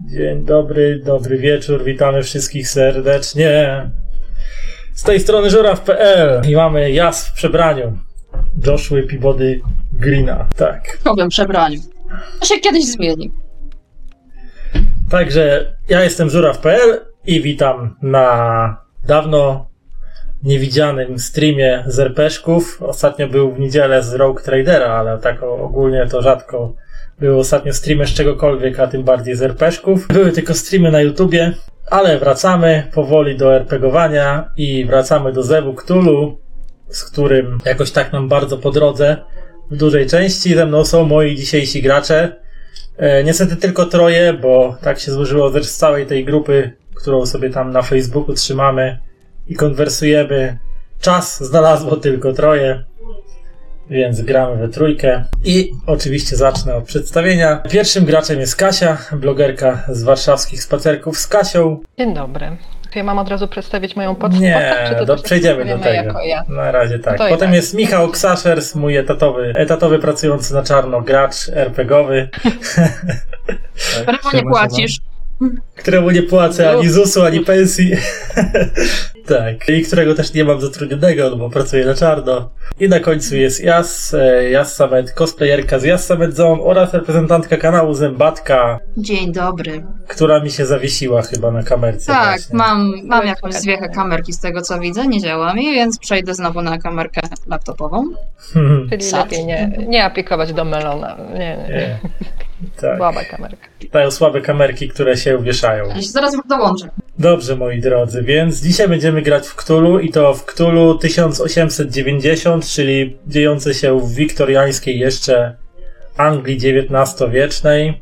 Dzień dobry, dobry wieczór, witamy wszystkich serdecznie. Z tej strony żuraw.pl i mamy jas w przebraniu. Joshua Peabody Greena, tak. W nowym przebraniu. To się kiedyś zmieni. Także ja jestem żuraw.pl i witam na dawno niewidzianym streamie z. Ostatnio był w niedzielę z Rogue Tradera, ale tak ogólnie to rzadko były ostatnio streamy z czegokolwiek, a tym bardziej z RPszków. Były tylko streamy na YouTubie, ale wracamy powoli do RPGowania i wracamy do Zewu Cthulhu, z którym jakoś tak nam bardzo po drodze w dużej części. Ze mną są moi dzisiejsi gracze. E, niestety tylko troje, bo tak się złożyło, że z całej tej grupy, którą sobie tam na Facebooku trzymamy i konwersujemy, czas znalazło tylko troje. Więc gramy we trójkę. I oczywiście zacznę od przedstawienia. Pierwszym graczem jest Kasia, blogerka z warszawskich spacerków z Kasią. Dzień dobry. Czy ja mam od razu przedstawić moją podstawę? Nie, czy to do, przejdziemy do tego. Ja? Na razie tak. Potem tak. jest Michał Ksaszers, mój etatowy, etatowy pracujący na czarno gracz RPGowy, Prawo nie płacisz. któremu nie płacę ani ZUS-u, ani pensji. Tak. I którego też nie mam zatrudnionego, no bo pracuję na czarno. I na końcu jest Jas, e, Jas Samet, cosplayerka z Jas Samet Zone oraz reprezentantka kanału Zębatka, Dzień dobry. która mi się zawiesiła chyba na kamerce. Tak, właśnie. mam, mam jakąś zwiechę kamerki z tego co widzę, nie działa mi, więc przejdę znowu na kamerkę laptopową. Hmm, Czyli Sad. lepiej nie, nie aplikować do melona. Nie, nie. nie. Tak. Słaba kamerka. Dają słabe kamerki, które się wieszają. Ja się zaraz dołączę. Dobrze, moi drodzy, więc dzisiaj będziemy grać w Cthulhu i to w Cthulhu 1890, czyli dziejące się w wiktoriańskiej jeszcze Anglii XIX-wiecznej.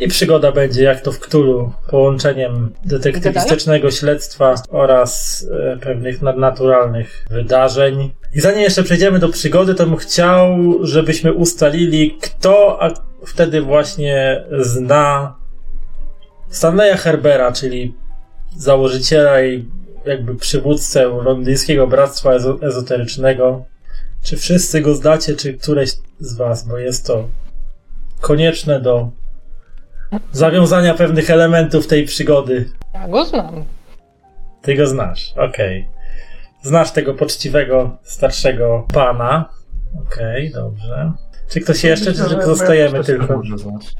I przygoda będzie, jak to w Cthulhu, połączeniem detektywistycznego śledztwa oraz e, pewnych nadnaturalnych wydarzeń. I zanim jeszcze przejdziemy do przygody, to bym chciał, żebyśmy ustalili, kto wtedy właśnie zna Stanleya Herbera, czyli założyciela i jakby przywódcę londyńskiego bractwa ezo- ezoterycznego. Czy wszyscy go znacie, czy któreś z was, bo jest to konieczne do zawiązania pewnych elementów tej przygody. Ja go znam. Ty go znasz, okej. Znasz tego poczciwego, starszego pana. Okej, dobrze. Czy ktoś jeszcze, czy tylko zostajemy tylko? Może znać.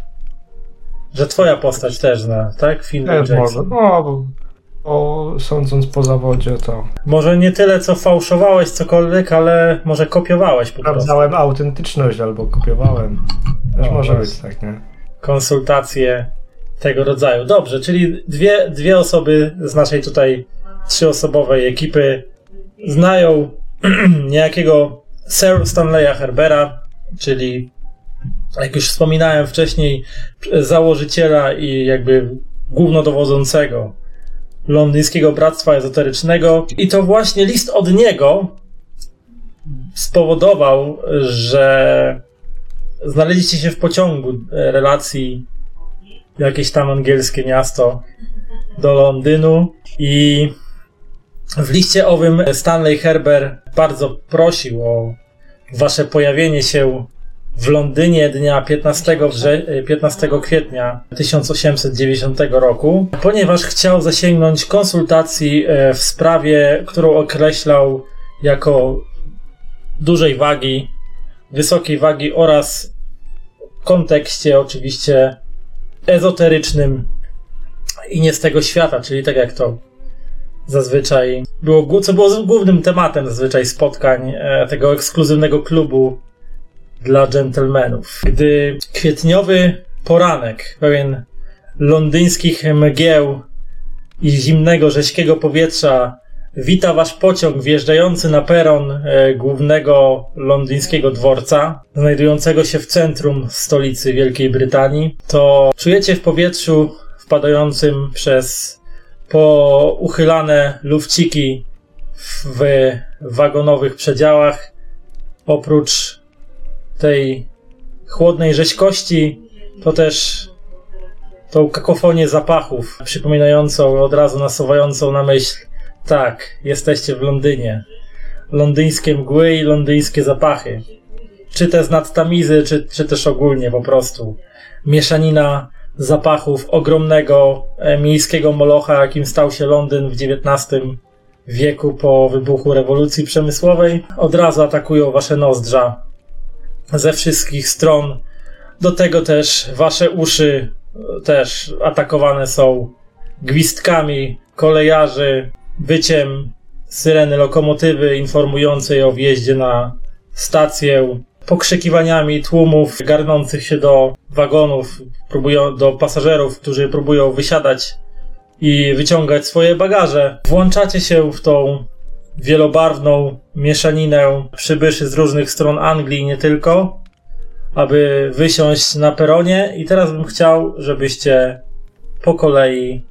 Że twoja postać też zna, tak? Film Też może. No, bo, sądząc po zawodzie, to Może nie tyle, co fałszowałeś cokolwiek, ale może kopiowałeś po prostu. sprawdzałem autentyczność albo kopiowałem. Też O, może właśnie. być tak, nie? Konsultacje tego rodzaju. Dobrze, czyli dwie, dwie osoby z naszej tutaj trzyosobowej ekipy znają niejakiego Sir Stanleya Herbera, czyli jak już wspominałem wcześniej, założyciela i jakby głównodowodzącego londyńskiego bractwa ezoterycznego. I to właśnie list od niego spowodował, że znaleźliście się w pociągu e, relacji jakieś tam angielskie miasto do Londynu i w liście owym Stanley Herber bardzo prosił o wasze pojawienie się w Londynie dnia 15, wrze- 15 kwietnia 1890 roku, ponieważ chciał zasięgnąć konsultacji e, w sprawie, którą określał jako dużej wagi, wysokiej wagi oraz w kontekście oczywiście ezoterycznym i nie z tego świata, czyli tak jak to zazwyczaj było, co było głównym tematem zazwyczaj spotkań e, tego ekskluzywnego klubu dla dżentelmenów. Gdy kwietniowy poranek, pełen londyńskich mgieł i zimnego, rześkiego powietrza wita wasz pociąg wjeżdżający na peron e, głównego londyńskiego dworca, znajdującego się w centrum stolicy Wielkiej Brytanii, to czujecie w powietrzu wpadającym przez pouchylane lufciki w wagonowych przedziałach, oprócz tej chłodnej rzeźkości, to też tą kakofonię zapachów, przypominającą od razu nasuwającą na myśl tak, jesteście w Londynie. Londyńskie mgły i londyńskie zapachy. Czy te z nadtamizy, czy, czy też ogólnie po prostu. Mieszanina zapachów ogromnego e, miejskiego molocha, jakim stał się Londyn w XIX wieku po wybuchu rewolucji przemysłowej. Od razu atakują wasze nozdrza ze wszystkich stron. Do tego też wasze uszy e, też atakowane są gwizdkami kolejarzy, byciem syreny lokomotywy informującej o wjeździe na stację, pokrzykiwaniami tłumów garnących się do wagonów, próbują, do pasażerów, którzy próbują wysiadać i wyciągać swoje bagaże. Włączacie się w tą wielobarwną mieszaninę przybyszy z różnych stron Anglii, nie tylko, aby wysiąść na peronie. I teraz bym chciał, żebyście po kolei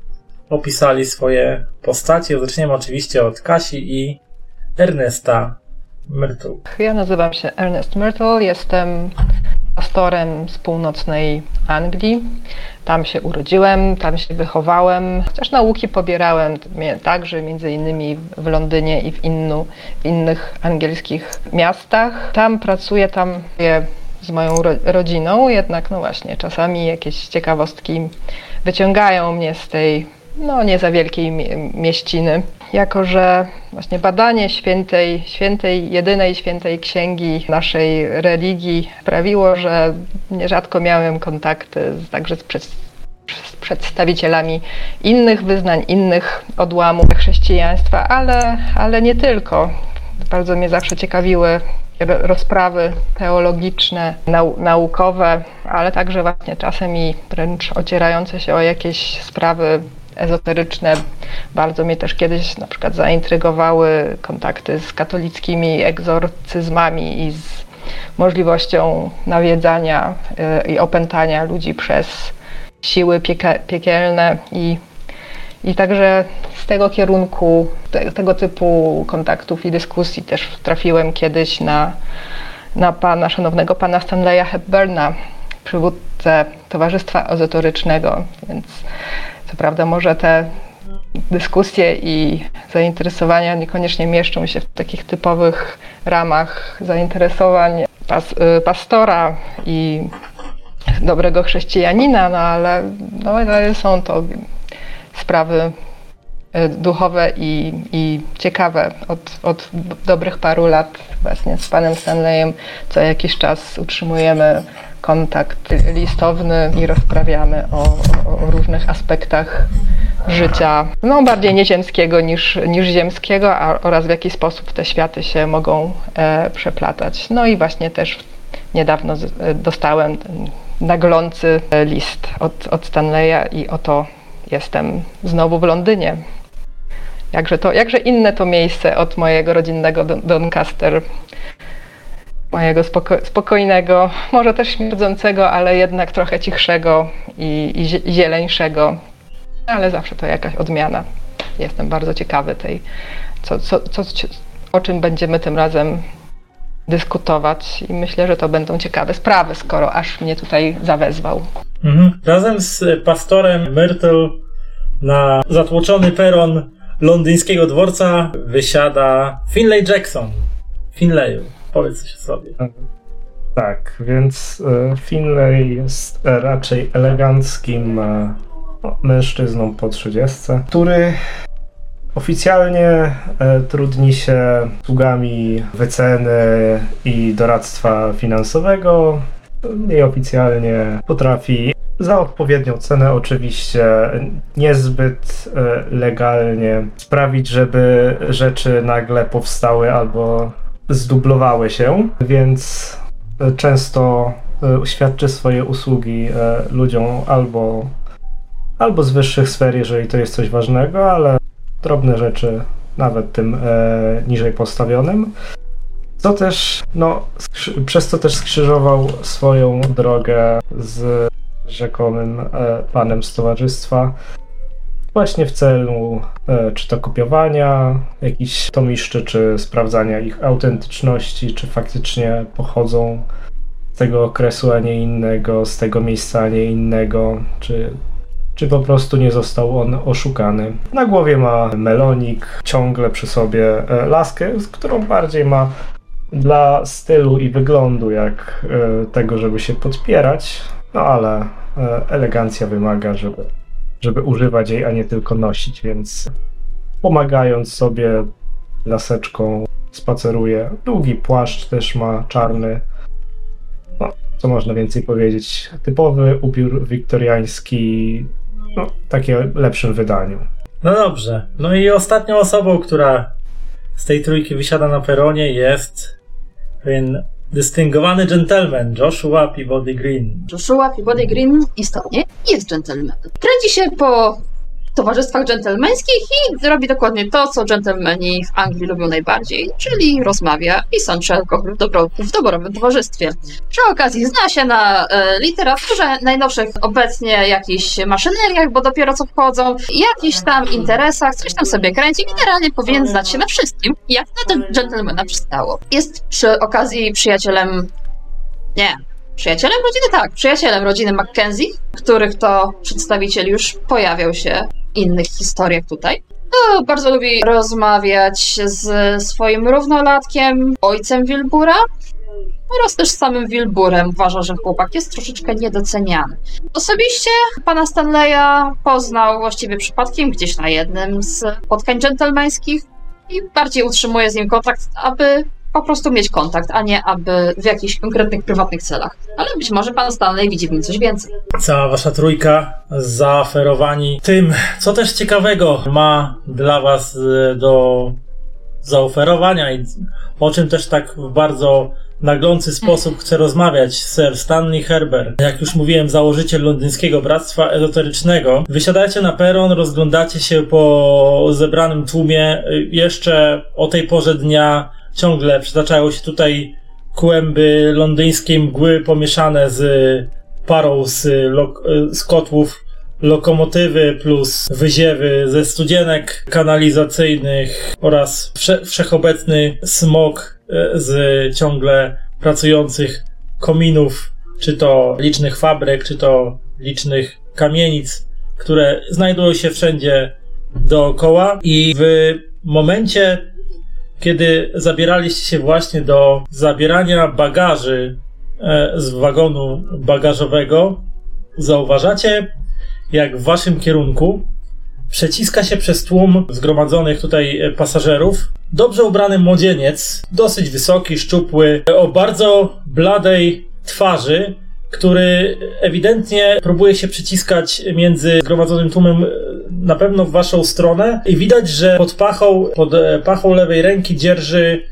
opisali swoje postacie. Zaczniemy oczywiście od Kasi i Ernesta Myrtle. Ja nazywam się Ernest Myrtle, jestem pastorem z północnej Anglii. Tam się urodziłem, tam się wychowałem, chociaż nauki pobierałem także między innymi w Londynie i w, innu, w innych angielskich miastach. Tam pracuję, tam z moją ro rodziną, jednak no właśnie czasami jakieś ciekawostki wyciągają mnie z tej no nie za wielkiej mieściny. Jako, że właśnie badanie świętej, świętej, jedynej świętej księgi naszej religii sprawiło, że nierzadko miałem kontakty także z, przed, z przedstawicielami innych wyznań, innych odłamów chrześcijaństwa, ale, ale nie tylko. Bardzo mnie zawsze ciekawiły rozprawy teologiczne, nau naukowe, ale także właśnie czasem i wręcz ocierające się o jakieś sprawy ezoteryczne. Bardzo mnie też kiedyś na przykład zaintrygowały kontakty z katolickimi egzorcyzmami i z możliwością nawiedzania y, i opętania ludzi przez siły piekielne i, i także z tego kierunku, te, tego typu kontaktów i dyskusji też trafiłem kiedyś na, na pana, szanownego pana Stanleya Hepburna, przywódcę Towarzystwa Ezoterycznego, więc co prawda może te dyskusje i zainteresowania niekoniecznie mieszczą się w takich typowych ramach zainteresowań pas, y, pastora i dobrego chrześcijanina, no ale, no, ale są to sprawy y, duchowe i, i ciekawe. Od, od dobrych paru lat właśnie z panem Stanleyem co jakiś czas utrzymujemy kontakt listowny i rozprawiamy o, o, różnych aspektach życia, no bardziej nieziemskiego niż, niż ziemskiego, a, oraz w jaki sposób te światy się mogą e, przeplatać. No i właśnie też niedawno z, e, dostałem naglący list od, od Stanleya i oto jestem znowu w Londynie. Jakże, to, jakże inne to miejsce od mojego rodzinnego Doncaster mojego spoko spokojnego, może też śmierdzącego, ale jednak trochę cichszego i, i zieleńszego. Ale zawsze to jakaś odmiana. Jestem bardzo ciekawy tej, co, co, co, o czym będziemy tym razem dyskutować i myślę, że to będą ciekawe sprawy, skoro aż mnie tutaj zawezwał. Mhm. Razem z pastorem Myrtle na zatłoczony peron londyńskiego dworca wysiada Finlay Jackson. Finlayu. Powiedz coś sobie. Tak, więc e, Finlay jest e, raczej eleganckim e, no, mężczyzną po 30, który oficjalnie trudni się usługami wyceny i doradztwa finansowego. Nieoficjalnie potrafi za odpowiednią cenę, oczywiście niezbyt legalnie, sprawić, żeby rzeczy nagle powstały albo zdublowały się, więc e, często e, świadczy swoje usługi e, ludziom albo, albo z wyższych sfer, jeżeli to jest coś ważnego, ale drobne rzeczy nawet tym niżej postawionym. Co też, no, przez to też skrzyżował swoją drogę z rzekomym panem z towarzystwa, właśnie w celu e, czy to kopiowania jakichś tomiszczy, czy sprawdzania ich autentyczności, czy faktycznie pochodzą z tego okresu, a nie innego, z tego miejsca, a nie innego, czy, czy po prostu nie został on oszukany. Na głowie ma melonik, ciągle przy sobie e, laskę, z którą bardziej ma dla stylu i wyglądu, jak e, tego, żeby się podpierać, no ale elegancja wymaga, żeby, żeby używać jej, a nie tylko nosić, więc pomagając sobie laseczką spaceruje. Długi płaszcz też ma czarny. No, co można więcej powiedzieć? Typowy ubiór wiktoriański, no, takie lepszym wydaniu. No dobrze. No i ostatnią osobą, która z tej trójki wysiada na peronie jest pewien dystyngowany gentleman Joshua Peabody Green. Joshua Peabody Green istotnie jest dżentelmenem. Kręci się po towarzystwach dżentelmeńskich i robi dokładnie to, co dżentelmeni w Anglii lubią najbardziej, czyli rozmawia i sączy alkohol w, dobro, w doborowym towarzystwie. Przy okazji zna się na e, literaturze najnowszych obecnie jakichś maszyneriach, bo dopiero co wchodzą, jakichś tam interesach, coś tam sobie kręci. Generalnie powinien znać się na wszystkim, jak na dżentelmena przystało. Jest przy okazji przyjacielem... Nie, Przyjacielem rodziny? Tak, przyjacielem rodziny Mackenzie, których to przedstawiciel już pojawiał się innych historiach tutaj. To bardzo lubi rozmawiać z swoim równolatkiem, ojcem Wilbura, oraz też samym Wilburem. Uważa, że chłopak jest troszeczkę niedoceniany. Osobiście pana Stanleya poznał właściwie przypadkiem gdzieś na jednym z spotkań dżentelmeńskich i bardziej utrzymuje z nim kontakt, aby po prostu mieć kontakt, a nie aby w jakichś konkretnych, prywatnych celach. Ale być może pan Stanley widzi w nim coś więcej. Cała wasza trójka zaoferowani tym, co też ciekawego ma dla was e, do zaoferowania i o czym też tak w bardzo naglący sposób chce rozmawiać Sir Stanley Herbert. Jak już mówiłem, założyciel londyńskiego Bractwa Ezoterycznego. Wysiadacie na peron, rozglądacie się po zebranym tłumie. Jeszcze o tej porze dnia ciągle przytaczają się tutaj kłęby londyńskiej mgły pomieszane z parą z, z kotłów lokomotywy plus wyziewy ze studzienek kanalizacyjnych oraz wsze wszechobecny smog e, z ciągle pracujących kominów, czy to licznych fabryk, czy to licznych kamienic, które znajdują się wszędzie dookoła. I w momencie, kiedy zabieraliście się właśnie do zabierania bagaży e, z wagonu bagażowego, zauważacie jak w waszym kierunku przeciska się przez tłum zgromadzonych tutaj e, pasażerów. Dobrze ubrany młodzieniec, dosyć wysoki, szczupły, o bardzo bladej twarzy, który ewidentnie próbuje się przyciskać między zgromadzonym tłumem e, na pewno w waszą stronę i widać, że pod pachą, pod e, pachą lewej ręki dzierży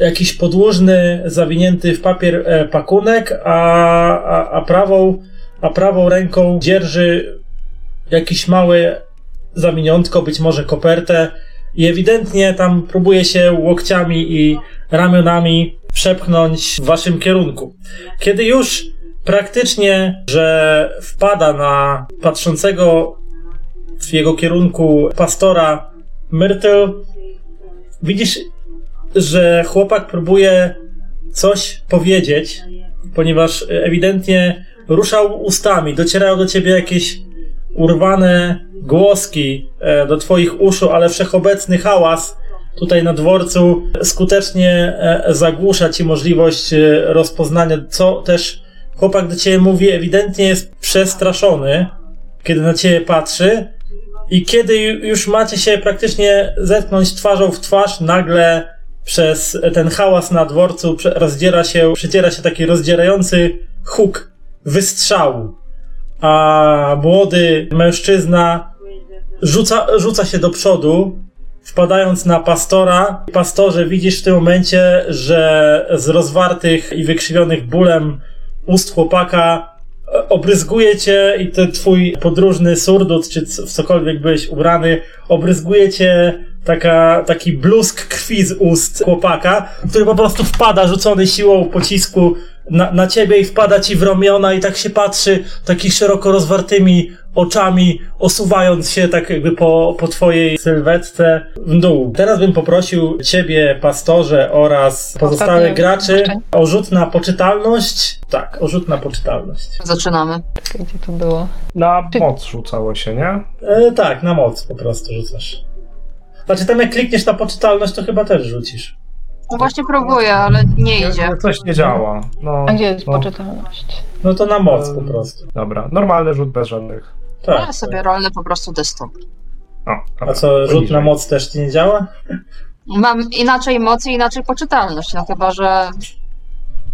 jakiś podłużny, zawinięty w papier pakunek, a, a, a prawą a prawą ręką dzierży jakiś mały zaminiątko, być może kopertę i ewidentnie tam próbuje się łokciami i ramionami przepchnąć w waszym kierunku. Kiedy już praktycznie, że wpada na patrzącego w jego kierunku pastora Myrtle, widzisz, że chłopak próbuje coś powiedzieć, ponieważ ewidentnie ruszał ustami, docierają do ciebie jakieś urwane głoski e, do Twoich uszu, ale wszechobecny hałas tutaj na dworcu skutecznie e, zagłusza Ci możliwość e, rozpoznania, co też chłopak do Ciebie mówi, ewidentnie jest przestraszony, kiedy na Ciebie patrzy i kiedy już macie się praktycznie zetknąć twarzą w twarz, nagle przez ten hałas na dworcu rozdziera się, przydziera się taki rozdzierający huk wystrzału a młody mężczyzna rzuca, rzuca się do przodu, wpadając na pastora. Pastorze, widzisz w tym momencie, że z rozwartych i wykrzywionych bólem ust chłopaka obryzguje cię i ten twój podróżny surdut, czy w cokolwiek byłeś ubrany, obryzguje cię taka, taki blusk krwi z ust chłopaka, który po prostu wpada rzucony siłą pocisku na, na ciebie i wpada ci w ramiona i tak się patrzy takimi szeroko rozwartymi oczami, osuwając się tak jakby po, po twojej sylwetce w dół. Teraz bym poprosił ciebie, pastorze oraz pozostałych Ostatnie graczy o rzut na poczytalność. Tak, o rzut na poczytalność. Zaczynamy. Czekaj, Gdzie to było? Na moc rzucało się, nie? E, tak, na moc po prostu rzucasz. Znaczy tam jak klikniesz na poczytalność, to chyba też rzucisz. No właśnie próbuję, ale nie idzie. Coś nie działa. No, A gdzie jest no, poczytalność? No to na moc po Ehm, prostu. Dobra, normalny rzut bez żadnych. Tak. Ja sobie rolny po prostu desktop. O, A co, rzut na moc też ci nie działa? Mam inaczej mocy, inaczej poczytalność, no chyba, że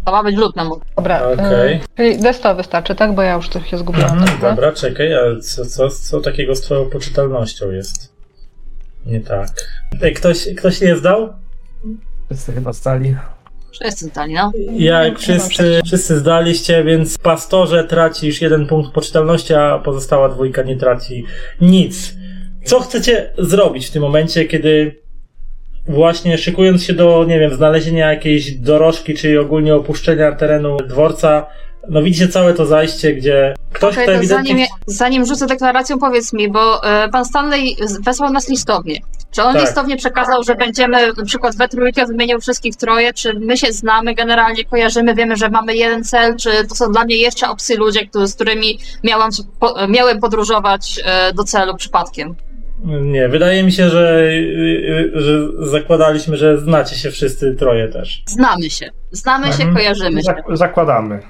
to ma być rzut na moc. Dobra, Okej. y, czyli desto wystarczy, tak? Bo ja już tu się zgubiłam. Mhm, trochę. dobra, czekaj, a co, co, co takiego z twoją poczytalnością jest? Nie tak. Ej, ktoś, ktoś nie zdał? Wszyscy chyba stali. Wszyscy zdali, no. Jak wszyscy, wszyscy zdaliście, więc pastorze tracisz jeden punkt poczytalności, a pozostała dwójka nie traci nic. Co chcecie zrobić w tym momencie, kiedy właśnie szykując się do, nie wiem, znalezienia jakiejś dorożki, czy ogólnie opuszczenia terenu dworca, no widzicie całe to zajście, gdzie ktoś, Okej, kto to ewidentnie... zanim, zanim rzucę deklaracją, powiedz mi, bo e, pan Stanley wysłał nas listownie. Czy on Tak. listownie przekazał, że będziemy na przykład we trójkę wymienił wszystkich troje? Czy my się znamy, generalnie kojarzymy, wiemy, że mamy jeden cel? Czy to są dla mnie jeszcze obcy ludzie, którzy, z którymi miałam, po, miałem podróżować e, do celu przypadkiem? Nie, wydaje mi się, że, y, y, że zakładaliśmy, że znacie się wszyscy troje też. Znamy się. Znamy się, Mhm. kojarzymy się. Zak- zakładamy.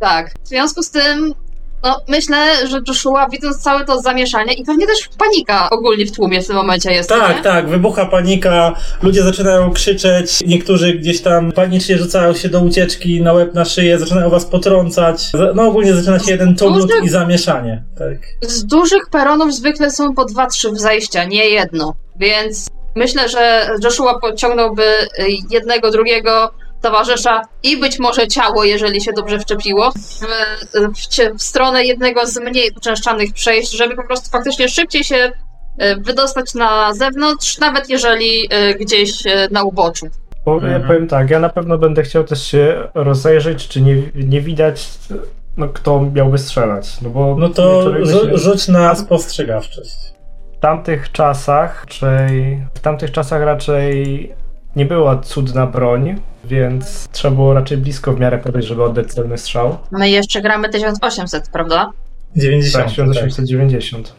Tak. W związku z tym, no, myślę, że Joshua, widząc całe to zamieszanie i pewnie też panika ogólnie w tłumie w tym momencie jest. Tak, nie? tak, wybucha panika, ludzie zaczynają krzyczeć, niektórzy gdzieś tam panicznie rzucają się do ucieczki na łeb, na szyję, zaczynają was potrącać. No ogólnie zaczyna się jeden tumult i zamieszanie. Tak. Z dużych peronów zwykle są po dwa, trzy zajścia, nie jedno. Więc myślę, że Joshua pociągnąłby y, jednego, drugiego towarzysza i być może ciało, jeżeli się dobrze wczepiło, w, w, w stronę jednego z mniej uczęszczanych przejść, żeby po prostu faktycznie szybciej się y, wydostać na zewnątrz, nawet jeżeli y, gdzieś y, na uboczu. Bo Mhm. ja powiem tak, ja na pewno będę chciał też się rozejrzeć, czy nie, nie widać, no, kto miałby strzelać. No bo No to się- rzuć na spostrzegawczość. w tamtych czasach raczej, w tamtych czasach raczej nie była cudna broń, więc trzeba było raczej blisko w miarę podejść, żeby oddać celny strzał. My jeszcze gramy 1800, prawda? 90. Tak, Tak, 1890.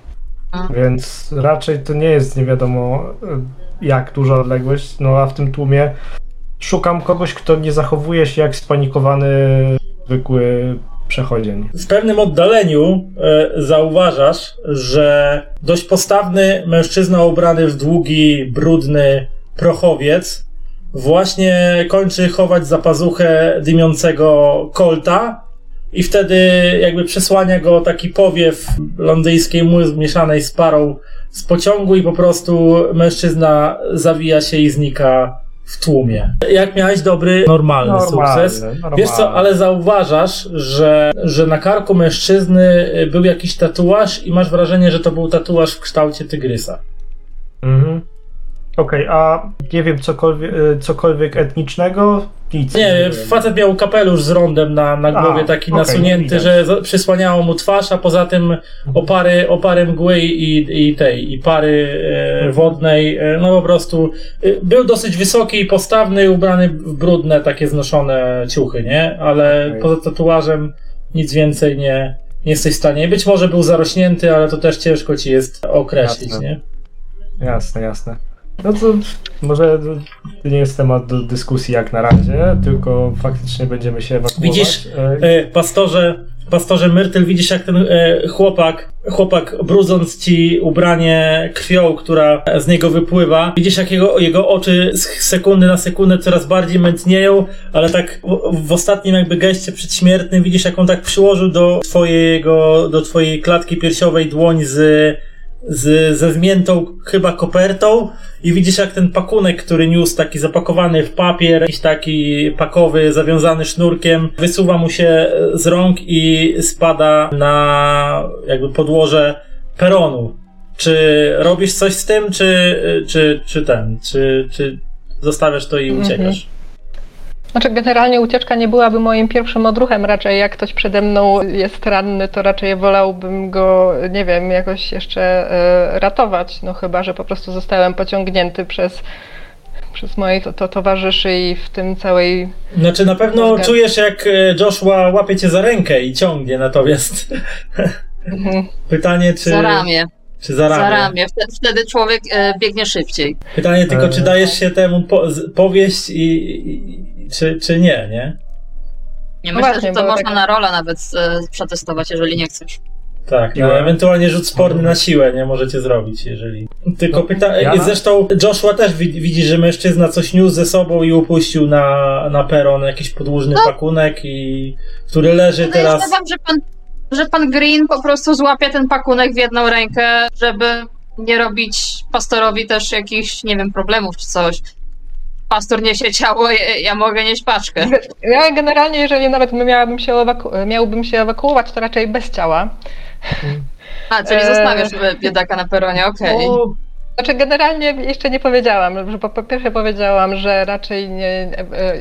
Mhm. Więc raczej to nie jest nie wiadomo e, jak duża odległość. No a w tym tłumie szukam kogoś, kto nie zachowuje się jak spanikowany zwykły przechodzień. W pewnym oddaleniu e, zauważasz, że dość postawny mężczyzna ubrany w długi, brudny prochowiec właśnie kończy chować za pazuchę dymiącego kolta i wtedy jakby przesłania go taki powiew londyńskiej mły zmieszanej z parą z pociągu i po prostu mężczyzna zawija się i znika w tłumie. Jak miałeś dobry, normalny, sukces. normalny. Wiesz co, ale zauważasz, że, że na karku mężczyzny był jakiś tatuaż i masz wrażenie, że to był tatuaż w kształcie tygrysa. Mhm. Okej, a nie wiem, cokolwiek, e, cokolwiek etnicznego? Nic. Nie, facet miał kapelusz z rondem na, na A, głowie, taki okej, nasunięty, że przysłaniało mu twarz, a poza tym opary, opary mgły i, i tej, i pary e, Mhm. wodnej, e, no po prostu e, był dosyć wysoki i postawny, ubrany w brudne, takie znoszone ciuchy, nie? Ale Okej. poza tatuażem nic więcej nie, nie jesteś w stanie. Być może był zarośnięty, ale to też ciężko ci jest określić, Jasne. nie? Jasne, jasne. No to może to nie jest temat do dyskusji jak na razie, tylko faktycznie będziemy się ewakuować. Widzisz, E, E, pastorze, pastorze Myrtle, widzisz jak ten e, chłopak, chłopak brudząc ci ubranie krwią, która z niego wypływa. Widzisz jak jego, jego oczy z sekundy na sekundę coraz bardziej mętnieją, ale tak w, w ostatnim jakby geście przedśmiertnym widzisz jak on tak przyłożył do twojego, do twojej klatki piersiowej dłoń z z, ze zmiętą chyba kopertą i widzisz jak ten pakunek, który niósł taki zapakowany w papier, jakiś taki pakowy, zawiązany sznurkiem, wysuwa mu się z rąk i spada na jakby podłoże peronu. Czy robisz coś z tym, czy, czy, czy ten, czy, czy zostawiasz to i uciekasz? Znaczy, generalnie ucieczka nie byłaby moim pierwszym odruchem. Raczej jak ktoś przede mną jest ranny, to raczej wolałbym go, nie wiem, jakoś jeszcze e, ratować. No chyba, że po prostu zostałem pociągnięty przez, przez moich to, to towarzyszy i w tym całej. Znaczy na pewno czujesz jak e, Joshua łapie cię za rękę i ciągnie, natomiast Mhm. pytanie czy... Za ramię. Czy za ramię? Za ramię. Wtedy, wtedy człowiek e, biegnie szybciej. Pytanie tylko, czy dajesz się temu po, powieść i, i czy, czy nie, nie? Nie No myślę, właśnie, że to można tak- na rolę nawet e, przetestować, jeżeli nie chcesz. Tak, Ja- no, ewentualnie rzut sporny na siłę, nie możecie zrobić, jeżeli. Tylko No, pyta. ja- Zresztą Joshua też wi- widzi, że mężczyzna coś niósł ze sobą i upuścił na, na peron jakiś podłużny No. pakunek i który leży No teraz. Podejrzewam, że pan, że pan Green po prostu złapie ten pakunek w jedną rękę, żeby nie robić pastorowi też jakichś, nie wiem, problemów czy coś. Pastor niesie ciało, ja, ja mogę nieść paczkę. Ja generalnie, jeżeli nawet miałabym się ewaku- miałbym się ewakuować, to raczej bez ciała. A, czyli Eee. zostawiasz biedaka na peronie, okej. Bo- Znaczy generalnie jeszcze nie powiedziałam, że po, po pierwsze powiedziałam, że raczej nie, e,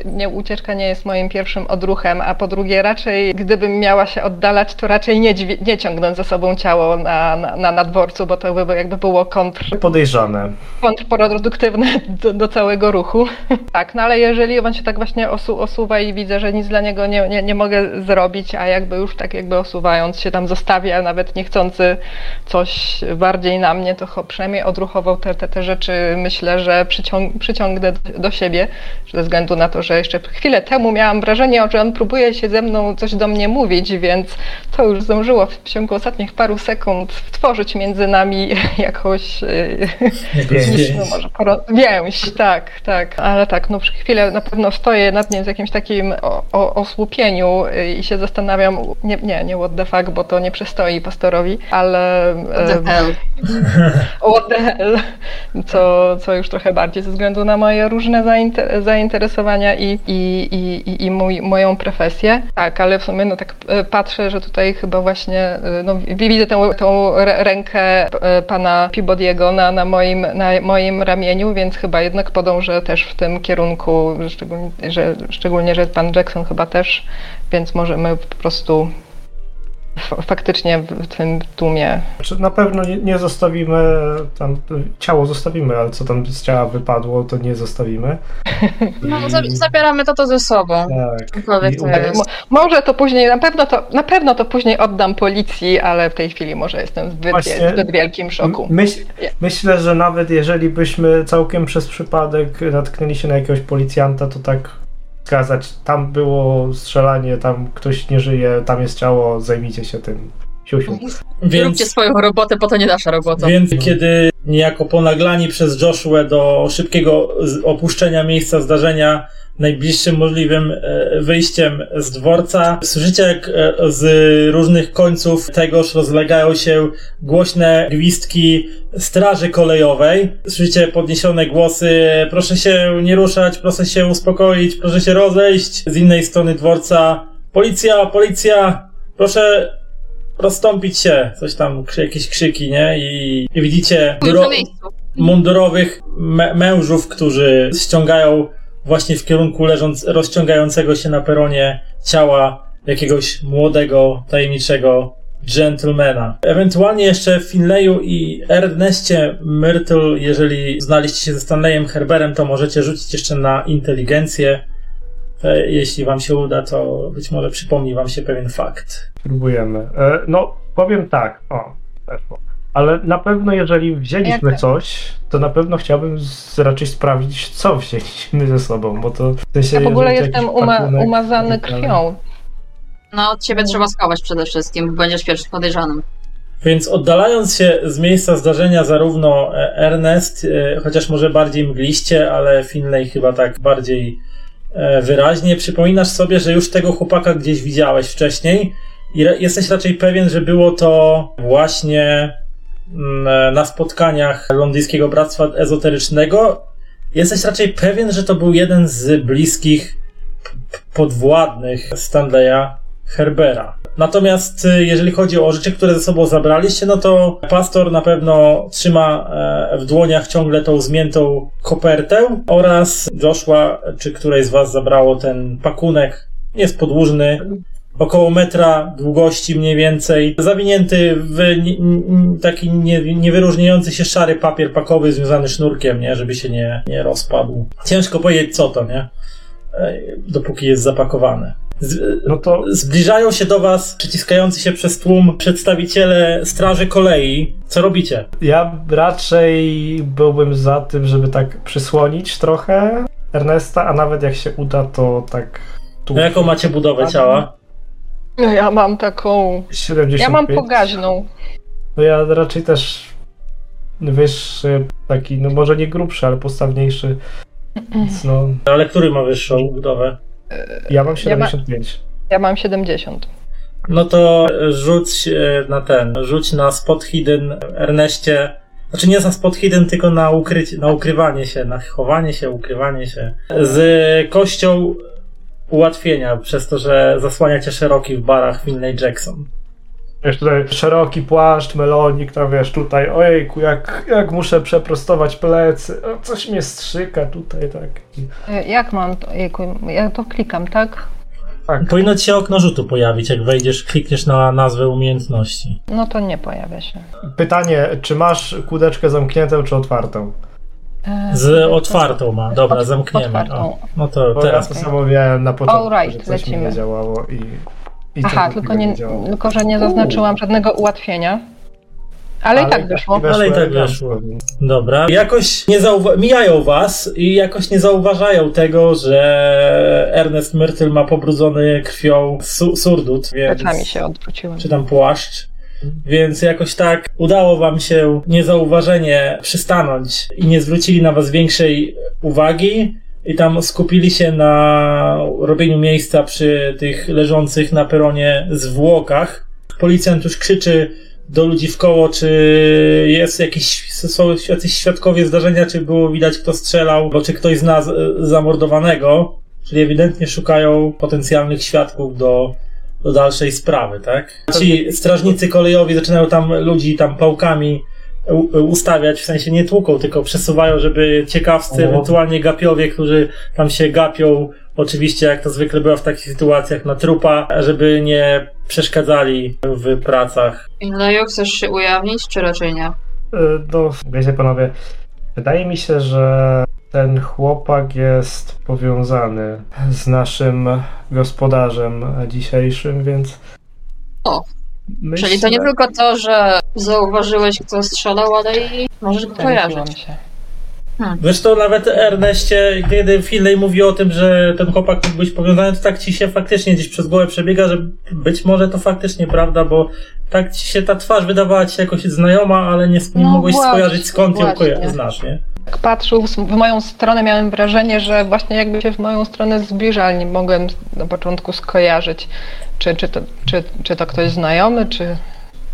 nie, ucieczka nie jest moim pierwszym odruchem, a po drugie raczej gdybym miała się oddalać, to raczej nie, nie ciągnąć za sobą ciało na, na, na, na dworcu, bo to by jakby było kontr, Podejrzane. kontrproduktywne do, do całego ruchu. tak, no ale jeżeli on się tak właśnie osu, osuwa i widzę, że nic dla niego nie, nie, nie mogę zrobić, a jakby już tak jakby osuwając się tam zostawia, nawet niechcący coś bardziej na mnie, to przynajmniej odruchowo te, te, te rzeczy myślę, że przyciąg, przyciągnę do, do siebie, ze względu na to, że jeszcze chwilę temu miałam wrażenie, że on próbuje się ze mną coś do mnie mówić, więc to już zdążyło w ciągu ostatnich paru sekund tworzyć między nami jakąś Jakoś Więź. no może poro- więź, tak, tak. Ale tak, no przez chwilę na pewno stoję nad nim z jakimś takim o, o, osłupieniu y, i się zastanawiam, nie, nie, nie what the fuck, bo to nie przystoi pastorowi, ale What the hell. what the hell, co, co już trochę bardziej ze względu na moje różne zainter- zainteresowania i, i, i, i, mój, moją profesję. Tak, ale w sumie no tak e, patrzę, że tutaj chyba właśnie e, no, wi- widzę tę, tą rę- rękę e, pana Peabody'ego na, na, moim, na moim ramieniu, więc chyba jednak podążę też w tym kierunku, szczególnie, że, szczególnie, że pan Jackson chyba też, więc możemy po prostu faktycznie w, tym tłumie Znaczy, na pewno nie, nie zostawimy tam, ciało zostawimy, ale co tam z ciała wypadło, to nie zostawimy. No, I- za- zabieramy to to ze sobą. Tak. I to. Mo- Może to później, na pewno to, na pewno to później oddam policji, ale w tej chwili może jestem w zbyt, Właśnie- zbyt wielkim szoku. Myśl, myślę, że nawet jeżeli byśmy całkiem przez przypadek natknęli się na jakiegoś policjanta, to tak skazać, tam było strzelanie, tam ktoś nie żyje, tam jest ciało, zajmijcie się tym. Róbcie Więc, swoją robotę, bo to nie nasza robota. więc kiedy niejako ponaglani przez Joshua do szybkiego opuszczenia miejsca zdarzenia najbliższym możliwym e, wyjściem z dworca, słyszycie jak e, z różnych końców tegoż rozlegają się głośne gwizdki straży kolejowej. Słyszycie podniesione głosy, proszę się nie ruszać, proszę się uspokoić, proszę się rozejść. Z innej strony dworca, policja, policja, proszę rozstąpić się. Coś tam, jakieś krzyki, nie? I, i widzicie dro- mundurowych me- mężów, którzy ściągają właśnie w kierunku leżąc, rozciągającego się na peronie ciała jakiegoś młodego, tajemniczego gentlemana. Ewentualnie jeszcze w Finleyu i Ernestie Myrtle, jeżeli znaliście się ze Stanleyem Herberem, to możecie rzucić jeszcze na inteligencję. E, Jeśli wam się uda, to być może przypomni wam się pewien fakt. Próbujemy. E, no, powiem tak. O, weszło. Ale na pewno, jeżeli wzięliśmy coś, to na pewno chciałbym z, raczej sprawdzić, co wzięliśmy ze sobą, bo to w sensie. Ja w ogóle jestem uma, pakunek umazany tak krwią. No, od ciebie trzeba schować przede wszystkim, bo będziesz pierwszym podejrzanym. Więc oddalając się z miejsca zdarzenia, zarówno e, Ernest, chociaż może bardziej mgliście, ale Finlay chyba tak bardziej wyraźnie, przypominasz sobie, że już tego chłopaka gdzieś widziałeś wcześniej i jesteś raczej pewien, że było to właśnie mm, e, na spotkaniach Londyńskiego Bractwa Ezoterycznego. Jesteś raczej pewien, że to był jeden z bliskich podwładnych Stanleya Herbera. Natomiast y, jeżeli chodzi o rzeczy, które ze sobą zabraliście, no to pastor na pewno trzyma e, w dłoniach ciągle tą zmiętą kopertę oraz Joshua, czy któreś z was zabrało ten pakunek, jest podłużny, około metra długości mniej więcej, zawinięty w taki nie, niewyróżniający się szary papier pakowy związany sznurkiem, nie, żeby się nie, nie rozpadł. Ciężko powiedzieć co to, nie? E, Dopóki jest zapakowany. Z, No to zbliżają się do was, przyciskający się przez tłum przedstawiciele Straży Kolei. Co robicie? ja raczej byłbym za tym, żeby tak przysłonić trochę Ernesta, a nawet jak się uda, to tak tu A jaką macie budowę ciała? No ja mam taką. 75. Ja mam pogaźną. No ja raczej też wyższy, taki, no może nie grubszy, ale postawniejszy. Więc no, Ale który ma wyższą budowę? Ja mam Ja ma- 75. Ja mam 70. No to rzuć e, na ten, rzuć na spot hidden Erneście. Znaczy nie na spot hidden, tylko na, ukrycie, na ukrywanie się, na chowanie się, ukrywanie się. Z kością ułatwienia, przez to, że zasłania cię szeroki w barach Finlay Jackson. Wiesz, tutaj szeroki płaszcz, melonik, tam wiesz, tutaj, ojejku, jak, jak muszę przeprostować plecy, o, coś mnie strzyka tutaj, tak. E, Jak mam to? Jejku, ja to klikam, tak? tak. Powinno ci się okno rzutu pojawić, jak wejdziesz, klikniesz na nazwę umiejętności. No to nie pojawia się. Pytanie, czy masz kudeczkę zamkniętą, czy otwartą? E, Z otwartą ma, dobra, Ot- zamkniemy. otwartą. O, no to Bo teraz. ja to samo miałem na początku, Alright, że coś mi lecimy. nie działało i... i Aha, tylko, nie, działało. tylko że nie zaznaczyłam żadnego ułatwienia. Ale, i tak wyszło. Ale i tak elegancko. Dobra. Jakoś nie zauwa- mijają was i jakoś nie zauważają tego, że Ernest Myrtle ma pobrudzony krwią su- surdut, więc... Plecami się odwróciłem. czy tam płaszcz. Więc jakoś tak udało wam się niezauważenie przystanąć i nie zwrócili na was większej uwagi i tam skupili się na robieniu miejsca przy tych leżących na peronie zwłokach. Policjant już krzyczy do ludzi w koło, czy jest jakiś, są jacyś świadkowie zdarzenia, czy było widać kto strzelał, bo czy ktoś zna zamordowanego. Czyli ewidentnie szukają potencjalnych świadków do, do dalszej sprawy, tak? Ci strażnicy kolejowi zaczynają tam ludzi tam pałkami ustawiać, w sensie nie tłuką, tylko przesuwają, żeby ciekawscy, O. ewentualnie gapiowie, którzy tam się gapią, oczywiście jak to zwykle bywa w takich sytuacjach, na trupa, żeby nie przeszkadzali w pracach. Inleju, chcesz się ujawnić, czy raczej nie? E, No, wiecie panowie, wydaje mi się, że ten chłopak jest powiązany z naszym gospodarzem dzisiejszym, więc... O, Myślę, Czyli to nie tylko to, że zauważyłeś, kto strzelał, ale i możesz go Zorientowałam kojarzyć. się. Zresztą nawet Erneście, kiedy Finlay mówi o tym, że ten chłopak mógł być powiązany, to tak ci się faktycznie gdzieś przez głowę przebiega, że być może to faktycznie prawda, bo tak ci się ta twarz wydawała ci jakoś znajoma, ale nie, nie No mogłeś właśnie, skojarzyć skąd ją koja- znasz, nie? Jak patrzył w w moją stronę, miałem wrażenie, że właśnie jakby się w moją stronę zbliża, ale nie mogłem na początku skojarzyć, czy, czy, to, czy, czy to ktoś znajomy, czy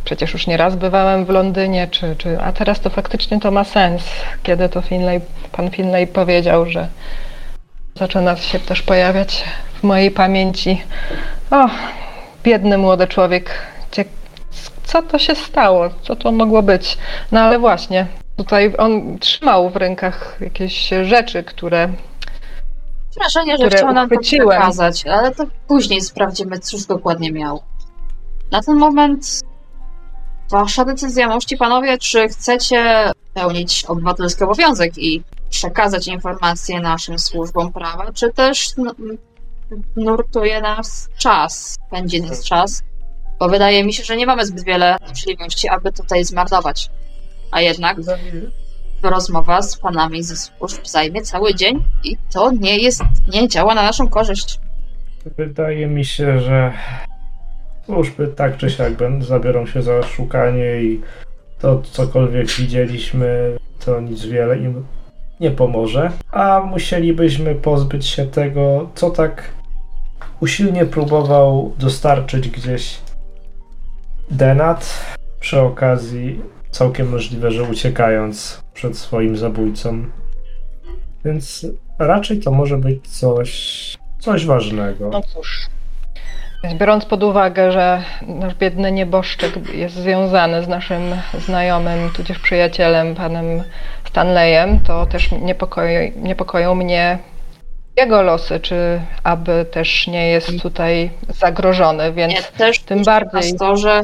przecież już nieraz bywałem w Londynie, czy, czy, a teraz to faktycznie to ma sens, kiedy to Finlay, pan Finlay powiedział, że zaczyna się też pojawiać w mojej pamięci. O, biedny młody człowiek, co to się stało, co to mogło być? No ale właśnie, tutaj on trzymał w rękach jakieś rzeczy, które Wrażenie, że chciał nam to przekazać, ale to później sprawdzimy, cóż dokładnie miał. Na ten moment wasza decyzja, mości panowie, czy chcecie pełnić obywatelski obowiązek i przekazać informacje naszym służbom prawa, czy też nurtuje nas czas, pędzi nas czas, bo wydaje mi się, że nie mamy zbyt wiele możliwości, aby tutaj zmarnować. A jednak rozmowa z panami ze służb zajmie cały dzień i to nie jest, nie działa na naszą korzyść. Wydaje mi się, że służby tak czy siak będą- zabiorą się za szukanie i to cokolwiek widzieliśmy, to nic wiele im nie pomoże. A musielibyśmy pozbyć się tego, co tak usilnie próbował dostarczyć gdzieś Denat przy okazji całkiem możliwe, że uciekając przed swoim zabójcą. Więc raczej to może być coś, coś ważnego. No cóż. Więc biorąc pod uwagę, że nasz biedny nieboszczyk jest związany z naszym znajomym, tudzież przyjacielem, panem Stanleyem, to też niepokoi, niepokoją mnie jego losy, czy aby też nie jest tutaj zagrożony, więc Nie, też tym bardziej. pastorze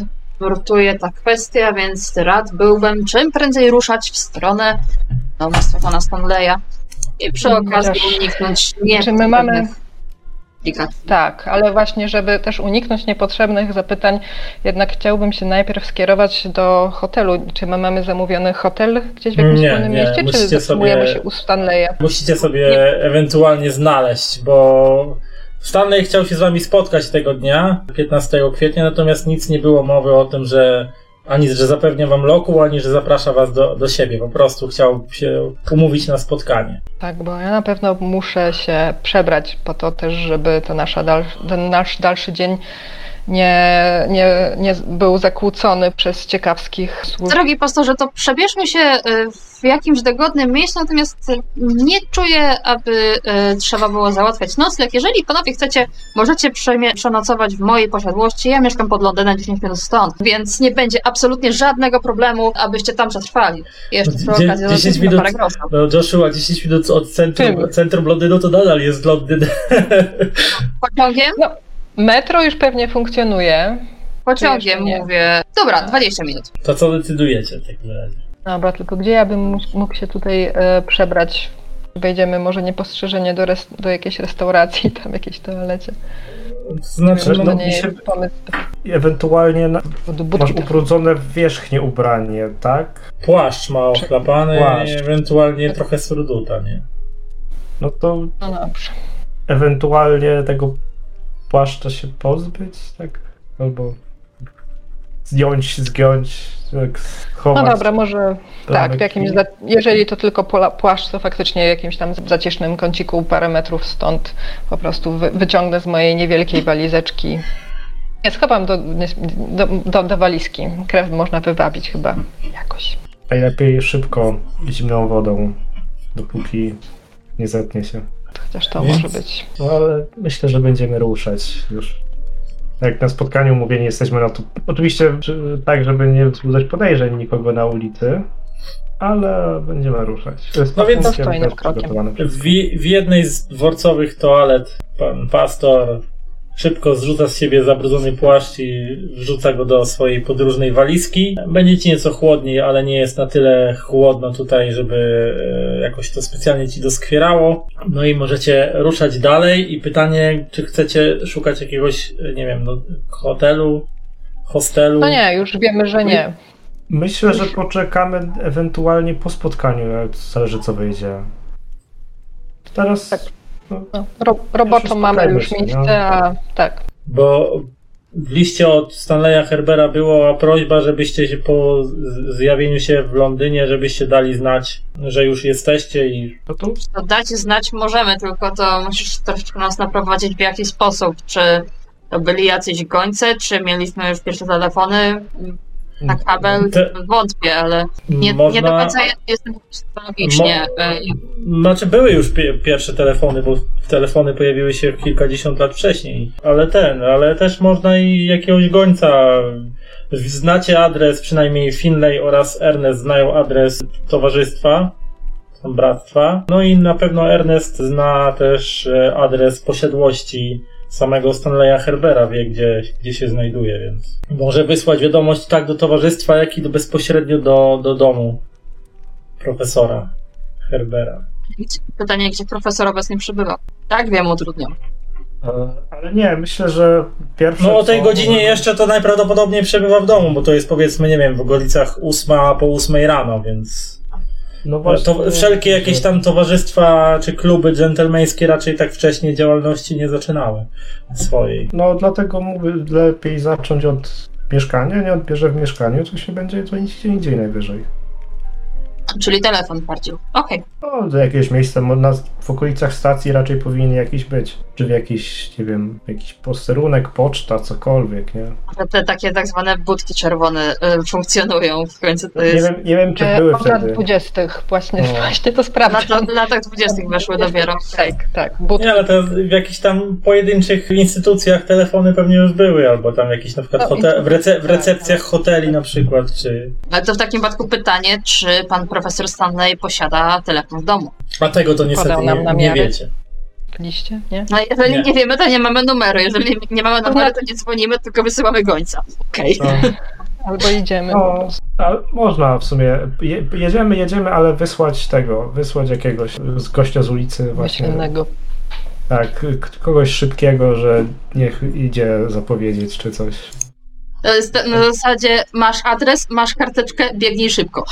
nurtuje ta kwestia, więc rad byłbym czym prędzej ruszać w stronę domostwa pana Stanleya i przy okazji Chociaż- uniknąć nie czy my mamy-. Tak, ale właśnie, żeby też uniknąć niepotrzebnych zapytań, jednak chciałbym się najpierw skierować do hotelu. Czy my mamy zamówiony hotel gdzieś w jakimś Nie, wspólnym nie, mieście, czy musicie zatrzymujemy sobie- się u Stanleya? Musicie sobie ewentualnie znaleźć, bo Stanley chciał się z wami spotkać tego dnia, 15 kwietnia, natomiast nic nie było mowy o tym, że ani że zapewnia wam loku, ani że zaprasza was do, do siebie. Po prostu chciał się umówić na spotkanie. Tak, bo ja na pewno muszę się przebrać po to też, żeby to nasza dal, ten nasz dalszy dzień nie, nie, nie był zakłócony przez ciekawskich służb. Drogi pastorze, to przebierzmy się y, w jakimś dogodnym miejscu, natomiast nie czuję, aby y, trzeba było załatwiać nocleg. Jeżeli panowie chcecie, możecie przenocować w mojej posiadłości. Ja mieszkam pod Londynem 10 minut stąd, więc nie będzie absolutnie żadnego problemu, abyście tam przetrwali. Jeszcze przy okazji 10 10 minut- parę groszy. No Joshua, 10 minut od centrum, centrum Londynu to nadal jest Londyn. Pociągiem? Metro już pewnie funkcjonuje. Pociągiem mówię. Dobra, 20 minut. To co decydujecie w takim razie? Dobra, tylko gdzie ja bym mógł- się tutaj e, przebrać? Wejdziemy może niepostrzeżenie do, res- do jakiejś restauracji, tam jakiejś toalecie. To znaczy, no, mi nie się- jest pomysł Ewentualnie na, masz ubrudzone wierzchnie ubranie, tak? płaszcz ma ochlapany, Płaszcz. ewentualnie trochę surduta, nie? No to No dobrze. ewentualnie tego płaszcza się pozbyć, tak? Albo zdjąć, zgiąć, tak, No schować. dobra, może tak, w jakimś, za, jeżeli to tylko płaszcz, to faktycznie w jakimś tam zacisznym kąciku parę metrów stąd po prostu wy, wyciągnę z mojej niewielkiej walizeczki. Nie, schowam do, do, do, do walizki. Krew można wywabić chyba jakoś. Najlepiej szybko zimną wodą, dopóki nie zetnie się. Chociaż to Więc- może być. No ale myślę, że będziemy ruszać już. Jak na spotkaniu umówieni jesteśmy na to. Oczywiście tak, żeby nie wzbudzać podejrzeń nikogo na ulicy, ale będziemy ruszać. No więc- W, w jednej z dworcowych toalet pan pastor szybko zrzuca z siebie zabrudzony płaszcz i wrzuca go do swojej podróżnej walizki. Będzie ci nieco chłodniej, ale nie jest na tyle chłodno tutaj, żeby e, jakoś to specjalnie ci doskwierało. No i możecie ruszać dalej i pytanie, czy chcecie szukać jakiegoś, e, nie wiem, no, hotelu, hostelu? No nie, już wiemy, że nie. Myślę, że poczekamy ewentualnie po spotkaniu, zależy co wyjdzie. Teraz Tak. No, ro, roboczo mamy już się, miejsce, no. a tak. Bo w liście od Stanleya Herbera była prośba, żebyście się po zjawieniu się w Londynie, żebyście dali znać, że już jesteście i no to To dać znać możemy, tylko to musisz troszeczkę nas naprowadzić w jakiś sposób. Czy to byli jacyś gońce, czy mieliśmy już pierwsze telefony na kabel? Te- Wątpię, ale nie, można... nie do końca jestem logicznie. e, Znaczy były już pie- pierwsze telefony, bo telefony pojawiły się kilkadziesiąt lat wcześniej. Ale ten, ale też można i jakiegoś gońca. Znacie adres, przynajmniej Finlay oraz Ernest znają adres towarzystwa, bractwa. No i na pewno Ernest zna też e, adres posiadłości samego Stanleya Herbera, wie gdzie, gdzie się znajduje, więc może wysłać wiadomość tak do towarzystwa, jak i do, bezpośrednio do, do domu profesora Herbera. Pytanie, gdzie profesor obecnie przebywa. Tak, wiem, utrudniam. e, ale nie, myślę, że pierwsze. No o tej co- godzinie jeszcze to najprawdopodobniej przebywa w domu, bo to jest powiedzmy, nie wiem, w okolicach ósma po ósmej rano, więc No właśnie, to wszelkie jakieś tam towarzystwa czy kluby dżentelmeńskie raczej tak wcześnie działalności nie zaczynały swojej. No dlatego mówię, lepiej zacząć od mieszkania, nie odbierze w mieszkaniu, to się będzie dzwonić gdzie indziej najwyżej. Czyli telefon bardziej. Okej. No, do jakiegoś miejsca, mo- na, w okolicach stacji raczej powinien jakiś być. Czy w jakiś, nie wiem, jakiś posterunek, poczta, cokolwiek, nie? Że Te takie tak zwane budki czerwone y, funkcjonują w końcu. To Nie jest wiem, nie wiem czy E, były Od lat wtedy. 20. Właśnie, No. właśnie to na sprawdzam. to, latach 20. weszły dopiero. Tak, tak. But, Nie, ale to w jakichś tam pojedynczych instytucjach telefony pewnie już były, albo tam jakieś na przykład No, hotel, w, rece, w tak, recepcjach hoteli na przykład, czy... Ale to w takim wypadku pytanie, czy pan profesor Stanley posiada telefon w domu? A tego to niestety Podał nam nie, nie wiecie. liście, nie? No jeżeli Nie. nie. wiemy, to nie mamy numeru. Jeżeli nie mamy numeru, to nie dzwonimy, tylko wysyłamy gońca. Okej. No, Albo idziemy. no, a można w sumie. Je, jedziemy, jedziemy, ale wysłać tego, wysłać jakiegoś z gościa z ulicy właśnie. Innego. Tak, kogoś szybkiego, że niech idzie zapowiedzieć czy coś. To jest na zasadzie masz adres, masz karteczkę, biegnij szybko.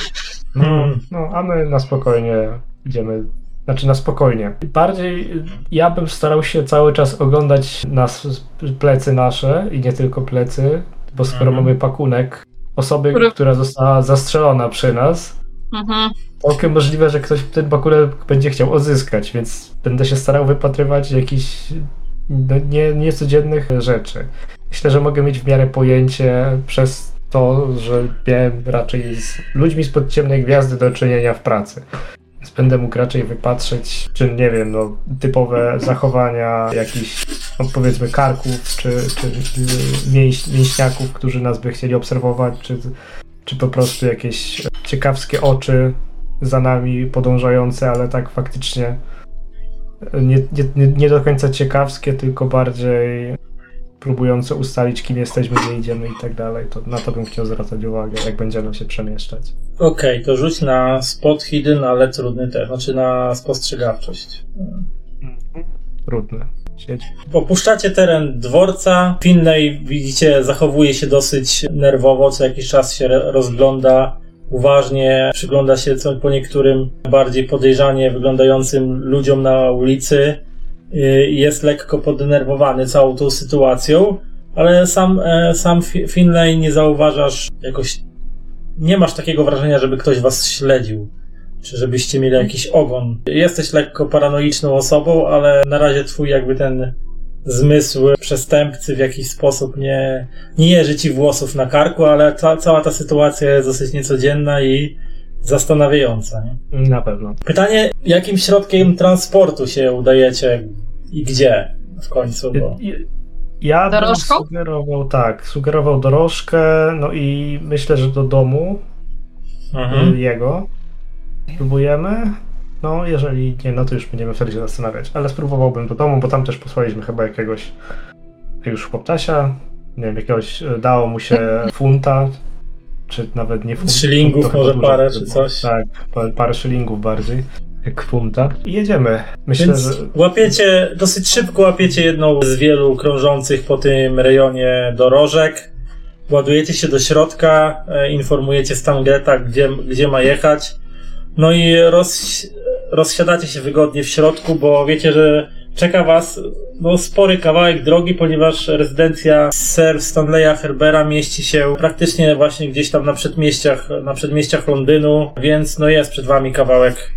No, Mm. no, a my na spokojnie idziemy. Znaczy na spokojnie. Bardziej y, ja bym starał się cały czas oglądać nas, plecy nasze i nie tylko plecy, bo skoro Mhm. mamy pakunek osoby, Który- która została zastrzelona przy nas, Mhm. całkiem możliwe, że ktoś ten pakunek będzie chciał odzyskać, więc będę się starał wypatrywać jakichś no, nie, niecodziennych rzeczy. Myślę, że mogę mieć w miarę pojęcie przez to, że miałem raczej z ludźmi spod ciemnej gwiazdy do czynienia w pracy. Więc będę mógł raczej wypatrzeć, czy nie wiem, no, typowe zachowania jakichś, no, powiedzmy, karków, czy, czy y, mięś, mięśniaków, którzy nas by chcieli obserwować, czy, czy po prostu jakieś ciekawskie oczy za nami podążające, ale tak faktycznie nie, nie, nie- nie do końca ciekawskie, tylko bardziej próbujące ustalić, kim jesteśmy, gdzie idziemy i tak dalej. To na to bym chciał zwracać uwagę, jak będziemy się przemieszczać. Okej, to rzuć na spot hidden, ale trudny też, znaczy na spostrzegawczość. Trudne. Siedź. Opuszczacie teren dworca. Finlay, widzicie, zachowuje się dosyć nerwowo, co jakiś czas się rozgląda uważnie, przygląda się po niektórym bardziej podejrzanie wyglądającym ludziom na ulicy. Yy, Jest lekko podenerwowany całą tą sytuacją, ale sam, e, sam Fi- Finlay nie zauważasz jakoś. Nie masz takiego wrażenia, żeby ktoś was śledził czy żebyście mieli jakiś ogon. Jesteś lekko paranoiczną osobą, ale na razie twój jakby ten zmysł przestępcy w jakiś sposób nie, nie jeży ci włosów na karku, ale ca, cała ta sytuacja jest dosyć niecodzienna i zastanawiająca. Nie? Na pewno. Pytanie, jakim środkiem transportu się udajecie i gdzie w końcu? Bo... Ja- Ja bym Dorożką? sugerował, tak, sugerował dorożkę, no i myślę, że do domu Mhm. jego spróbujemy. No, jeżeli nie, no to już będziemy wtedy się zastanawiać. Ale spróbowałbym do domu, bo tam też posłaliśmy chyba jakiegoś już chłoptasia. Nie wiem, jakiegoś e, dało mu się funta, czy nawet nie funta. Szylingów może parę, czy coś. Tak, pa- parę szylingów bardziej, jak funta. I jedziemy. Myślę, Więc że łapiecie, dosyć szybko łapiecie jedną z wielu krążących po tym rejonie dorożek. Ładujecie się do środka, e, informujecie Stangreta, gdzie, gdzie ma jechać. No i roz, rozsiadacie się wygodnie w środku, bo wiecie, że czeka was no, spory kawałek drogi, ponieważ rezydencja Sir Stanleya Herbera mieści się praktycznie właśnie gdzieś tam na przedmieściach, na przedmieściach Londynu, więc no jest przed wami kawałek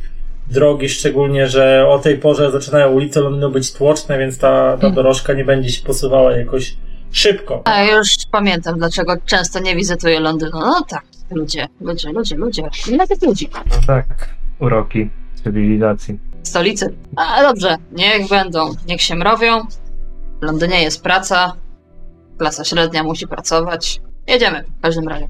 drogi, szczególnie, że o tej porze zaczynają ulice Londynu być tłoczne, więc ta, ta dorożka nie będzie się posuwała jakoś szybko. A już pamiętam, dlaczego często nie wizytuję Londynu. No tak, ludzie, ludzie, ludzie, ludzie. Ile tych ludzi? no tak, uroki cywilizacji. Stolicy. A dobrze, niech będą, niech się mrowią. W Londynie jest praca. Klasa średnia musi pracować. Jedziemy w każdym razie.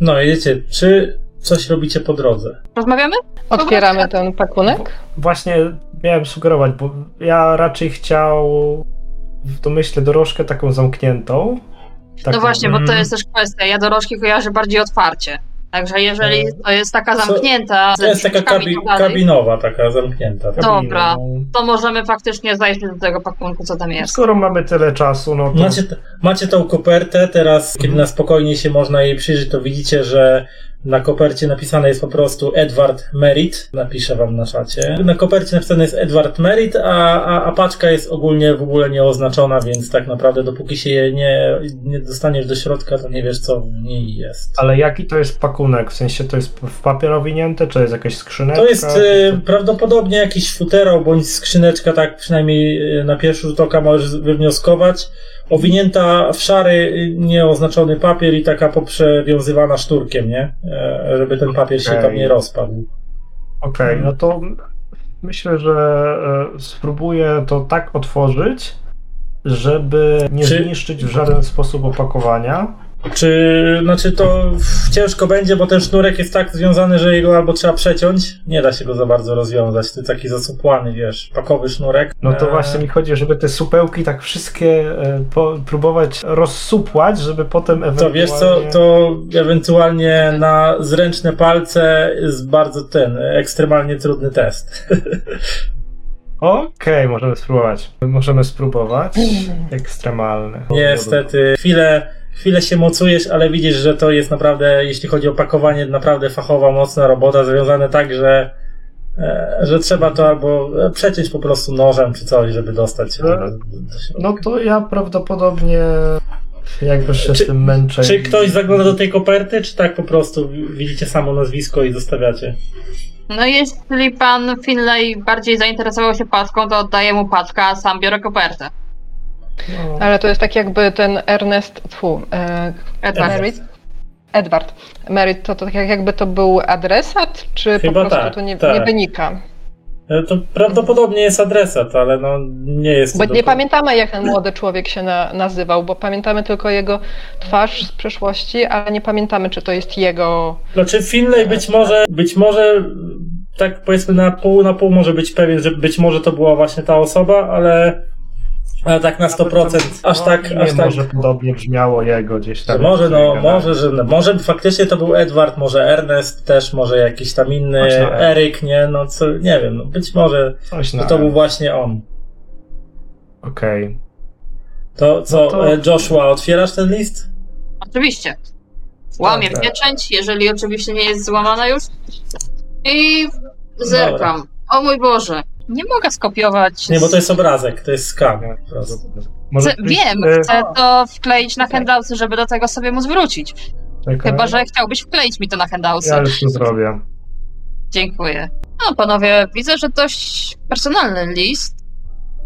No, jedziecie, czy coś robicie po drodze? Rozmawiamy? Otwieramy ten pakunek. Właśnie miałem sugerować, bo ja raczej chciał w domyśle dorożkę taką zamkniętą. No Taką- właśnie, bo to jest też kwestia. Ja dorożki kojarzę bardziej otwarcie. Także jeżeli E, to jest taka zamknięta, To jest taka kabi- tak dalej, kabinowa, taka zamknięta. Tak? kabinę, Dobra. no. to możemy faktycznie zajść do tego pakunku, co tam jest. Skoro mamy tyle czasu, no to Macie, macie tą kopertę, teraz kiedy na spokojnie się można jej przyjrzeć, to widzicie, że na kopercie napisane jest po prostu Edward Merritt. Napiszę wam na czacie. Na kopercie napisane jest Edward Merritt, a, a, a paczka jest ogólnie w ogóle nieoznaczona, więc tak naprawdę dopóki się je nie, nie dostaniesz do środka, to nie wiesz co w niej jest. Ale jaki to jest pakunek? W sensie to jest w papier owinięte, czy jest jakaś skrzyneczka? To jest y, prawdopodobnie jakiś futero bądź skrzyneczka, tak przynajmniej y, na pierwszy rzut oka możesz wywnioskować. Owinięta w szary, y, nieoznaczony papier i taka poprzewiązywana szturkiem, nie? E, żeby ten papier się Okej. tam nie rozpadł. Okej, no to myślę, że e, spróbuję to tak otworzyć, żeby nie Czy- zniszczyć w żaden sposób opakowania. Czy, znaczy to ciężko będzie, bo ten sznurek jest tak związany, że jego albo trzeba przeciąć, nie da się go za bardzo rozwiązać. To taki zasupłany, wiesz, pakowy sznurek. No to E, właśnie mi chodzi, żeby te supełki tak wszystkie e, po, próbować rozsupłać, żeby potem To ewentualnie... wiesz co, to ewentualnie na zręczne palce jest bardzo ten, ekstremalnie trudny test. Okej, możemy spróbować. Możemy spróbować. Ekstremalne. Niestety, chwilę, chwilę się mocujesz, ale widzisz, że to jest naprawdę, jeśli chodzi o pakowanie, naprawdę fachowa, mocna robota, związane tak, że, e, że trzeba to albo przeciąć po prostu nożem czy coś, żeby dostać. e, do środka. No to ja prawdopodobnie jakby się Czy- z tym męczę. Czy ktoś zagląda do tej koperty, czy tak po prostu widzicie samo nazwisko i zostawiacie? No jeśli pan Finlay bardziej zainteresował się paczką, to oddaję mu paczkę, a sam biorę kopertę. No, Ale to jest tak jakby ten Ernest, tfu, e, Edward. Merit, Edward. Merit, to, to tak jakby to był adresat, czy Chyba po prostu tak, to nie, tak. nie wynika? E, To prawdopodobnie jest adresat, ale no nie jest Bo nie pamiętamy, jak ten młody człowiek się na, nazywał, bo pamiętamy tylko jego twarz z przeszłości, ale nie pamiętamy, czy to jest jego. Znaczy Finlay być może, być może tak powiedzmy na pół na pół może być pewien, że być może to była właśnie ta osoba, ale, ale tak na 100% aż tak, imię aż tak. może podobnie brzmiało jego gdzieś tam. może, no, może, że może faktycznie to był Edward, może Ernest też, może jakiś tam inny. Eryk, nie, no co, nie wiem, no być może to, to był właśnie on. Okej. To co, No to- e, Joshua, otwierasz ten list? Oczywiście. Łamię Tak. pieczęć, jeżeli oczywiście nie jest złamana już. I zerkam. O mój Boże. Nie mogę skopiować. Nie, bo to jest obrazek, to jest skan. Chcę, ktoś, wiem, e, chcę to wkleić na handoutsy, żeby do tego sobie móc wrócić. czekaj. Chyba, że chciałbyś wkleić mi to na handoutsy. Ja już to zrobię. Dziękuję. No, panowie, widzę, że dość personalny list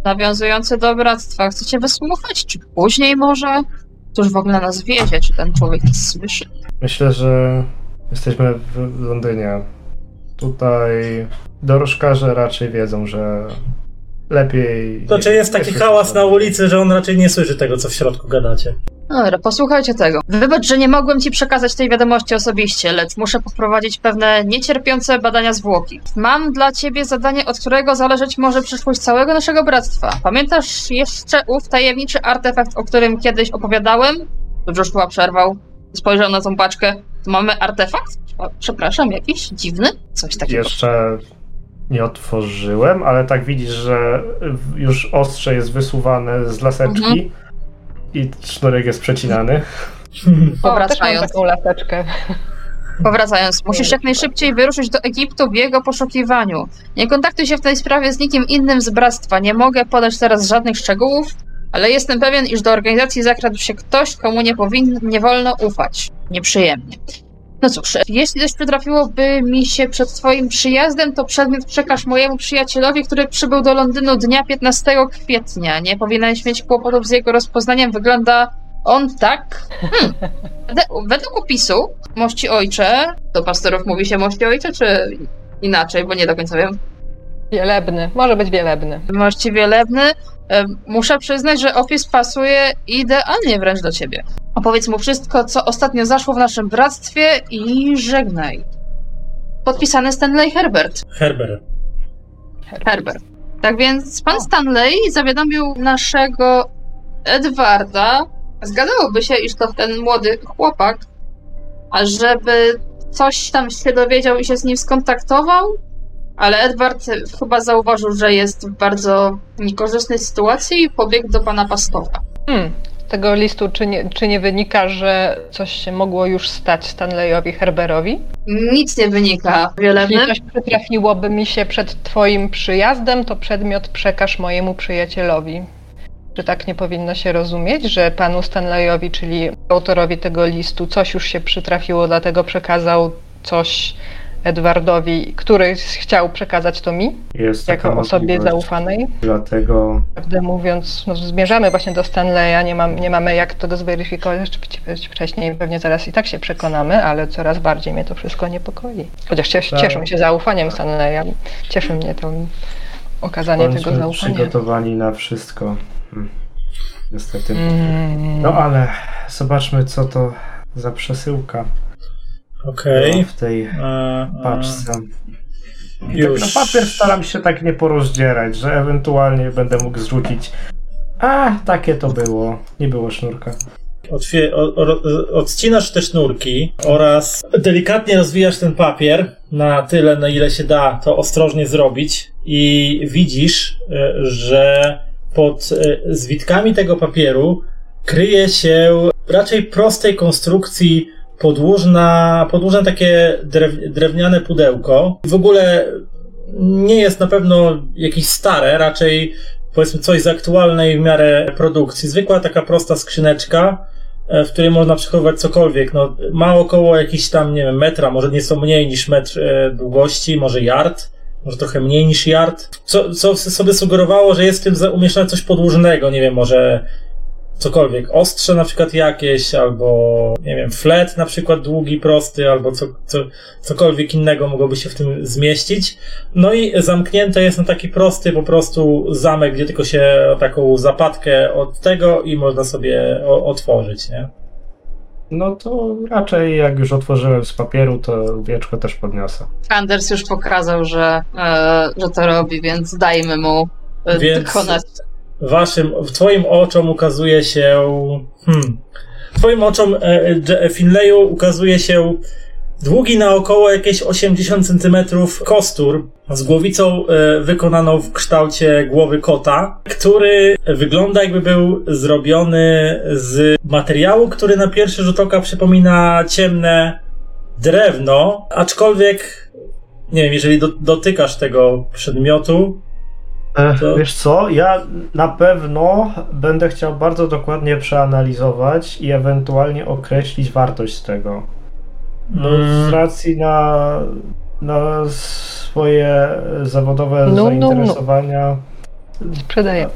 nawiązujący do bractwa. Chcecie wysłuchać? Czy później może? Cóż w ogóle nas wiedzie, czy ten człowiek nas słyszy? Myślę, że jesteśmy w Londynie. Tutaj dorożkarze raczej wiedzą, że lepiej. To czy jest taki hałas na ulicy, że on raczej nie słyszy tego, co w środku gadacie? Dobra, posłuchajcie tego. Wybacz, że nie mogłem ci przekazać tej wiadomości osobiście, lecz muszę poprowadzić pewne niecierpiące badania zwłoki. Mam dla ciebie zadanie, od którego zależeć może przyszłość całego naszego bractwa. Pamiętasz jeszcze ów tajemniczy artefakt, o którym kiedyś opowiadałem? Joshua przerwał, spojrzał na tą paczkę. Tu mamy artefakt? Przepraszam, jakiś dziwny? Coś takiego. Jeszcze nie otworzyłem, ale tak widzisz, że już ostrze jest wysuwane z laseczki Mhm. i sznurek jest przecinany. O, Powracając. taką laseczkę. Powracając, musisz jak najszybciej wyruszyć do Egiptu w jego poszukiwaniu. Nie kontaktuj się w tej sprawie z nikim innym z bractwa. Nie mogę podać teraz żadnych szczegółów, ale jestem pewien, iż do organizacji zakradł się ktoś, komu nie powinno, nie wolno ufać. Nieprzyjemnie. No cóż, jeśli coś przytrafiłoby mi się przed twoim przyjazdem, to przedmiot przekaż mojemu przyjacielowi, który przybył do Londynu dnia 15 kwietnia. Nie powinieneś mieć kłopotów z jego rozpoznaniem. Wygląda on tak. Hmm. Wed- Według opisu Mości ojcze, do pastorów mówi się mości ojcze, czy inaczej, bo nie do końca wiem. Wielebny, może być wielebny. Mości wielebny. E, Muszę przyznać, że opis pasuje idealnie wręcz do ciebie. Opowiedz mu wszystko, co ostatnio zaszło w naszym bractwie i żegnaj. Podpisany Stanley Herbert. Herbert. Herbert. Tak więc pan Stanley zawiadomił naszego Edwarda, zgadzałoby się, iż to ten młody chłopak, a żeby coś tam się dowiedział i się z nim skontaktował, ale Edward chyba zauważył, że jest w bardzo niekorzystnej sytuacji i pobiegł do pana pastora. Hmm. Z tego listu czy nie, czy nie wynika, że coś się mogło już stać Stanleyowi Herberowi? Nic nie wynika Jeśli wielebny. coś przytrafiłoby mi się przed twoim przyjazdem, to przedmiot przekaż mojemu przyjacielowi. Czy tak nie powinno się rozumieć, że panu Stanleyowi, czyli autorowi tego listu, coś już się przytrafiło, dlatego przekazał coś Edwardowi, który chciał przekazać to mi, Jest jako osobie zaufanej? Dlatego Prawdę mówiąc, no, zmierzamy właśnie do Stanleya, nie, mam, nie mamy jak tego zweryfikować wcześniej, pewnie zaraz i tak się przekonamy, ale coraz bardziej mnie to wszystko niepokoi. Chociaż cies, Tak. cieszę się zaufaniem Stanleya, cieszy mnie to okazanie tego bądźmy zaufania. przygotowani na wszystko. Hmm. Niestety. Mm. No ale zobaczmy, co to za przesyłka Okej. była w tej E, e, paczce. I Już. tak na papier staram się tak nie porozdzierać, że ewentualnie będę mógł zrzucić. A, takie to było. Nie było sznurka. Otwie- o- o- odcinasz te sznurki oraz delikatnie rozwijasz ten papier na tyle, na ile się da to ostrożnie zrobić i widzisz, e, że pod e, zwitkami tego papieru kryje się raczej prostej konstrukcji podłużna, podłużne takie drew, drewniane pudełko. W ogóle nie jest na pewno jakieś stare, raczej powiedzmy coś z aktualnej w miarę produkcji. Zwykła taka prosta skrzyneczka, e, w której można przechowywać cokolwiek. No, ma około jakiś tam, nie wiem, metra, może nieco mniej niż metr e, długości, może yard, może trochę mniej niż yard. Co, co sobie sugerowało, że jest w tym umieszczone coś podłużnego, nie wiem, może cokolwiek, ostrze na przykład jakieś, albo nie wiem, flet na przykład długi, prosty, albo co, co, cokolwiek innego mogłoby się w tym zmieścić. No i zamknięte jest na taki prosty po prostu zamek, gdzie tylko się taką zapadkę od tego i można sobie o, otworzyć, nie? No to raczej jak już otworzyłem z papieru, to wieczko też podniosę. Anders już pokazał, że, e, że to robi, więc dajmy mu e, Więc- dokonać. Waszym, w twoim oczom ukazuje się, hmm, twoim oczom, e, Dż- Finleyu ukazuje się długi na około jakieś 80 cm kostur z głowicą e, wykonaną w kształcie głowy kota, który wygląda jakby był zrobiony z materiału, który na pierwszy rzut oka przypomina ciemne drewno, aczkolwiek nie wiem, jeżeli do, dotykasz tego przedmiotu, Ech, To- Wiesz co, ja na pewno będę chciał bardzo dokładnie przeanalizować i ewentualnie określić wartość tego. No, Mm. z racji na, na swoje zawodowe No, no, no. Sprzedaję.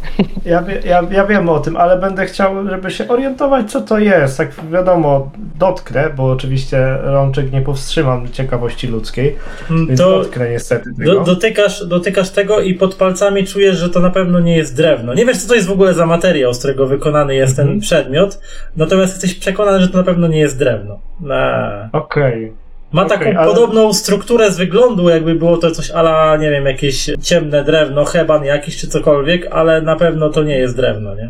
Ja, ja, ja wiem o tym, ale będę chciał, żeby się orientować, co to jest. Tak wiadomo, dotknę, bo oczywiście rączek nie powstrzymam ciekawości ludzkiej, mm, więc to dotknę niestety tego. Do, dotykasz, dotykasz tego i pod palcami czujesz, że to na pewno nie jest drewno. Nie wiesz, co to jest w ogóle za materiał, z którego wykonany jest ten Mhm. przedmiot, natomiast jesteś przekonany, że to na pewno nie jest drewno. Na... Okej. Ma Okej, taką ale- podobną strukturę z wyglądu, jakby było to coś ala, nie wiem, jakieś ciemne drewno, heban jakiś czy cokolwiek, ale na pewno to nie jest drewno, nie?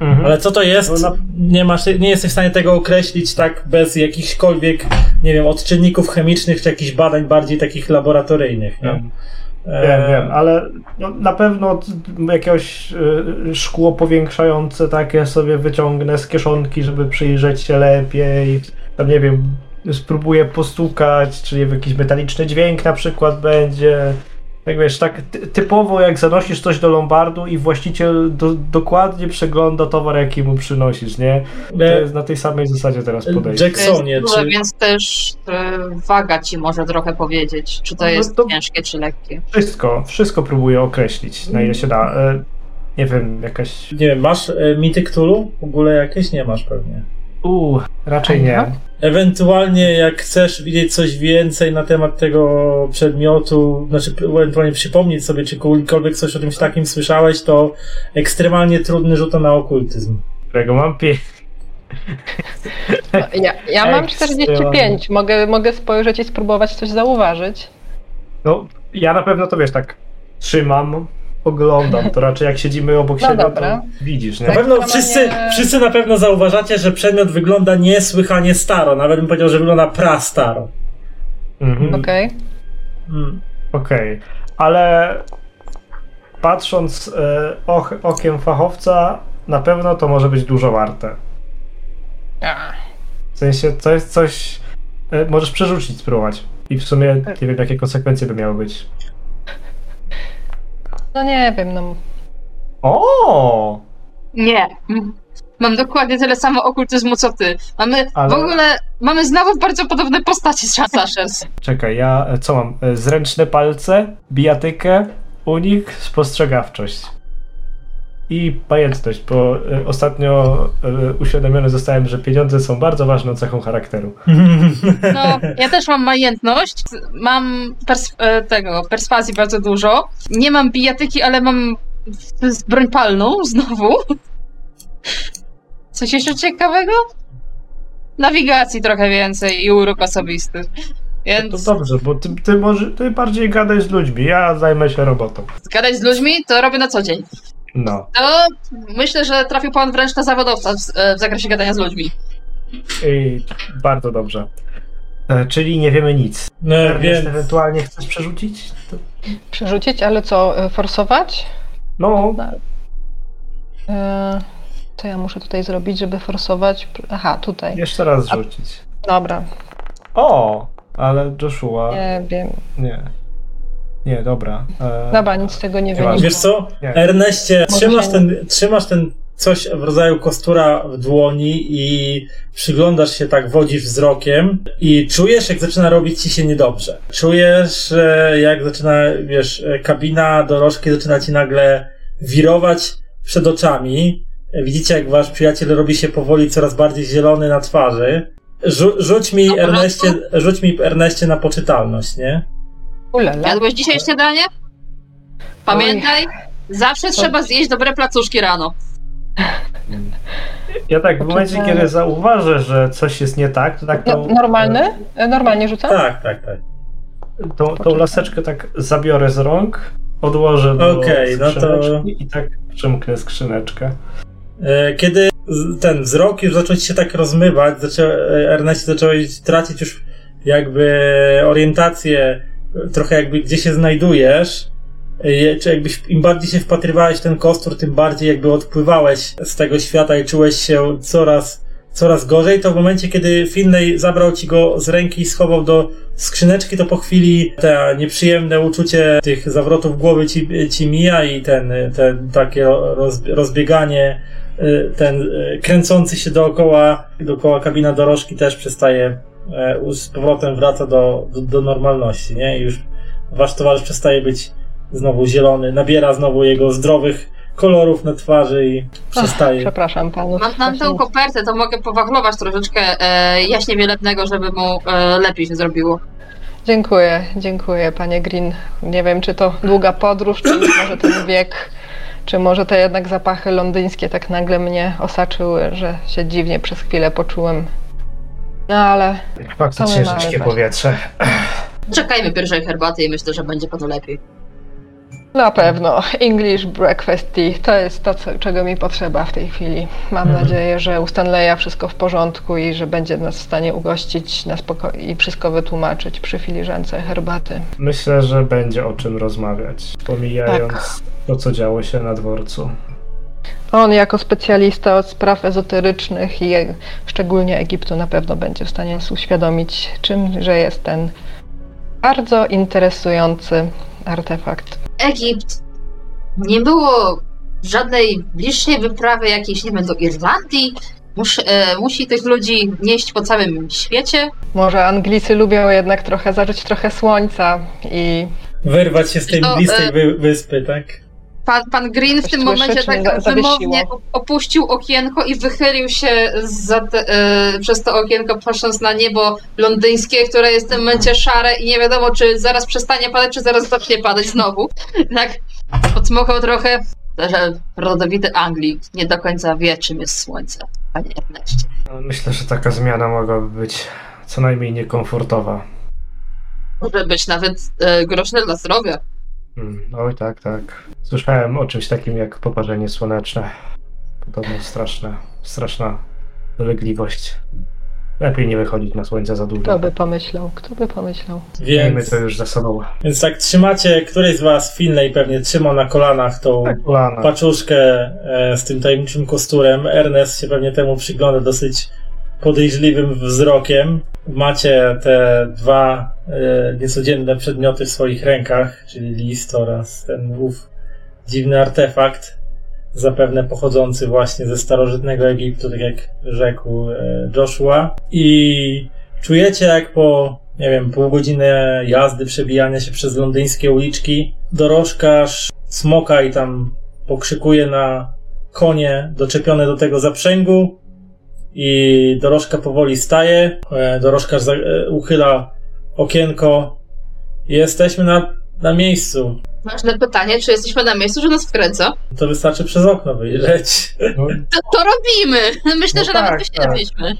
Mhm. Ale co to jest? No na- Nie, masz, nie jesteś w stanie tego określić tak bez jakichkolwiek, nie wiem, odczynników chemicznych czy jakichś badań bardziej takich laboratoryjnych, nie? Wiem. E, Wiem, wiem, ale no, na pewno jakieś y, szkło powiększające takie sobie wyciągnę z kieszonki, żeby przyjrzeć się lepiej. Tam nie wiem, spróbuję postukać, czy jakiś metaliczny dźwięk na przykład będzie. Tak wiesz, tak ty- typowo jak zanosisz coś do lombardu i właściciel do, dokładnie przegląda towar, jaki mu przynosisz, nie? To E, jest na tej samej zasadzie teraz podejście. Jacksonie, duże, czy... więc też e, waga ci może trochę powiedzieć, czy to No jest to- ciężkie, czy lekkie. Wszystko, wszystko próbuję określić, na ile się da. E, Nie wiem, jakaś Nie wiem, masz mity Cthulhu? W ogóle jakieś nie masz pewnie. Uuu, raczej nie. Ewentualnie jak chcesz widzieć coś więcej na temat tego przedmiotu, znaczy ewentualnie przypomnieć sobie, czy kiedykolwiek coś o czymś takim słyszałeś, to ekstremalnie trudny rzut na okultyzm. Którego mam pie... No, ja, ja mam Ekstremalnie. 45. Mogę, mogę spojrzeć i spróbować coś zauważyć. No, ja na pewno to wiesz, tak trzymam, oglądam. To raczej jak siedzimy obok No siebie, dobra. to widzisz, nie? Na pewno wszyscy, wszyscy na pewno zauważacie, że przedmiot wygląda niesłychanie staro. Nawet bym powiedział, że wygląda prastaro. Mhm. Okej. Mm. Okej, ale patrząc e, och, okiem fachowca, na pewno to może być dużo warte. W sensie to jest coś, e, możesz przerzucić, spróbować. I w sumie nie wiem, jakie konsekwencje by miały być. No nie wiem, no. O! Nie. Mam dokładnie tyle samo okultyzmu co ty. Mamy Ale- w ogóle, mamy znowu bardzo podobne postaci z Sashers. Czekaj, ja e, co mam? E, Zręczne palce, bijatykę, unik, spostrzegawczość. I pamiętność, bo e, ostatnio e, uświadomiony zostałem, że pieniądze są bardzo ważną cechą charakteru. No, ja też mam majętność, mam pers- e, tego, perswazji bardzo dużo. Nie mam bijatyki, ale mam broń palną znowu. Coś jeszcze ciekawego? Nawigacji trochę więcej i urok osobisty. To Więc dobrze, bo ty, ty, może, ty bardziej gadaj z ludźmi, ja zajmę się robotą. gadać z ludźmi to robię na co dzień. No. To myślę, że trafił pan wręcz na zawodowca w, w zakresie gadania z ludźmi. I bardzo dobrze. E, czyli nie wiemy nic. No, więc ewentualnie chcesz przerzucić? To... Przerzucić, ale co, y, forsować? No, E, Co ja muszę tutaj zrobić, żeby forsować? Aha, tutaj. jeszcze raz rzucić. Dobra, O, ale Joshua. Nie wiem. Nie, dobra. E, Dobra, nic z tego nie Nieważne. wynika. wiesz co? Nie. Erneście, trzymasz ten, trzymasz ten coś w rodzaju kostura w dłoni i przyglądasz się tak, wodzisz wzrokiem i czujesz, jak zaczyna robić ci się niedobrze. Czujesz, że jak zaczyna, wiesz, kabina dorożki zaczyna ci nagle wirować przed oczami. Widzicie, jak wasz przyjaciel robi się powoli coraz bardziej zielony na twarzy. Rzu- rzuć mi, Erneście, rzuć mi, Erneście, na poczytalność, nie? Ulala. Jadłeś dzisiaj śniadanie? Pamiętaj, zawsze trzeba zjeść dobre placuszki rano. Ja tak w momencie, kiedy zauważę, że coś jest nie tak, to tak No, tą, normalny? E, Normalnie rzucam? Tak, tak, tak. tą, tą laseczkę tak zabiorę z rąk, odłożę do Okej, no to- skrzyneczki i tak przymknę skrzyneczkę. E, Kiedy z- ten wzrok już zaczął się tak rozmywać, zaczą, e, Erneście zacząłeś tracić już jakby orientację, e, trochę jakby gdzie się znajdujesz, e, czy jakbyś im bardziej się wpatrywałeś w ten kostur, tym bardziej jakby odpływałeś z tego świata i czułeś się coraz, coraz gorzej, to w momencie, kiedy Finlay zabrał ci go z ręki i schował do skrzyneczki, to po chwili te nieprzyjemne uczucie tych zawrotów głowy ci, ci mija i ten, ten takie roz, rozbieganie, y, ten y, kręcący się dookoła, dookoła kabina dorożki też przestaje, z powrotem wraca do, do, do normalności, nie? I już wasz towarzysz przestaje być znowu zielony, nabiera znowu jego zdrowych kolorów na twarzy i przestaje. Przepraszam panów. Mam, mam tą kopertę, to mogę powachlować troszeczkę e, jaśnie wielebnego, żeby mu e, lepiej się zrobiło. Dziękuję, dziękuję panie Green. Nie wiem, czy to długa podróż, czy może ten wiek, czy może te jednak zapachy londyńskie tak nagle mnie osaczyły, że się dziwnie przez chwilę poczułem. No ale Faktycznie tak? powietrze. Czekajmy pierwszej herbaty i myślę, że będzie panu lepiej. na pewno English breakfast tea to jest to, co, czego mi potrzeba w tej chwili. Mam Mhm. nadzieję, że u Stanleya wszystko w porządku i że będzie nas w stanie ugościć na spoko- i wszystko wytłumaczyć przy filiżance herbaty. Myślę, że będzie o czym rozmawiać, pomijając Tak. to, co działo się na dworcu. On jako specjalista od spraw ezoterycznych i e- szczególnie Egiptu na pewno będzie w stanie nas uświadomić, czym, że jest ten bardzo interesujący artefakt. Egipt. Nie było żadnej bliższej wyprawy jakiejś, nie wiem, do Irlandii. E, musi tych ludzi nieść po całym świecie. Może Anglicy lubią jednak trochę zażyć trochę słońca i Wyrwać się z tej To, blistej e, wy, wyspy, tak? Pan, pan Green w tym momencie tak wymownie opuścił okienko i wychylił się te, e, przez to okienko, patrząc na niebo londyńskie, które jest w tym momencie szare i nie wiadomo, czy zaraz przestanie padać, czy zaraz zacznie padać znowu. Tak podsmuchał trochę, że rodowity Anglii nie do końca wie, czym jest słońce, panie Erneście. No, Myślę, że taka zmiana mogłaby być co najmniej niekomfortowa. Może być nawet e, groźne dla zdrowia. Hmm, oj, tak, tak. Słyszałem o czymś takim jak poparzenie słoneczne. Podobno straszna, straszna dolegliwość. Lepiej nie wychodzić na słońce za dużo. kto by pomyślał, kto by pomyślał. Miejmy Więc, to już za sobą. więc tak trzymacie, któryś z was, Finlay pewnie trzymał na kolanach tą Tak, kolana. paczuszkę e, z tym tajemniczym kosturem. Ernest się pewnie temu przygląda dosyć podejrzliwym wzrokiem. Macie te dwa e, niecodzienne przedmioty w swoich rękach, czyli list oraz ten ów dziwny artefakt, zapewne pochodzący właśnie ze starożytnego Egiptu, tak jak rzekł e, Joshua. I czujecie jak po, nie wiem, pół godziny jazdy, przebijania się przez londyńskie uliczki, dorożkarz smoka i tam pokrzykuje na konie doczepione do tego zaprzęgu i dorożka powoli staje. E, Dorożkarz e, uchyla okienko. Jesteśmy na, na miejscu. Ważne pytanie, czy jesteśmy na miejscu, że nas wkręca? To wystarczy przez okno wyjrzeć. No, To, to robimy! Myślę, No że tak, nawet wyśledliśmy.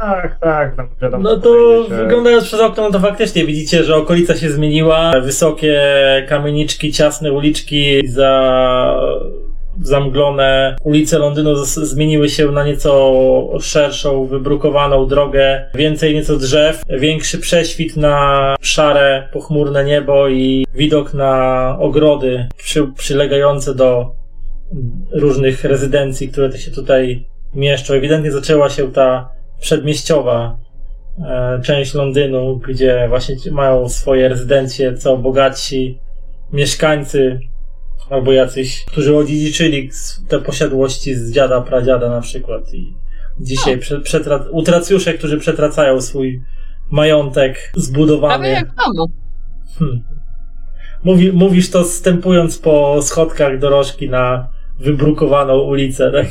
tak, tak, no wiadomo. No to wyglądając przez okno, no to faktycznie widzicie, że okolica się zmieniła. Wysokie kamieniczki, ciasne uliczki za zamglone ulice Londynu zmieniły się na nieco szerszą, wybrukowaną drogę, więcej nieco drzew, większy prześwit na szare, pochmurne niebo i widok na ogrody przy, przylegające do różnych rezydencji, które się tutaj mieszczą. Ewidentnie zaczęła się ta przedmieściowa e, część Londynu, gdzie właśnie mają swoje rezydencje, co bogatsi mieszkańcy albo jacyś, którzy odziedziczyli te posiadłości z dziada, pradziada na przykład i dzisiaj prze, przetra- utracjusze, którzy przetracają swój majątek Prawie zbudowany. jak w domu. Hmm. Mówi, mówisz to stępując po schodkach dorożki na wybrukowaną ulicę, tak?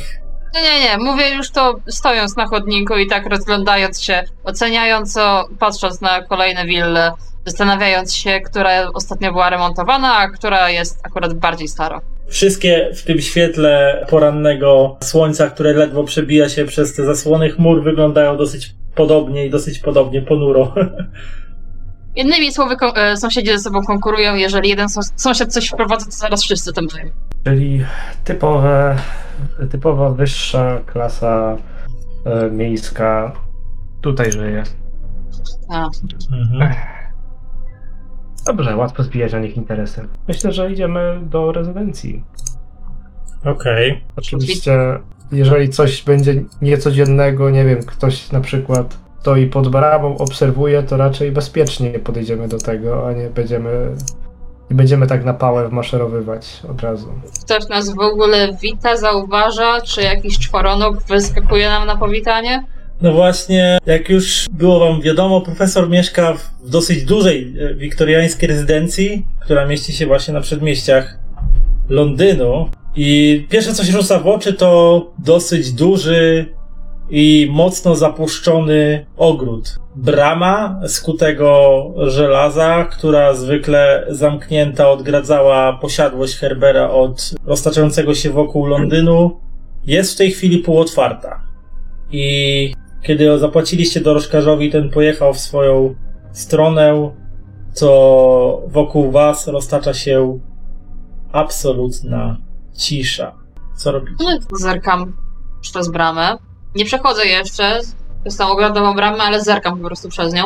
Nie, nie, nie. Mówię już to stojąc na chodniku i tak rozglądając się, oceniająco, patrząc na kolejne wille, zastanawiając się, która ostatnio była remontowana, a która jest akurat bardziej stara. Wszystkie w tym świetle porannego słońca, które ledwo przebija się przez te zasłony chmur, wyglądają dosyć podobnie i dosyć podobnie ponuro. Innymi słowy, e, sąsiedzi ze sobą konkurują. Jeżeli jeden sąs- sąsiad coś wprowadza, to zaraz wszyscy tam mają. Czyli typowe, typowa wyższa klasa e, miejska tutaj żyje. A. Mhm. Dobrze, łatwo zbijać na nich interesy. Myślę, że idziemy do rezydencji. Okej. Oczywiście, jeżeli coś będzie niecodziennego, nie wiem, ktoś na przykład stoi pod bramą, obserwuje, to raczej bezpiecznie podejdziemy do tego, a nie będziemy, nie będziemy tak na pałę wmaszerowywać od razu. Ktoś nas w ogóle wita, zauważa, czy jakiś czworonóg wyskakuje nam na powitanie? No właśnie, jak już było wam wiadomo, profesor mieszka w dosyć dużej e, wiktoriańskiej rezydencji, która mieści się właśnie na przedmieściach Londynu. I pierwsze co się rzuca w oczy to dosyć duży i mocno zapuszczony ogród. Brama z kutego żelaza, która zwykle zamknięta odgradzała posiadłość Herbera od roztaczającego się wokół Londynu, jest w tej chwili półotwarta. I kiedy zapłaciliście dorożkarzowi, ten pojechał w swoją stronę, to wokół was roztacza się absolutna cisza. Co robicie? No, Zerkam przez bramę. Nie przechodzę jeszcze przez tą ogrodową bramę, ale zerkam po prostu przez nią.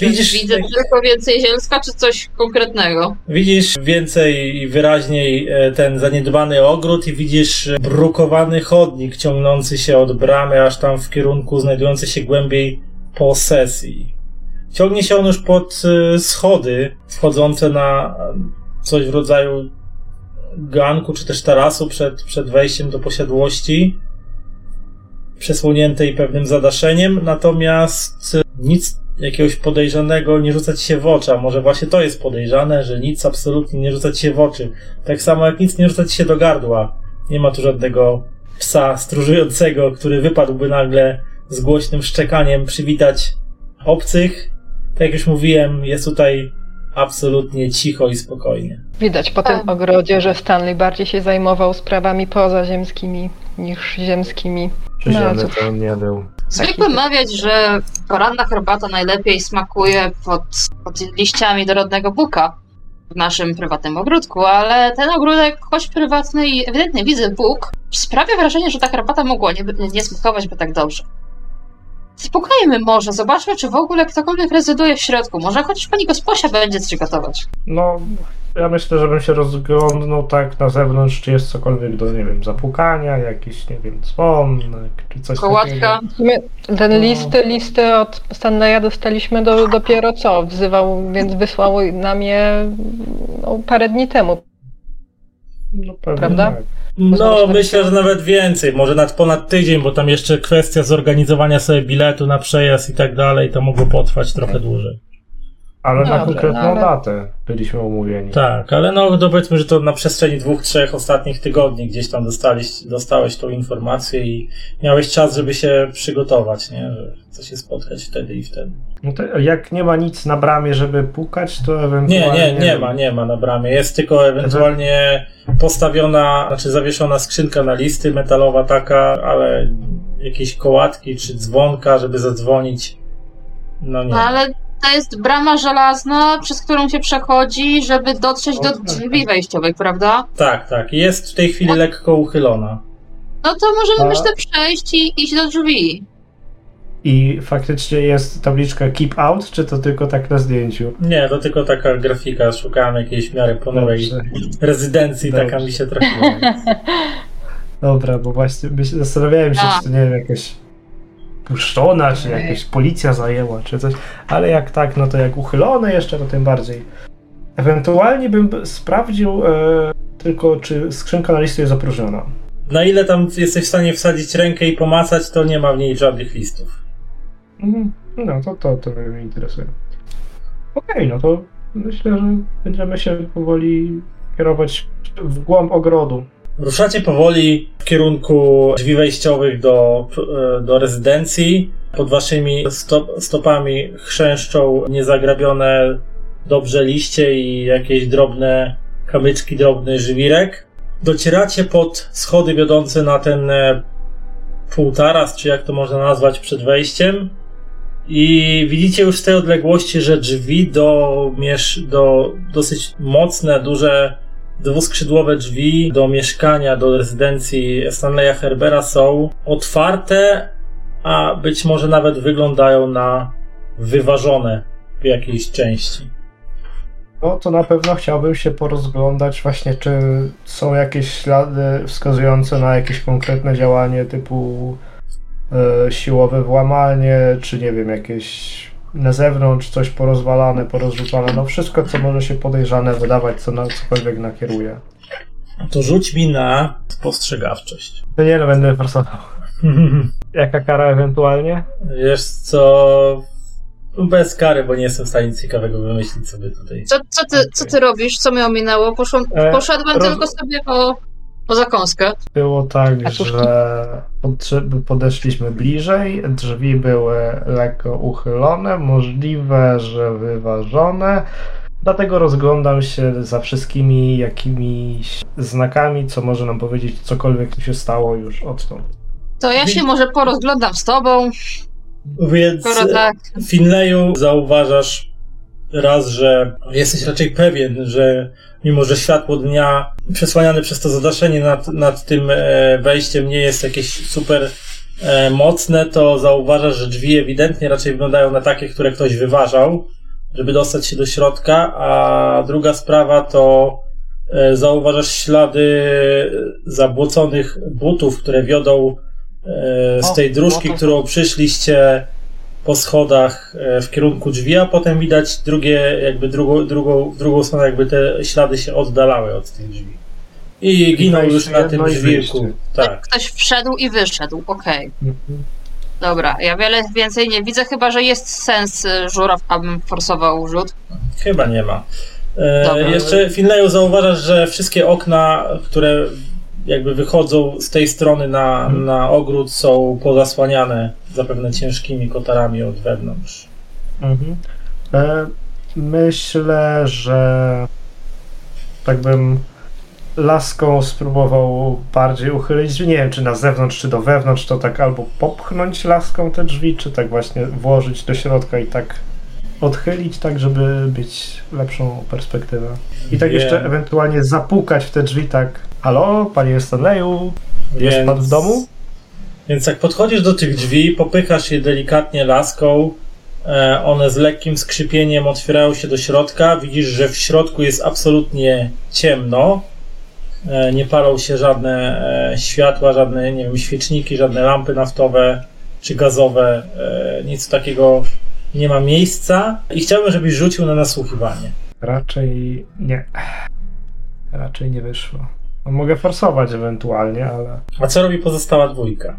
Widzisz, widzę tylko więcej zielska, czy coś konkretnego? widzisz więcej i wyraźniej e, ten zaniedbany ogród i widzisz e, brukowany chodnik ciągnący się od bramy aż tam w kierunku znajdujący się głębiej posesji. Ciągnie się on już pod e, schody wchodzące na coś w rodzaju ganku czy też tarasu przed, przed wejściem do posiadłości, przesłoniętej pewnym zadaszeniem, natomiast nic jakiegoś podejrzanego nie rzucać się w oczy, a może właśnie to jest podejrzane, że nic absolutnie nie rzucać się w oczy. Tak samo jak nic nie rzucać się do gardła. Nie ma tu żadnego psa stróżującego, który wypadłby nagle z głośnym szczekaniem przywitać obcych. Tak jak już mówiłem, jest tutaj absolutnie cicho i spokojnie. Widać po tym A. ogrodzie, że Stanley bardziej się zajmował sprawami pozaziemskimi niż ziemskimi. Przyziemny No, to nie był. Zwykle mawiać, że poranna herbata najlepiej smakuje pod, pod liściami dorodnego buka w naszym prywatnym ogródku, ale ten ogródek, choć prywatny i ewidentnie widzę bóg, sprawia wrażenie, że ta herbata mogła nie, nie smakować by tak dobrze. Spokojmy może, zobaczmy, czy w ogóle ktokolwiek rezyduje w środku. Może chociaż pani gosposia będzie coś gotować. No, ja myślę, żebym się rozglądnął tak na zewnątrz, czy jest cokolwiek do, nie wiem, zapukania, jakiś, nie wiem, dzwonek, czy coś Kołatka. takiego. Ten No. listy, listy od Stanleya dostaliśmy do, dopiero co, wzywał, więc wysłał nam je no, parę dni temu. No, pewnie Prawda? Tak. No, myślę, że nawet więcej, może nawet ponad tydzień, bo tam jeszcze kwestia zorganizowania sobie biletu na przejazd i tak dalej, to mogło potrwać trochę dłużej. Ale na Dobrze, konkretną no ale- datę byliśmy umówieni. Tak, ale no to powiedzmy, że to na przestrzeni dwóch, trzech ostatnich tygodni gdzieś tam dostałeś, dostałeś tą informację i miałeś czas, żeby się przygotować, nie? Że chce się spotkać wtedy i wtedy. No to jak nie ma nic na bramie, żeby pukać, to ewentualnie... Nie, nie, nie ma, nie ma na bramie. Jest tylko ewentualnie postawiona, znaczy zawieszona skrzynka na listy, metalowa taka, ale jakieś kołatki czy dzwonka, żeby zadzwonić. No nie. No ale to jest brama żelazna, przez którą się przechodzi, żeby dotrzeć do O, tak, drzwi wejściowych, prawda? Tak, tak. Jest w tej chwili lekko uchylona. No to możemy A- myślę przejść i iść do drzwi. I faktycznie jest tabliczka keep out, czy to tylko tak na zdjęciu? Nie, to tylko taka grafika. Szukałem jakiejś w miarę plonowej Dobrze. rezydencji, taka mi się trafiła. Dobra, bo właśnie zastanawiałem się, A. czy to nie wiem, jakaś puszczona, czy jakaś policja zajęła, czy coś. Ale jak tak, no to jak uchylone jeszcze, to tym bardziej. Ewentualnie bym sprawdził e, tylko, czy skrzynka na liście jest opróżniona. Na ile tam jesteś w stanie wsadzić rękę i pomacać, to nie ma w niej żadnych listów. Mhm. No to, to, to mnie interesuje. Okej, no to myślę, że będziemy się powoli kierować w głąb ogrodu. Ruszacie powoli w kierunku drzwi wejściowych do, e, do rezydencji. Pod waszymi stop, stopami chrzęszczą niezagrabione dobrze liście i jakieś drobne kamyczki, drobny żywirek. Docieracie pod schody wiodące na ten e, półtaras, czy jak to można nazwać, przed wejściem. I widzicie już z tej odległości, że drzwi do, do dosyć mocne, duże dwuskrzydłowe drzwi do mieszkania, do rezydencji Stanleya Herbera są otwarte, a być może nawet wyglądają na wyważone w jakiejś części. No to na pewno chciałbym się porozglądać właśnie, czy są jakieś ślady wskazujące na jakieś konkretne działanie typu e, siłowe włamanie, czy nie wiem, jakieś na zewnątrz coś porozwalane, porozrzucane, no wszystko, co może się podejrzane wydawać, co na cokolwiek nakieruje. To rzuć mi na spostrzegawczość. To nie, no będę forsował. Jaka kara ewentualnie? Wiesz co? Bez kary, bo nie jestem w stanie nic ciekawego wymyślić sobie tutaj. Co, co, ty, co ty robisz? Co mnie ominęło? Poszłam, E, poszedłem roz- tylko sobie po, po zakąskę. Było tak, że podeszliśmy bliżej, drzwi były lekko uchylone, możliwe, że wyważone. Dlatego rozglądam się za wszystkimi jakimiś znakami, co może nam powiedzieć cokolwiek tu się stało już odtąd. To ja się może porozglądam z tobą, Więc skoro tak. Finleyu zauważasz raz, że jesteś raczej pewien, że mimo, że światło dnia przesłaniane przez to zadaszenie nad, nad tym e, wejściem nie jest jakieś super e, mocne, to zauważasz, że drzwi ewidentnie raczej wyglądają na takie, które ktoś wyważał, żeby dostać się do środka, a druga sprawa to e, zauważasz ślady zabłoconych butów, które wiodą z tej dróżki, którą przyszliście po schodach e, w kierunku drzwi, a potem widać drugie, jakby drugą, drugą, w drugą stronę, jakby te ślady się oddalały od tych drzwi. I ginął już na tym drzwiku. wyjście. Tak. Ktoś wszedł i wyszedł, okej. Mhm. Dobra, ja wiele więcej nie widzę, chyba że jest sens y, żuraw, abym forsował rzut. Chyba nie ma. E, jeszcze Finleyu zauważasz, że wszystkie okna, które jakby wychodzą z tej strony na, Mhm. na ogród są pozasłaniane zapewne ciężkimi kotarami od wewnątrz. Mhm. E, myślę, że tak bym laską spróbował bardziej uchylić. Nie wiem, czy na zewnątrz, czy do wewnątrz, to tak albo popchnąć laską te drzwi, czy tak właśnie włożyć do środka i tak odchylić, tak żeby mieć lepszą perspektywę. I tak Wiem. jeszcze ewentualnie zapukać w te drzwi, tak halo, panie Stanleyu, jest pan w domu? Więc jak podchodzisz do tych drzwi, popychasz je delikatnie laską, e, one z lekkim skrzypieniem otwierają się do środka. Widzisz, że w środku jest absolutnie ciemno. E, Nie palą się żadne e, światła, żadne, nie wiem, świeczniki, żadne lampy naftowe czy gazowe. Nic takiego nie ma miejsca. I chciałbym, żebyś rzucił na nasłuchiwanie. Raczej nie. Raczej nie wyszło. No, mogę forsować ewentualnie, ale. A co robi pozostała dwójka?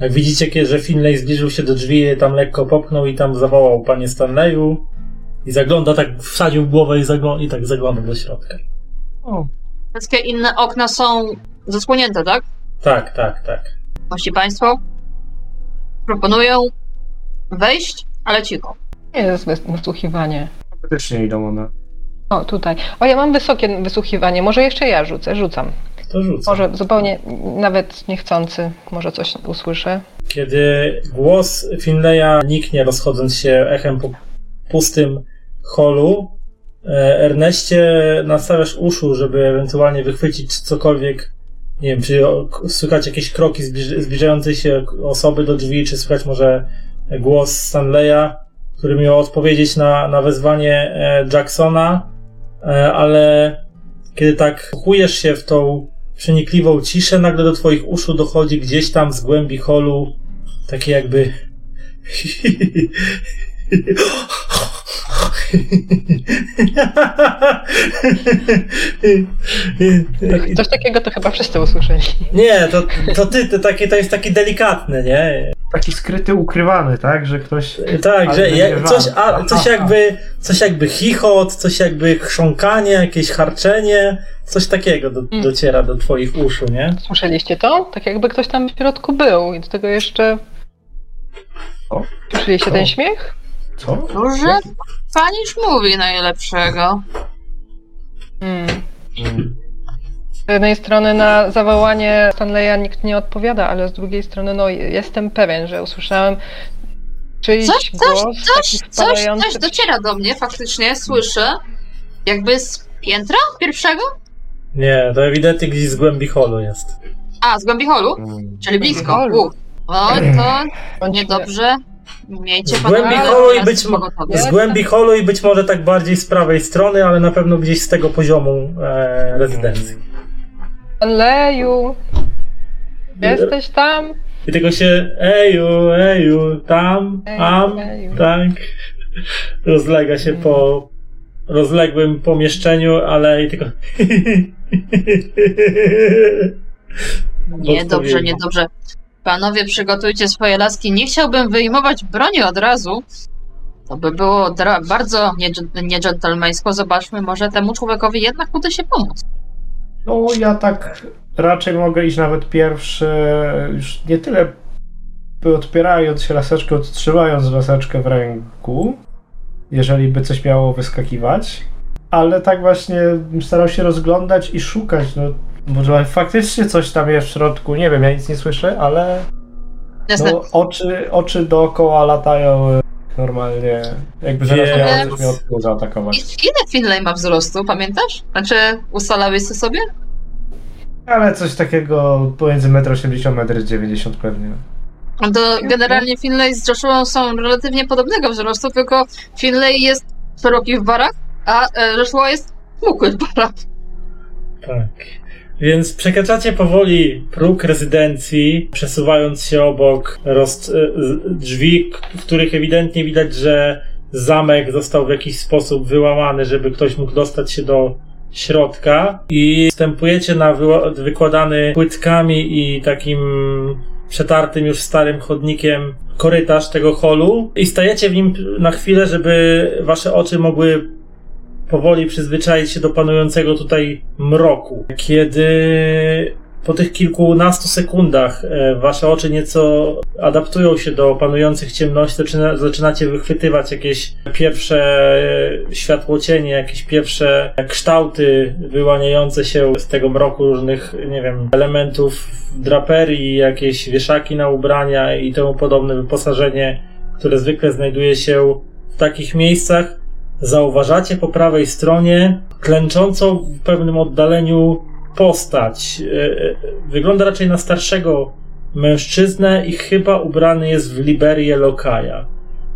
Jak widzicie, kiedy że Finlay zbliżył się do drzwi, tam lekko popchnął i tam zawołał panie Stanleyu i zagląda, tak wsadził głowę i, zaglą- i tak zagląda do środka. O, Wszystkie inne okna są zasłonięte, tak? Tak, tak, tak. Mości Państwo proponują wejść, ale cicho. Nie jest wys- wysłuchiwanie. faktycznie idą one. O, tutaj. O, ja mam wysokie wysłuchiwanie. Może jeszcze ja rzucę, rzucam. To rzucę. Może zupełnie nawet niechcący, może coś usłyszę. Kiedy głos Finleya niknie, rozchodząc się echem po pustym holu. E, Erneście nastawiasz uszu, żeby ewentualnie wychwycić cokolwiek, nie wiem, czy słychać jakieś kroki zbliż- zbliżającej się osoby do drzwi, czy słychać może głos Stanleya, który miał odpowiedzieć na, na wezwanie e, Jacksona, ale kiedy tak wchujesz się w tą przenikliwą ciszę, nagle do twoich uszu dochodzi gdzieś tam z głębi holu takie jakby Coś takiego to chyba wszyscy usłyszeli. Nie, to, to ty, to, takie, to jest taki delikatny, nie? Taki skryty, ukrywany, tak? Że ktoś. Tak, Ale że wiem, coś, a, coś jakby, coś jakby chichot, coś jakby chrząkanie, jakieś harczenie, coś takiego do, Mm. dociera do twoich uszu, nie? Słyszeliście to? Tak jakby ktoś tam w środku był i do tego jeszcze... O, Słyszeliście ten śmiech? Co? Może panisz mówi najlepszego. Hmm. Z jednej strony na zawołanie Stanleya nikt nie odpowiada, ale z drugiej strony no jestem pewien, że usłyszałem czyjś Coś, coś, głos Coś, coś, spadający... coś dociera do mnie, faktycznie, słyszę. Jakby z piętra pierwszego? Nie, to ewidentnie gdzieś z głębi holu jest. A, z głębi holu? Czyli blisko. U. O, to niedobrze. Miejcie Z głębi holu i być. Z głębi holu i być może tak bardziej z prawej strony, ale na pewno gdzieś z tego poziomu e, rezydencji. Stanleyu! Jesteś tam? I tego się eju, eju, tam, Eju, am, eju. tak. Rozlega się po rozległym pomieszczeniu, ale i tylko. Niedobrze, niedobrze. Panowie, przygotujcie swoje laski. Nie chciałbym wyjmować broni od razu. To by było bardzo nie- niedżentelmeńsko. Zobaczmy, może temu człowiekowi jednak uda się pomóc. No, ja tak raczej mogę iść nawet pierwszy, już nie tyle odpierając się laseczkę, trzymając laseczkę w ręku, jeżeli by coś miało wyskakiwać, ale tak właśnie bym starał się rozglądać i szukać, no może faktycznie coś tam jest w środku, nie wiem, ja nic nie słyszę, ale no, oczy, oczy dookoła latają e, normalnie, jakby zaraz miało coś mnie od zaatakować. I ile Finlay ma wzrostu, pamiętasz? Znaczy, ustalałeś to sobie? Ale coś takiego pomiędzy 1,80 m a 1,90 m pewnie. No To generalnie Finlay z Joshua są relatywnie podobnego wzrostu, tylko Finlay jest szeroki w barach, a e, Joshua jest smukły w barach. Tak. Więc przekraczacie powoli próg rezydencji, przesuwając się obok roz, e, drzwi, w których ewidentnie widać, że zamek został w jakiś sposób wyłamany, żeby ktoś mógł dostać się do środka. I wstępujecie na wykładany płytkami i takim przetartym już starym chodnikiem korytarz tego holu i stajecie w nim na chwilę, żeby wasze oczy mogły powoli przyzwyczaić się do panującego tutaj mroku. Kiedy po tych kilkunastu sekundach e, wasze oczy nieco adaptują się do panujących ciemności, zaczyna, zaczynacie wychwytywać jakieś pierwsze e, światłocienie, jakieś pierwsze kształty wyłaniające się z tego mroku różnych, nie wiem, elementów draperii, jakieś wieszaki na ubrania i temu podobne wyposażenie, które zwykle znajduje się w takich miejscach zauważacie po prawej stronie klęczącą w pewnym oddaleniu postać. E, e, Wygląda raczej na starszego mężczyznę i chyba ubrany jest w liberię lokaja.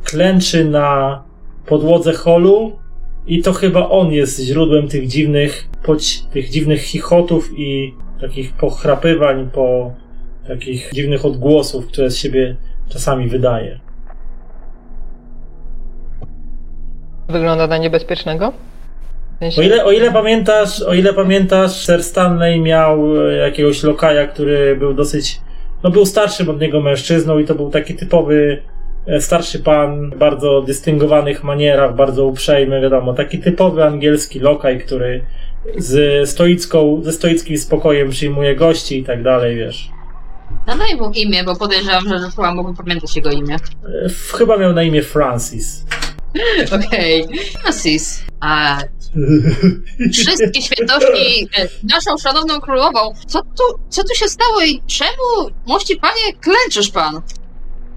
Klęczy na podłodze holu i to chyba on jest źródłem tych dziwnych, tych dziwnych chichotów i takich pochrapywań, po takich dziwnych odgłosów, które z siebie czasami wydaje. Wygląda na niebezpiecznego? W sensie- O ile, o ile pamiętasz, o ile pamiętasz, Sir Stanley miał e, jakiegoś lokaja, który był dosyć, no był starszym od niego mężczyzną i to był taki typowy e, starszy pan, w bardzo dystyngowanych manierach, bardzo uprzejmy, wiadomo, taki typowy angielski lokaj, który z stoicką, ze stoickim spokojem przyjmuje gości i tak dalej, wiesz. Nadaj mu imię, bo podejrzewam, że Joshua mógłby pamiętać jego imię. E, Chyba miał na imię Francis. Okej. Francis. A wszystkie świętości e, naszą szanowną królową. Co tu, co tu się stało i czemu, mości panie, klęczysz pan?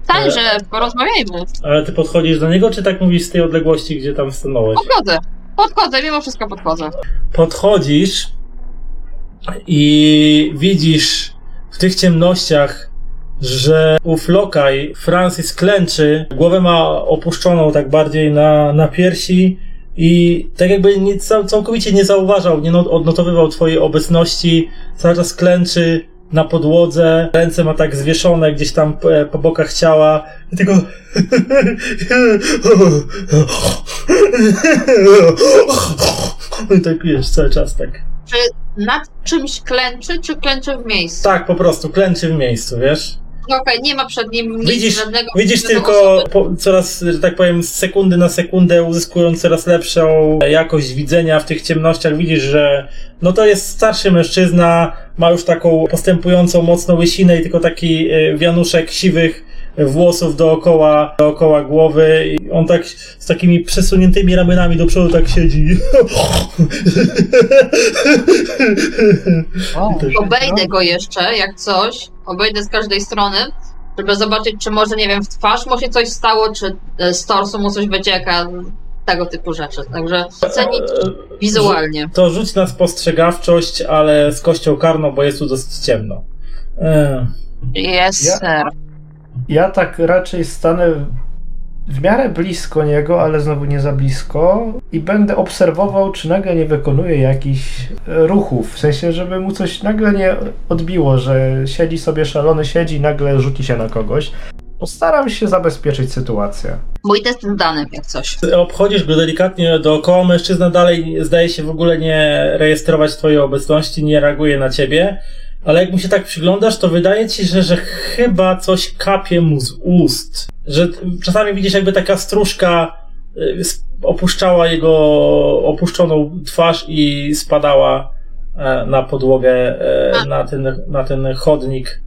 Stań, że porozmawiajmy. Ale ty podchodzisz do niego, czy tak mówisz z tej odległości, gdzie tam stanąłeś? Podchodzę. Podchodzę, mimo wszystko podchodzę. Podchodzisz i widzisz w tych ciemnościach, że ów lokaj Francis klęczy, głowę ma opuszczoną tak bardziej na, na piersi i tak jakby nie, cał- całkowicie nie zauważał, nie no- odnotowywał twojej obecności, cały czas klęczy na podłodze, ręce ma tak zwieszone gdzieś tam po, po bokach ciała i tylko i tak pijesz cały czas tak. Czy nad czymś klęczy, czy klęczy w miejscu? Tak, po prostu klęczy w miejscu, wiesz? Okej, nie ma przed nim nic Widzisz, żadnego. widzisz tylko po, coraz, że tak powiem, z sekundy na sekundę uzyskując coraz lepszą jakość widzenia w tych ciemnościach. Widzisz, że no to jest starszy mężczyzna, ma już taką postępującą mocno łysinę i tylko taki e, wianuszek siwych włosów dookoła, dookoła głowy i on tak z takimi przesuniętymi ramionami do przodu tak siedzi. O, Obejdę go jeszcze, jak coś. Obejdę z każdej strony, żeby zobaczyć, czy może, nie wiem, w twarz mu się coś stało, czy e, z torsu mu coś wycieka. Tego typu rzeczy. Także ocenić wizualnie. To rzuć na spostrzegawczość, ale z kością karną, bo jest tu dosyć ciemno. E, Jest, Ja- sir. Ja tak raczej stanę w miarę blisko niego, ale znowu nie za blisko i będę obserwował, czy nagle nie wykonuje jakichś e, ruchów. W sensie, żeby mu coś nagle nie odbiło, że siedzi sobie szalony, siedzi i nagle rzuci się na kogoś. Postaram się zabezpieczyć sytuację. Mój test jest dany, jak coś. Obchodzisz go delikatnie dookoła, mężczyzna dalej zdaje się w ogóle nie rejestrować twojej obecności, nie reaguje na ciebie, ale jak mu się tak przyglądasz, to wydaje ci się, że chyba coś kapie mu z ust. Że czasami widzisz jakby taka stróżka y, opuszczała jego opuszczoną twarz i spadała e, na podłogę, e, na ten, na ten chodnik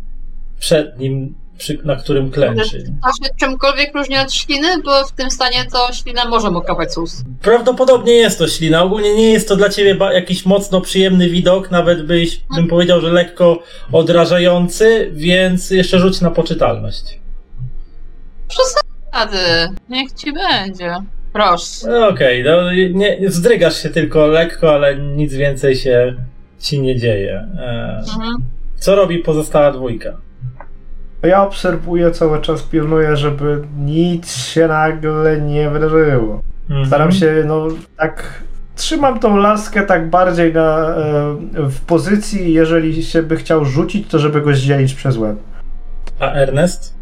przed nim, przy, na którym klęczy. To się czymkolwiek różni od śliny, bo w tym stanie to ślina może mu kapać z ust. Prawdopodobnie jest to ślina. Ogólnie nie jest to dla ciebie jakiś mocno przyjemny widok, nawet byś, bym powiedział, że lekko odrażający, więc jeszcze rzuć na poczytalność. Przesady. Niech ci będzie. Proszę. No Okej, no, nie, zdrygasz się tylko lekko, ale nic więcej się ci nie dzieje. E, Mhm. co robi pozostała dwójka? Ja obserwuję cały czas, pilnuję, żeby nic się nagle nie wydarzyło. Mhm. Staram się, no tak. Trzymam tą laskę tak bardziej na, e, w pozycji, jeżeli się by chciał rzucić, to żeby go zdzielić przez łeb. A Ernest?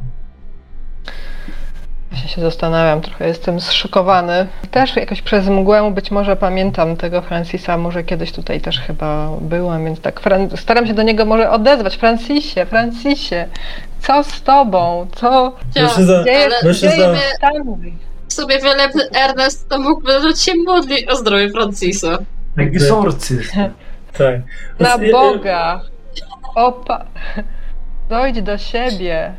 Ja się zastanawiam, trochę jestem zszokowany. Też jakoś przez mgłę być może pamiętam tego Francisa, może kiedyś tutaj też chyba byłam, więc tak Fran- staram się do niego może odezwać. Francisie, Francisie, co z tobą? Co? Gdzie jest, ale sobie wielebny Ernest to mógłby zacząć się modlić o zdrowie Francisa. Egzorcyzm. tak. Na E, e, Boga! Opa! Dojdź do siebie.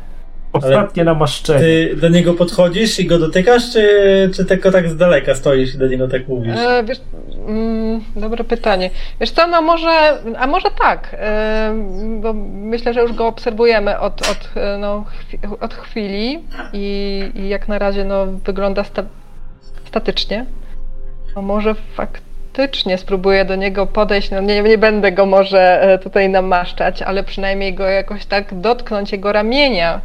Ostatnie namaszczenie. Ty do niego podchodzisz i go dotykasz, czy, czy tylko tak z daleka stoisz i do niego tak mówisz? E, wiesz, mm, dobre pytanie. Wiesz co, no może, a może tak, e, bo myślę, że już go obserwujemy od, od, e, no, chwi- od chwili i, i jak na razie no, wygląda sta, statycznie. No może faktycznie spróbuję do niego podejść, no nie, nie będę go może e, tutaj namaszczać, ale przynajmniej go jakoś tak dotknąć jego ramienia.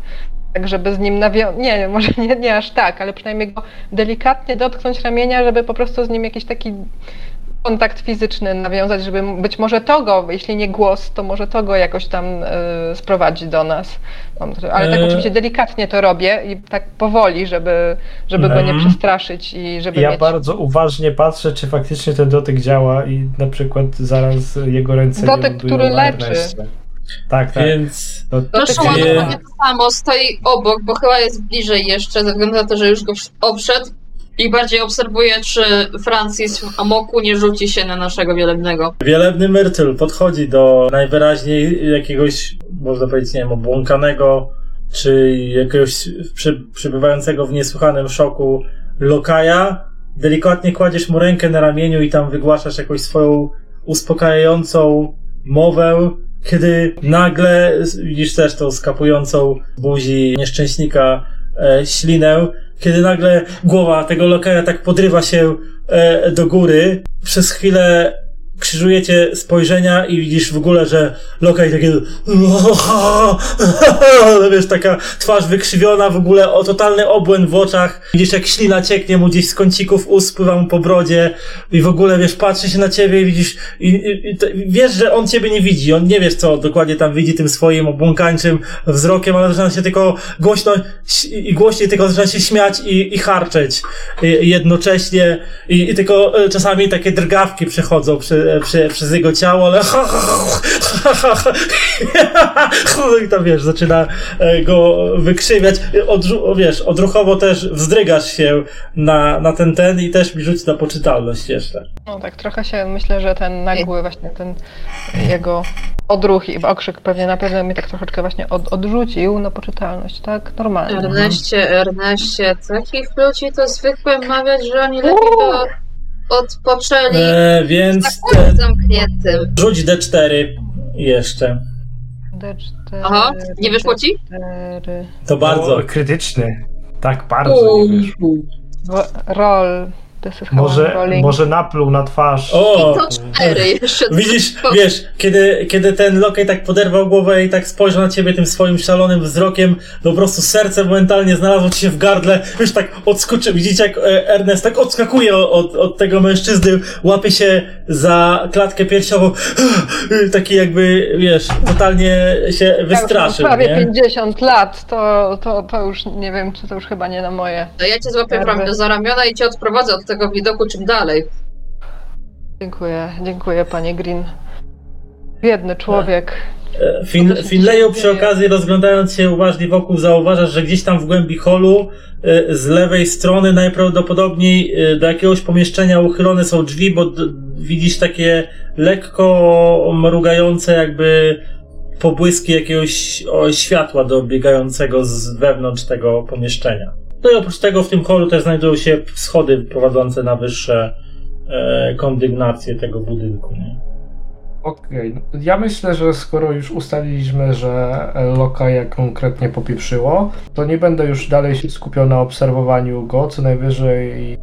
Tak, żeby z nim nawiązać. Nie, może nie, nie aż tak, ale przynajmniej go delikatnie dotknąć ramienia, żeby po prostu z nim jakiś taki kontakt fizyczny nawiązać, żeby być może to go, jeśli nie głos, to może to go jakoś tam e, sprowadzić do nas. Ale tak E. oczywiście delikatnie to robię i tak powoli, żeby, żeby go nie Mhm. przestraszyć i żeby Ja mieć... bardzo uważnie patrzę, czy faktycznie ten dotyk działa i na przykład zaraz jego ręce Dotyk, który leczy. Erneście. Tak, tak. Więc To, Proszę Dotyk- dokładnie to samo, stoi obok, bo chyba jest bliżej jeszcze, ze względu na to, że już go obszedł. I bardziej obserwuję, czy Francis w amoku nie rzuci się na naszego wielebnego. wielebny Myrtle podchodzi do najwyraźniej jakiegoś, można powiedzieć, nie wiem, obłąkanego, czy jakiegoś przy, przybywającego w niesłychanym szoku lokaja. Delikatnie kładziesz mu rękę na ramieniu i tam wygłaszasz jakąś swoją uspokajającą mowę, kiedy nagle widzisz też tą skapującą buzi nieszczęśnika e, ślinę, kiedy nagle głowa tego lokaja tak podrywa się e, do góry. Przez chwilę krzyżujecie spojrzenia i widzisz w ogóle, że lokaj takie no wiesz, taka twarz wykrzywiona, w ogóle o totalny obłęd w oczach. Widzisz jak ślina cieknie mu gdzieś z kącików ust, spływa mu po brodzie i w ogóle, wiesz, patrzy się na ciebie i widzisz i, i, i wiesz, że on ciebie nie widzi, on nie wiesz, co dokładnie tam widzi tym swoim obłąkańczym wzrokiem, ale zaczyna się tylko głośno i głośniej tylko zaczyna się śmiać i, i harczeć jednocześnie i, i tylko e, czasami takie drgawki przechodzą przy, przy, przez jego ciało, ale i tam wiesz, zaczyna e, go wykrzywiać. Odru, wiesz, odruchowo też wzdrygasz się na, na ten ten i też mi rzuć na poczytalność jeszcze. No tak, trochę się myślę, że ten nagły właśnie ten jego odruch i okrzyk pewnie na pewno mnie tak troszeczkę właśnie od, odrzucił na poczytalność, tak? Normalnie. Erneście, Erneście, takich ludzi to zwykle mawiać, że oni lepiej to odpoczęli E, więc zamkniętym. rzuć D4 jeszcze. D4. Aha, nie wyszło ci? D4. To bardzo. O, krytyczny. Tak bardzo nie wyszło. Wo- Może, rolling. może napluł na twarz. O! I to cztery jeszcze. Widzisz, wiesz, kiedy, kiedy ten lokej tak poderwał głowę i tak spojrzał na ciebie tym swoim szalonym wzrokiem, to po prostu serce momentalnie znalazło ci się w gardle, wiesz, tak odskoczy, widzicie jak e, Ernest tak odskakuje od, od tego mężczyzny, łapie się za klatkę piersiową, taki jakby, wiesz, totalnie się Ja już wystraszył, prawie nie? 50 lat, to, to, to już nie wiem, czy to już chyba nie na moje. To ja cię złapię ram- za ramiona i cię odprowadzę od tego widoku czym dalej. Dziękuję, dziękuję panie Green. Biedny człowiek. E, Fin, Finleju przy okazji rozglądając się uważnie wokół zauważasz, że gdzieś tam w głębi holu e, z lewej strony najprawdopodobniej e, do jakiegoś pomieszczenia uchylone są drzwi, bo widzisz takie lekko mrugające jakby pobłyski jakiegoś światła dobiegającego z wewnątrz tego pomieszczenia. No i oprócz tego w tym holu też znajdują się schody prowadzące na wyższe e, kondygnacje tego budynku. Nie? Okej, no, ja myślę, że skoro już ustaliliśmy, że Lokaja konkretnie popieprzyło, to nie będę już dalej się skupiał na obserwowaniu go, co najwyżej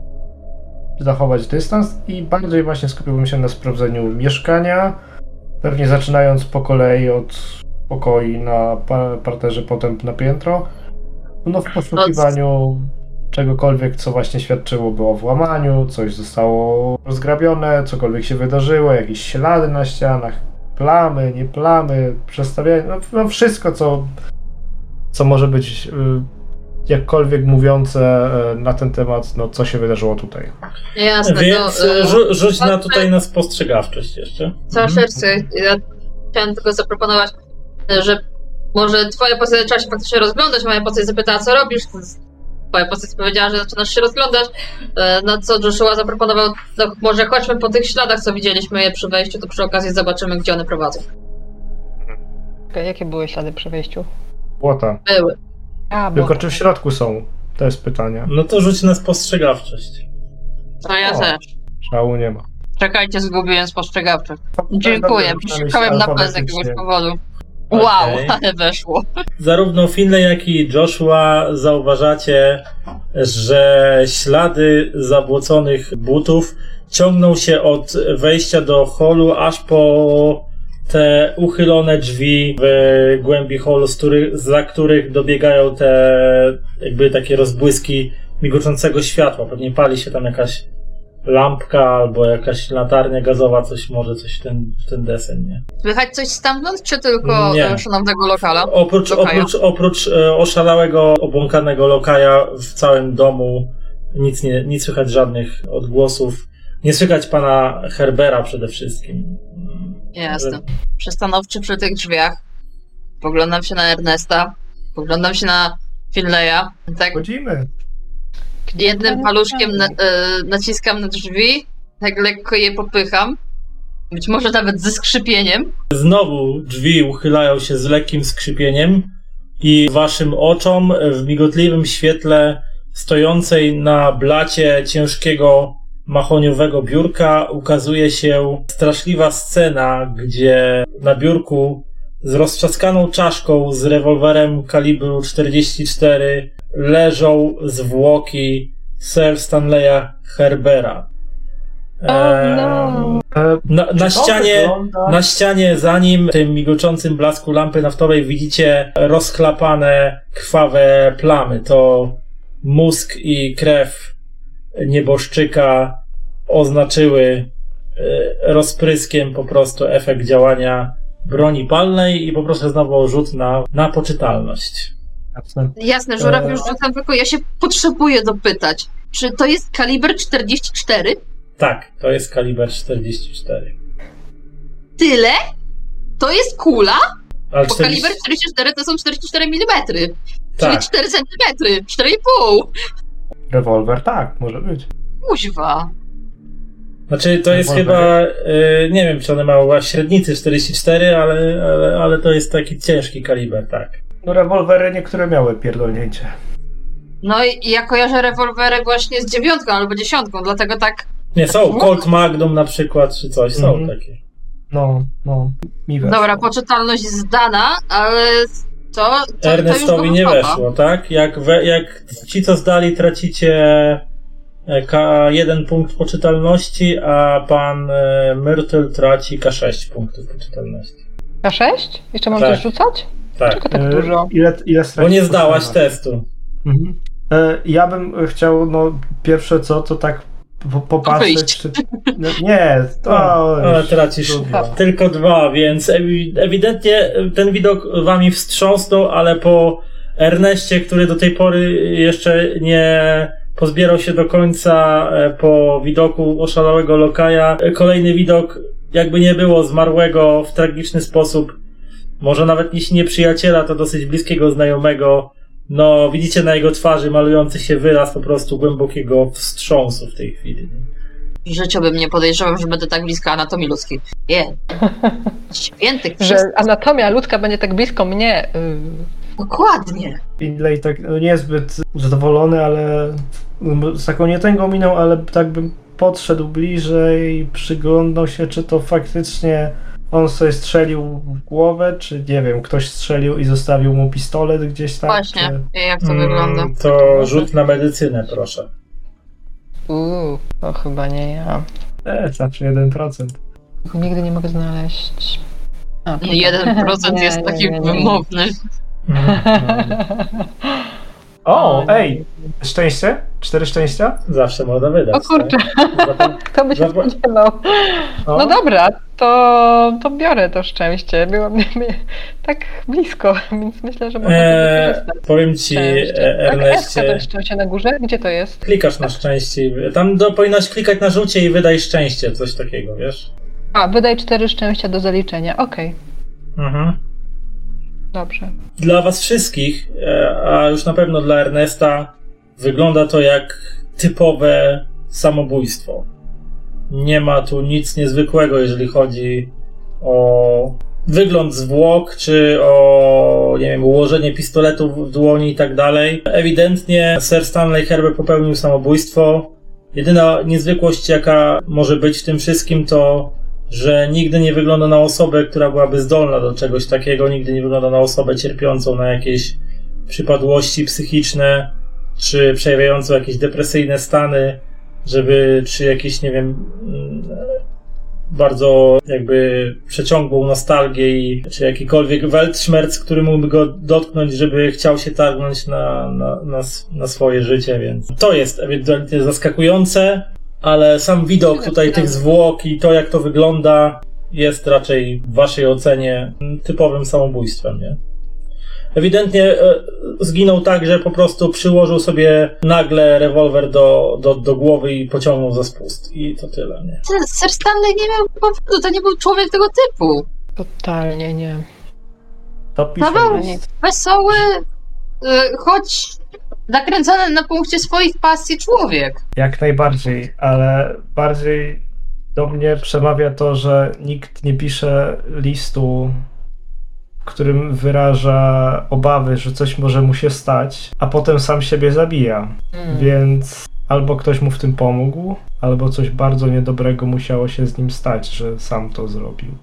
zachować dystans i bardziej właśnie skupiłbym się na sprawdzeniu mieszkania, pewnie zaczynając po kolei od pokoi na pa- parterze, potem na piętro, no w poszukiwaniu czegokolwiek, co właśnie świadczyłoby o włamaniu, coś zostało rozgrabione, cokolwiek się wydarzyło, jakieś ślady na ścianach, plamy, nie plamy, przestawianie, no, no wszystko, co, co może być y, jakkolwiek mówiące y, na ten temat, no co się wydarzyło tutaj. Jasne, Więc to... e, rzu- rzuć na tutaj na spostrzegawczość jeszcze. Cała serce. Ja chciałem tylko zaproponować, że może twoja postać zaczęła się faktycznie rozglądać, moja postać zapytała, co robisz. Twoja postać powiedziała, że zaczynasz się rozglądać. E, Na co Joshua zaproponował, no, może chodźmy po tych śladach, co widzieliśmy je przy wejściu, to przy okazji zobaczymy, gdzie one prowadzą. Okej, Jakie były ślady przy wejściu? Błota. Były. A, bo... Tylko czy w środku są? To jest pytanie. No to rzuć na spostrzegawczość. To ja O. też. Szału nie ma. Czekajcie, zgubiłem spostrzegawczość. Dziękuję, dobrze, przyszukałem na bez alfabetycznie. jakiegoś powodu. Wow, ale weszło. Zarówno Finlay, jak i Joshua zauważacie, że ślady zabłoconych butów ciągną się od wejścia do holu aż po te uchylone drzwi w głębi holu, z których, za których dobiegają te jakby takie rozbłyski migoczącego światła. Pewnie pali się tam jakaś lampka albo jakaś latarnia gazowa, coś może coś w ten, w ten desen, nie? Słychać coś stamtąd, czy tylko Nie. szanownego lokala? Oprócz, Lokaja. oprócz, oprócz e, oszalałego, obłąkanego lokaja w całym domu nic nie, nie słychać żadnych odgłosów. Nie słychać pana Herbera przede wszystkim. Jasne. Przestanowczy przy tych drzwiach. Poglądam się na Ernesta. Poglądam się na Finleya. Tak Chodzimy. Jednym paluszkiem na, e, naciskam na drzwi. Tak lekko je popycham. Być może nawet ze skrzypieniem. Znowu drzwi uchylają się z lekkim skrzypieniem i waszym oczom w migotliwym świetle stojącej na blacie ciężkiego mahoniowego biurka ukazuje się straszliwa scena, gdzie na biurku z roztrzaskaną czaszką z rewolwerem kalibru 44 leżą zwłoki Sir Stanleya Herbera. O, Eee, no. E, na, czy na to ścianie, na ścianie za nim, w tym migoczącym blasku lampy naftowej widzicie rozchlapane, krwawe plamy. To mózg i krew nieboszczyka oznaczyły e, rozpryskiem po prostu efekt działania broni palnej i po prostu znowu rzut na, na poczytalność. Jasne. Jasne, żuraw Eee. już rzucam, tylko ja się potrzebuję dopytać. Czy to jest kaliber 44? Tak, to jest kaliber 44. Tyle? To jest kula? Ale Bo 40... kaliber 44 to są 44 mm. Czyli Tak. 4 cm, 4,5. Rewolwer, tak, może być. Kuźwa. Znaczy, to jest Rewolwer. chyba, y, nie wiem, czy one mają średnicy 44, ale, ale, ale to jest taki ciężki kaliber, tak. No rewolwery niektóre miały pierdolnięcie. No i ja kojarzę rewolwery właśnie z dziewiątką albo dziesiątką, dlatego tak. Nie, są Colt Magnum na przykład, czy coś, są Mhm. takie. No, no. Mi weszło. Dobra, poczytalność zdana, ale to. to, to Ernestowi go nie chowa. weszło, tak? Jak, we, jak ci, co zdali, tracicie e, K, jeden punkt poczytalności, a pan e, Myrtle traci K6 punktów poczytalności. K6? Jeszcze mam Tak. coś rzucać? Tak, tak E, dużo? Ile, ile bo nie zdałaś testu. Mhm. E, Ja bym chciał, no, pierwsze co, to tak po- popatrzeć, Wyjść. czy... No, nie, to... Już tracisz tylko dwa, więc ewi- ewidentnie ten widok wami wstrząsnął, ale po Erneście, który do tej pory jeszcze nie pozbierał się do końca e, po widoku oszalałego lokaja, e, kolejny widok jakby nie było zmarłego w tragiczny sposób, może nawet jeśli nie przyjaciela, to dosyć bliskiego znajomego, no widzicie na jego twarzy malujący się wyraz po prostu głębokiego wstrząsu w tej chwili. W życiu bym nie podejrzewał, że będę tak blisko anatomii ludzkiej. Nie. Święty Że anatomia ludzka będzie tak blisko mnie. y, Dokładnie. Inlay tak no, niezbyt zadowolony, ale z taką nie tęgą miną, ale tak bym podszedł bliżej, przyglądał się, czy to faktycznie on sobie strzelił w głowę, czy nie wiem, ktoś strzelił i zostawił mu pistolet gdzieś tam. Właśnie. Czy... Jak to Mm, wygląda? To rzut na medycynę, proszę. Uuu, to chyba nie ja. E, zawsze 1%. Tylko Nigdy nie mogę znaleźć. A, tutaj. 1% Nie, jest taki nie, nie. wymowny. O, ej! Szczęście? Cztery szczęścia? Zawsze można wydać. O kurczę, Tak? kto by się Zapła- spodziewał. O, No dobra, to, to biorę to szczęście. Byłam tak blisko, więc myślę, że można Eee, powiem ci, Szczęście. e, Tak, to Erneście, jest szczęście na górze? Gdzie to jest? klikasz na szczęście. i- Tam do, powinnaś klikać na rzucie i wydaj szczęście, coś takiego, wiesz? A, wydaj cztery szczęścia do zaliczenia. Okej, Mhm. Dobrze. Dla was wszystkich, e, a już na pewno dla Ernesta, wygląda to jak typowe samobójstwo. Nie ma tu nic niezwykłego, jeżeli chodzi o wygląd zwłok, czy o, nie wiem, ułożenie pistoletu w dłoni i tak dalej. Ewidentnie Sir Stanley Herbert popełnił samobójstwo. Jedyna niezwykłość, jaka może być w tym wszystkim, to że nigdy nie wygląda na osobę, która byłaby zdolna do czegoś takiego, nigdy nie wygląda na osobę cierpiącą na jakieś przypadłości psychiczne, czy przejawiającą jakieś depresyjne stany, żeby, czy jakieś, nie wiem, mm, bardzo jakby przeciągłą nostalgię i, czy jakikolwiek weltschmerz, który mógłby go dotknąć, żeby chciał się targnąć na, na, na, na swoje życie, więc to jest ewidentnie zaskakujące, ale sam widok tutaj tych zwłok i to, jak to wygląda, jest raczej w waszej ocenie typowym samobójstwem, nie? Ewidentnie e, zginął tak, że po prostu przyłożył sobie nagle rewolwer do, do, do głowy i pociągnął za spust. I to tyle, nie? Sir Stanley nie miał powodu, to nie był człowiek tego typu. Totalnie nie. To. Paweł, jest. wesoły, y, choć nakręcony na punkcie swoich pasji człowiek. Jak najbardziej, ale bardziej do mnie przemawia to, że nikt nie pisze listu, w którym wyraża obawy, że coś może mu się stać, a potem sam siebie zabija. Mm. Więc albo ktoś mu w tym pomógł, albo coś bardzo niedobrego musiało się z nim stać, że sam to zrobił.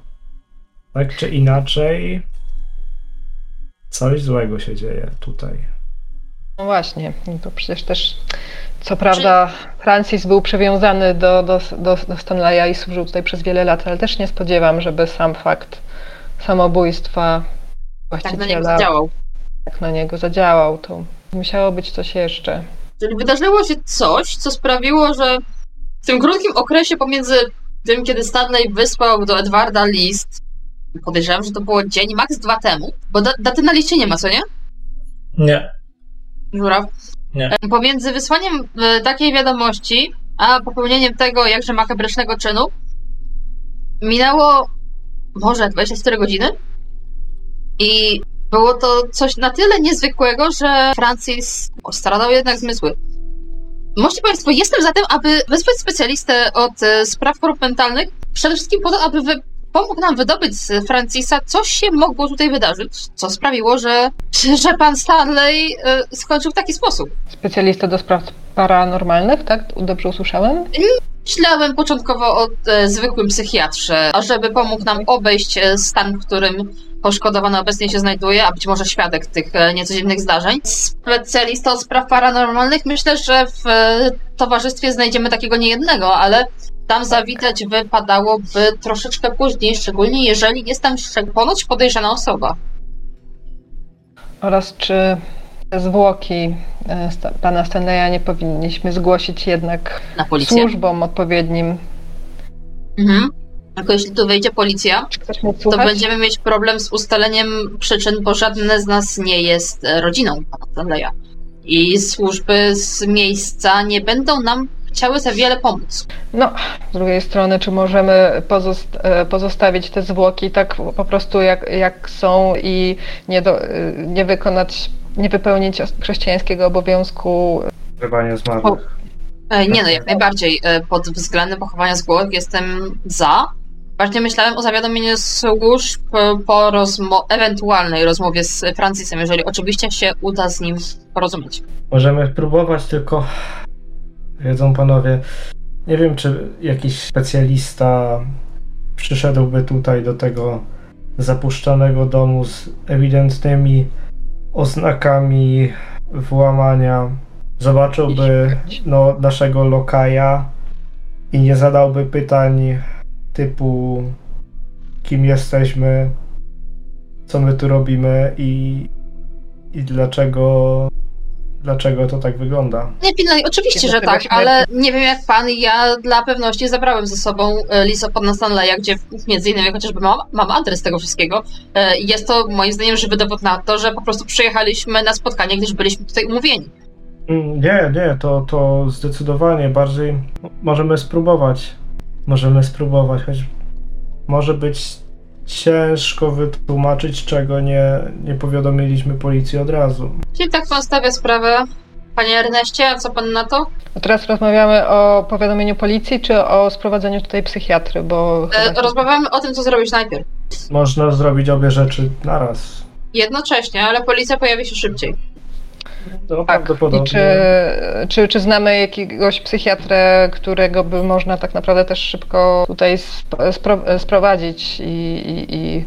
Tak czy inaczej, coś złego się dzieje tutaj. No właśnie, to przecież też, co prawda, Francis był przywiązany do, do, do, do Stanleya i służył tutaj przez wiele lat, ale też nie spodziewam, żeby sam fakt samobójstwa Tak na niego właściciela zadziałał. tak na niego zadziałał. To musiało być coś jeszcze. Czyli wydarzyło się coś, co sprawiło, że w tym krótkim okresie pomiędzy tym, kiedy Stanley wysłał do Edwarda list, podejrzewam, że to było dzień, max dwa temu, bo da, daty na liście nie ma, co nie? Nie. Żuraw? Nie. E, Pomiędzy wysłaniem e, takiej wiadomości, a popełnieniem tego jakże makabrycznego czynu minęło może 24 godziny i było to coś na tyle niezwykłego, że Francis stradał jednak zmysły. Możecie Państwo, jestem za tym, aby wysłać specjalistę od e, spraw korp mentalnych, przede wszystkim po to, aby wy, pomógł nam wydobyć z Francisa, co się mogło tutaj wydarzyć, co sprawiło, że, że pan Stanley e, skończył w taki sposób. Specjalista do spraw paranormalnych, tak? Dobrze usłyszałem? Myślałem początkowo o e, zwykłym psychiatrze, ażeby pomógł nam obejść e, stan, w którym poszkodowany obecnie się znajduje, a być może świadek tych e, niecodziennych zdarzeń. Specjalista od spraw paranormalnych, myślę, że w e, towarzystwie znajdziemy takiego niejednego, ale tam zawitać wypadałoby troszeczkę później, szczególnie jeżeli jest tam ponoć podejrzana osoba. Oraz czy te zwłoki e, pana Stanleya nie powinniśmy zgłosić jednak służbom odpowiednim? Mhm. Tylko jeśli tu wejdzie policja, to będziemy mieć problem z ustaleniem przyczyn, bo żadne z nas nie jest e, rodziną pana Stanleya. I służby z miejsca nie będą nam chciały za wiele pomóc. No, z drugiej strony, czy możemy pozost- e, pozostawić te zwłoki tak po prostu jak, jak są i nie, do, e, nie wykonać, nie wypełnić chrześcijańskiego obowiązku? Ukrywanie zmarłych. E, Nie no, jak najbardziej. Pod względem pochowania zwłok jestem za. Bardziej myślałem o zawiadomieniu służb po rozmo- ewentualnej rozmowie z Francisem, jeżeli oczywiście się uda z nim porozumieć. Możemy próbować, tylko wiedzą panowie, nie wiem, czy jakiś specjalista przyszedłby tutaj do tego zapuszczonego domu z ewidentnymi oznakami włamania, zobaczyłby no, naszego lokaja i nie zadałby pytań typu kim jesteśmy, co my tu robimy i, i dlaczego dlaczego to tak wygląda. Nie pilnuj, oczywiście, Kiedy że tak, śmierci- ale nie wiem jak pan, ja dla pewności zabrałem ze sobą e, list od pana Stanleya, gdzie między innymi chociażby mam, mam adres tego wszystkiego. E, Jest to moim zdaniem żywy dowód na to, że po prostu przyjechaliśmy na spotkanie, gdyż byliśmy tutaj umówieni. Mm, Nie, nie, to, to zdecydowanie bardziej możemy spróbować. Możemy spróbować, choć może być ciężko wytłumaczyć, czego nie, nie powiadomiliśmy policji od razu. Czyli tak pan stawia sprawę, panie Erneście, a co pan na to? A teraz rozmawiamy o powiadomieniu policji, czy o sprowadzeniu tutaj psychiatry, bo... E, Rozmawiamy o tym, co zrobić najpierw. Można zrobić obie rzeczy naraz. Jednocześnie, ale policja pojawi się szybciej. No, Tak, prawdopodobnie. i czy, czy, czy znamy jakiegoś psychiatrę, którego by można tak naprawdę też szybko tutaj sp- spro, sprowadzić i, i, i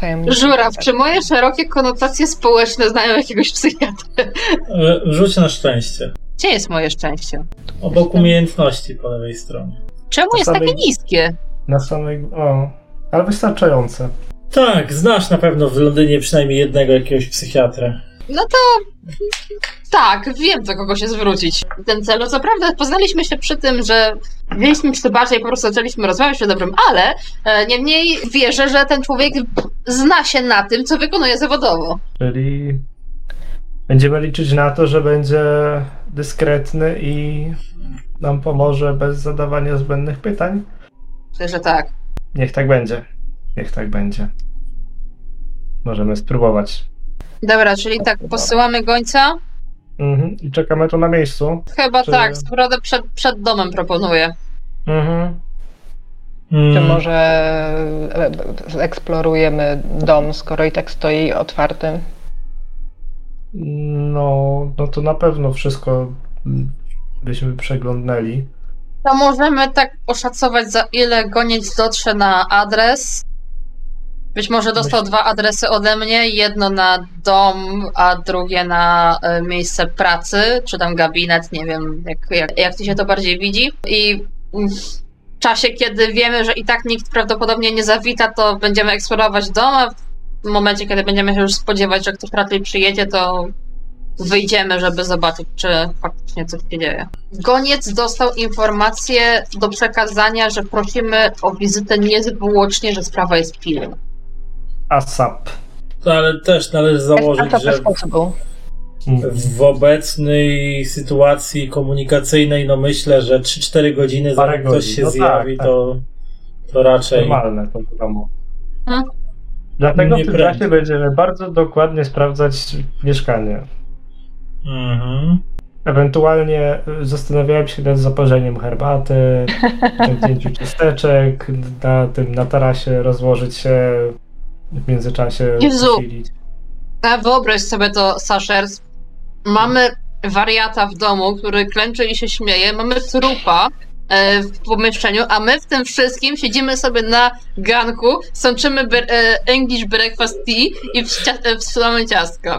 tajemnicy? Żuraw, czy moje szerokie konotacje społeczne znają jakiegoś psychiatry? E, Rzuć na szczęście. Gdzie jest moje szczęście? Obok umiejętności po lewej stronie. Czemu To jest samej- takie niskie? Na samej. O, ale wystarczające. Tak, znasz na pewno w Londynie przynajmniej jednego jakiegoś psychiatrę. No to tak, wiem do kogo się zwrócić. W tym celu, co prawda, poznaliśmy się przy tym, że mieliśmy przy bardziej, po prostu zaczęliśmy rozmawiać przy dobrym, ale e, niemniej wierzę, że ten człowiek zna się na tym, co wykonuje zawodowo. Czyli będziemy liczyć na to, że będzie dyskretny i nam pomoże bez zadawania zbędnych pytań. Myślę, że tak. Niech tak będzie. Niech tak będzie. Możemy spróbować. Dobra, czyli tak, posyłamy gońca? Mhm. I czekamy tu na miejscu. Chyba Czy- tak, sprawdę przed, przed domem proponuję. Mhm. Mm, Czy może e, eksplorujemy dom, skoro i tak stoi otwarty? No, no to na pewno wszystko mm, byśmy przeglądnęli. To możemy tak oszacować, za ile goniec dotrze na adres. Być może dostał dwa adresy ode mnie, jedno na dom, a drugie na e, miejsce pracy, czy tam gabinet, nie wiem, jak, jak, jak ci się to bardziej widzi. I w czasie, kiedy wiemy, że i tak nikt prawdopodobnie nie zawita, to będziemy eksplorować dom, a w momencie, kiedy będziemy się już spodziewać, że ktoś raczej przyjedzie, to wyjdziemy, żeby zobaczyć, czy faktycznie coś się dzieje. Goniec dostał informację do przekazania, że prosimy o wizytę niezwłocznie, że sprawa jest pilna. ASAP. No, ale też należy założyć, że. Mm. w obecnej sytuacji komunikacyjnej, no myślę, że 3-4 godziny zanim ktoś godzin, się no tak, zjawi, tak. to, to raczej. Normalne to wiadomo. Hmm? Dlatego w tym czasie będziemy bardzo dokładnie sprawdzać mieszkanie. Mhm. Ewentualnie y, zastanawiałem się nad zaparzeniem herbaty, ciągnięciu ciasteczek, na tym na tarasie rozłożyć się, w międzyczasie Jezu. posilić. Wyobraź sobie to, Sashers. Mamy wariata w domu, który klęczy i się śmieje. Mamy trupa e, w pomieszczeniu, a my w tym wszystkim siedzimy sobie na ganku, sączymy e, English breakfast tea i e, wstrzymamy ciastka.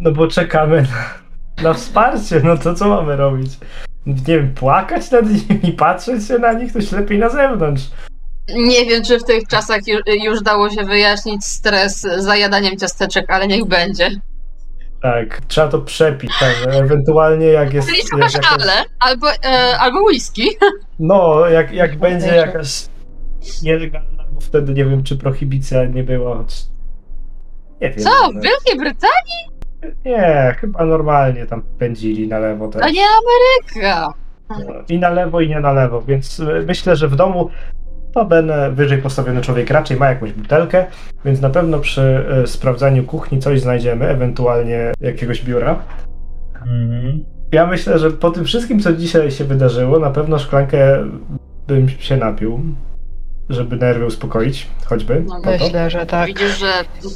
No bo czekamy na, na wsparcie, no to co mamy robić? Nie wiem, płakać nad nimi, patrzeć się na nich, to lepiej na zewnątrz. Nie wiem, czy w tych czasach już, już dało się wyjaśnić stres zajadaniem ciasteczek, ale niech będzie. Tak, trzeba to przepić, tak, ewentualnie jak jest... Czyli Jak, szukasz jakaś- ale, albo, e, albo whisky. No, jak, jak będzie jakaś nielegalna, bo wtedy nie wiem, czy prohibicja nie była. choć- Nie wiem. Co? W no. Wielkiej Brytanii? Nie, chyba normalnie tam pędzili na lewo też. To nie Ameryka. I na lewo, i nie na lewo, więc y, myślę, że w domu to będę wyżej postawiony człowiek raczej ma jakąś butelkę, więc na pewno przy y, sprawdzaniu kuchni coś znajdziemy, ewentualnie jakiegoś biura. Mhm. Ja myślę, że po tym wszystkim, co dzisiaj się wydarzyło, na pewno szklankę bym się napił, żeby nerwy uspokoić, choćby. No. Myślę, że tak. Widzisz, że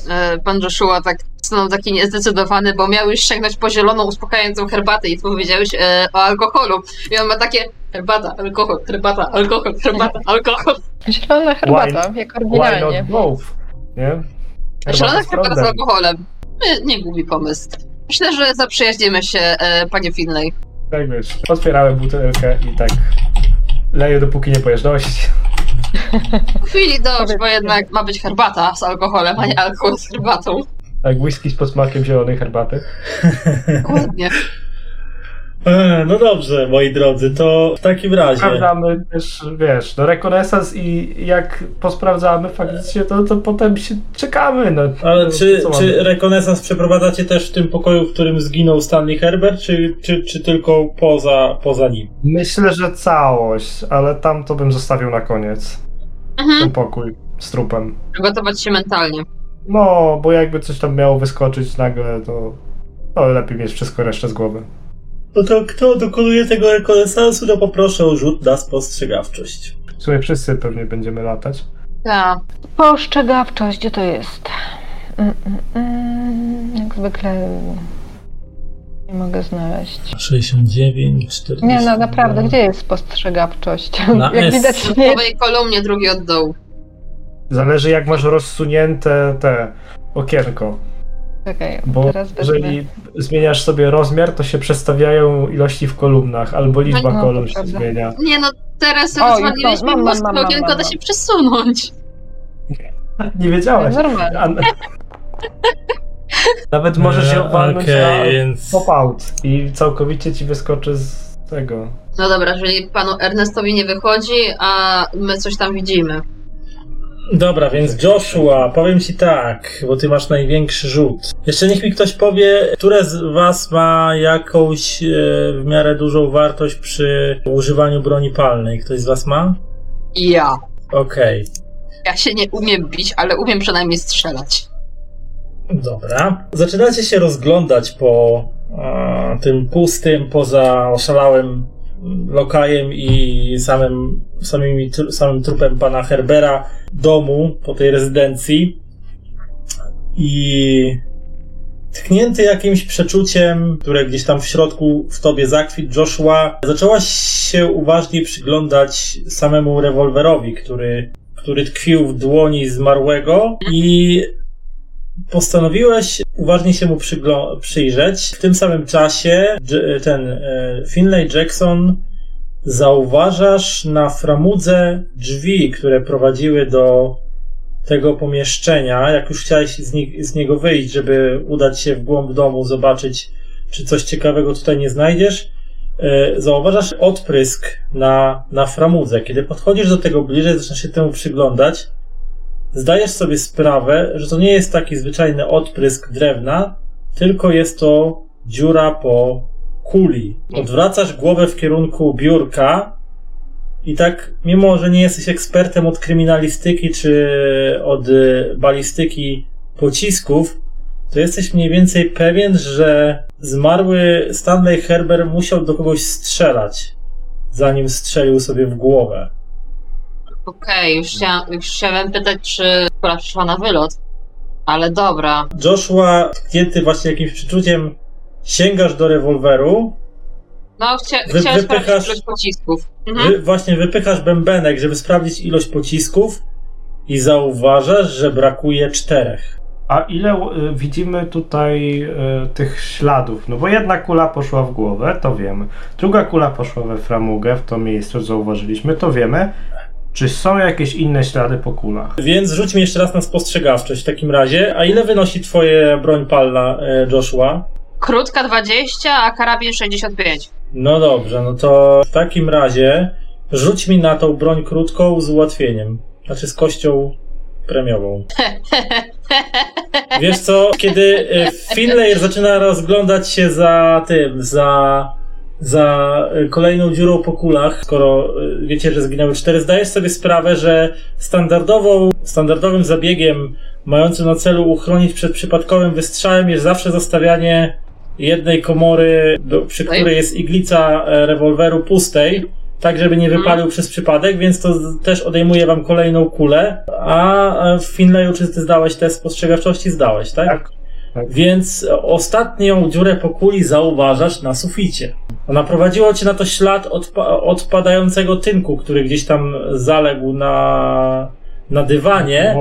e, pan Joshua tak stanął taki niezdecydowany, bo miał już sięgnąć po zieloną, uspokajającą herbatę i powiedziałeś e, o alkoholu. I on ma takie herbata, alkohol, herbata, alkohol, herbata, alkohol. Zielona herbata, jak Why oryginalnie. not both? Nie? Zielona z herbata z alkoholem. Nie, nie głupi pomysł. Myślę, że zaprzyjaźnimy się, e, panie Finlay. Tak wiesz, otwierałem butelkę i tak leję dopóki nie dość. W chwili dość, bo jednak ma być herbata z alkoholem, a nie alkohol z herbatą. Tak, whisky z posmakiem zielonej herbaty. Dokładnie. E, No dobrze, moi drodzy, to w takim razie. Sprawdzamy też, wiesz, no rekonesans i jak posprawdzamy faktycznie, to, to potem się czekamy. No, Ale No, czy, czy rekonesans przeprowadzacie też w tym pokoju, w którym zginął Stanley Herbert, czy, czy, czy tylko poza, poza nim? Myślę, że całość, ale tam to bym zostawił na koniec. Mhm. Ten pokój z trupem. Przygotować się mentalnie. No, bo jakby coś tam miało wyskoczyć nagle, to, to lepiej mieć wszystko resztę z głowy. No to kto dokonuje tego rekonesansu, to poproszę o rzut na spostrzegawczość. W sumie wszyscy pewnie będziemy latać. Tak. Postrzegawczość, gdzie to jest? Mm, mm, mm, jak zwykle nie mogę znaleźć. 69, 40. Nie, no naprawdę, gdzie jest spostrzegawczość? Na jak S. widać, W nie kolumnie, drugi od dołu. Zależy jak masz rozsunięte te okienko. Czekaj, Bo jeżeli zmieniasz sobie rozmiar, to się przestawiają ilości w kolumnach, albo liczba No, kolumn się prawda. zmienia. Nie no, teraz rozwaliliśmy już mam, mam, mózg, mam, mam, okienko mam, da mam. się przesunąć. Nie wiedziałaś. Normalnie. A- Nawet możesz ją walnąć Okej, na więc... pop-out i całkowicie ci wyskoczy z tego. No dobra, czyli panu Ernestowi nie wychodzi, a my coś tam widzimy. Dobra, więc Joshua, powiem ci tak, bo ty masz największy rzut. Jeszcze niech mi ktoś powie, które z was ma jakąś e, w miarę dużą wartość przy używaniu broni palnej. Ktoś z was ma? Ja. Okej. Ja się nie umiem bić, ale umiem przynajmniej strzelać. Dobra. Zaczynacie się rozglądać po e, tym pustym, poza oszalałym lokajem i samym, samymi, samym trupem pana Herbera domu po tej rezydencji. I tknięty jakimś przeczuciem, które gdzieś tam w środku w tobie zakwit, Joshua, zaczęłaś się uważniej przyglądać samemu rewolwerowi, który który tkwił w dłoni zmarłego i postanowiłeś uważnie się mu przyjrzeć. W tym samym czasie ten e, Finlay Jackson zauważasz na framudze drzwi, które prowadziły do tego pomieszczenia. Jak już chciałeś z, nie- z niego wyjść, żeby udać się w głąb domu, zobaczyć, czy coś ciekawego tutaj nie znajdziesz, e, zauważasz odprysk na, na framudze. Kiedy podchodzisz do tego bliżej, zaczynasz się temu przyglądać, zdajesz sobie sprawę, że to nie jest taki zwyczajny odprysk drewna, tylko jest to dziura po kuli. Odwracasz głowę w kierunku biurka i tak, mimo że nie jesteś ekspertem od kryminalistyki czy od y, balistyki pocisków, to jesteś mniej więcej pewien, że zmarły Stanley Herber musiał do kogoś strzelać, zanim strzelił sobie w głowę. Okej, już, chciałam, już chciałem pytać, czy która przyszła na wylot. Ale dobra. Joshua, tknięty właśnie jakimś przeczuciem, sięgasz do rewolweru, No, chcia, Wy- chciałem wypychasz- sprawdzić ilość pocisków. Mhm. wy, właśnie wypychasz bębenek, żeby sprawdzić ilość pocisków i zauważasz, że brakuje czterech. A ile y, widzimy tutaj y, tych śladów? No bo jedna kula poszła w głowę, to wiemy. Druga kula poszła we framugę, w to miejsce zauważyliśmy, to wiemy. Czy są jakieś inne ślady po kulach? Więc rzuć mi jeszcze raz na spostrzegawczość w takim razie. A ile wynosi twoje broń palna, e, Joshua? Krótka 20, a karabin 65. No dobrze, no to w takim razie rzuć mi na tą broń krótką z ułatwieniem. Znaczy z kością premiową. Wiesz co, kiedy e, Finlayer zaczyna rozglądać się za tym, za, za e, kolejną dziurą po kulach, skoro e, wiecie, że zginęły cztery, zdajesz sobie sprawę, że standardową, standardowym zabiegiem mającym na celu uchronić przed przypadkowym wystrzałem jest zawsze zostawianie jednej komory, do, przy Okej. której jest iglica e, rewolweru pustej, tak żeby nie wypalił przez przypadek, więc to też odejmuje wam kolejną kulę. A e, w Finlayu, czy ty zdałeś test spostrzegawczości? Zdałeś, tak? Tak. Tak. Więc ostatnią dziurę po kuli zauważasz na suficie. Ona prowadziła cię na to ślad odpa- odpadającego tynku, który gdzieś tam zaległ na, na dywanie.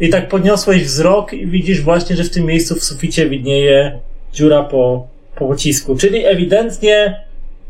I tak podniosłeś wzrok i widzisz właśnie, że w tym miejscu w suficie widnieje dziura po, po pocisku. Czyli ewidentnie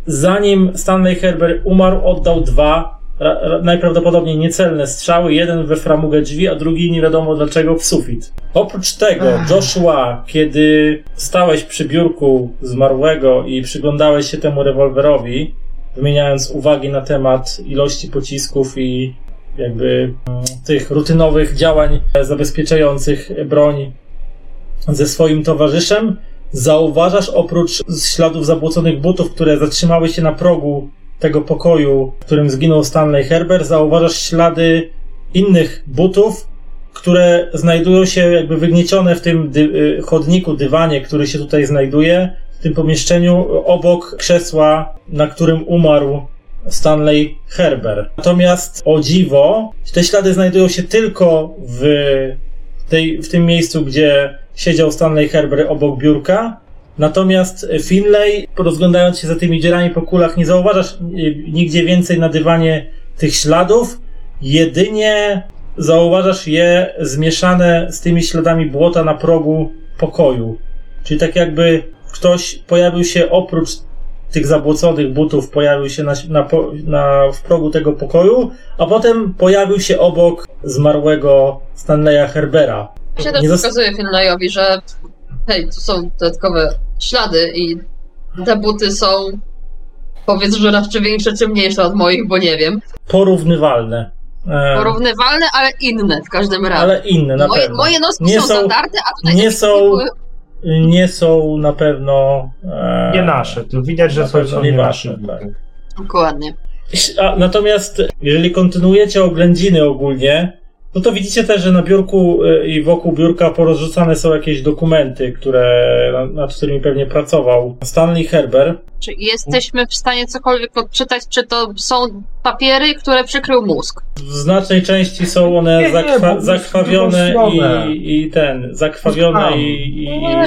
zanim Stanley Herbert umarł, oddał dwa ra, ra, najprawdopodobniej niecelne strzały. Jeden we framugę drzwi, a drugi nie wiadomo dlaczego w sufit. Oprócz tego, Joshua, kiedy stałeś przy biurku zmarłego i przyglądałeś się temu rewolwerowi, wymieniając uwagi na temat ilości pocisków i jakby mm, tych rutynowych działań zabezpieczających broń ze swoim towarzyszem, zauważasz oprócz śladów zabłoconych butów, które zatrzymały się na progu tego pokoju, w którym zginął Stanley Herbert, zauważasz ślady innych butów, które znajdują się jakby wygniecione w tym dy- y, chodniku, dywanie, który się tutaj znajduje, w tym pomieszczeniu obok krzesła, na którym umarł Stanley Herbert. Natomiast o dziwo, te ślady znajdują się tylko w, tej, w tym miejscu, gdzie siedział Stanley Herbert obok biurka. Natomiast Finlay, rozglądając się za tymi dziurami po kulach, nie zauważasz y, nigdzie więcej na dywanie tych śladów. Jedynie zauważasz je zmieszane z tymi śladami błota na progu pokoju. Czyli tak jakby ktoś pojawił się oprócz tych zabłoconych butów, pojawił się na, na, na, w progu tego pokoju, a potem pojawił się obok zmarłego Stanleya Herbera. Ja się też pokazuje Finlayowi, że hej, tu są dodatkowe ślady i te buty są powiedz, że raczej większe czy mniejsze od moich, bo nie wiem. Porównywalne. E, Porównywalne, ale inne w każdym razie. ale inne na moje, pewno. moje noski Nie są są- standardy, a tutaj nie są- były- Nie są na pewno. E, Nie nasze, to widać, że są, są nie nasze. tak. Dokładnie. A, natomiast jeżeli kontynuujecie oględziny ogólnie, no to widzicie też, że na biurku y, i wokół biurka porozrzucane są jakieś dokumenty, które, nad, którymi pewnie pracował Stanley Herbert. Czy jesteśmy w stanie cokolwiek odczytać, czy to są papiery, które przykrył mózg. W znacznej części są one Nie, nie, zakwa- zakrwawione i, i ten, zakrwawione i, i, No,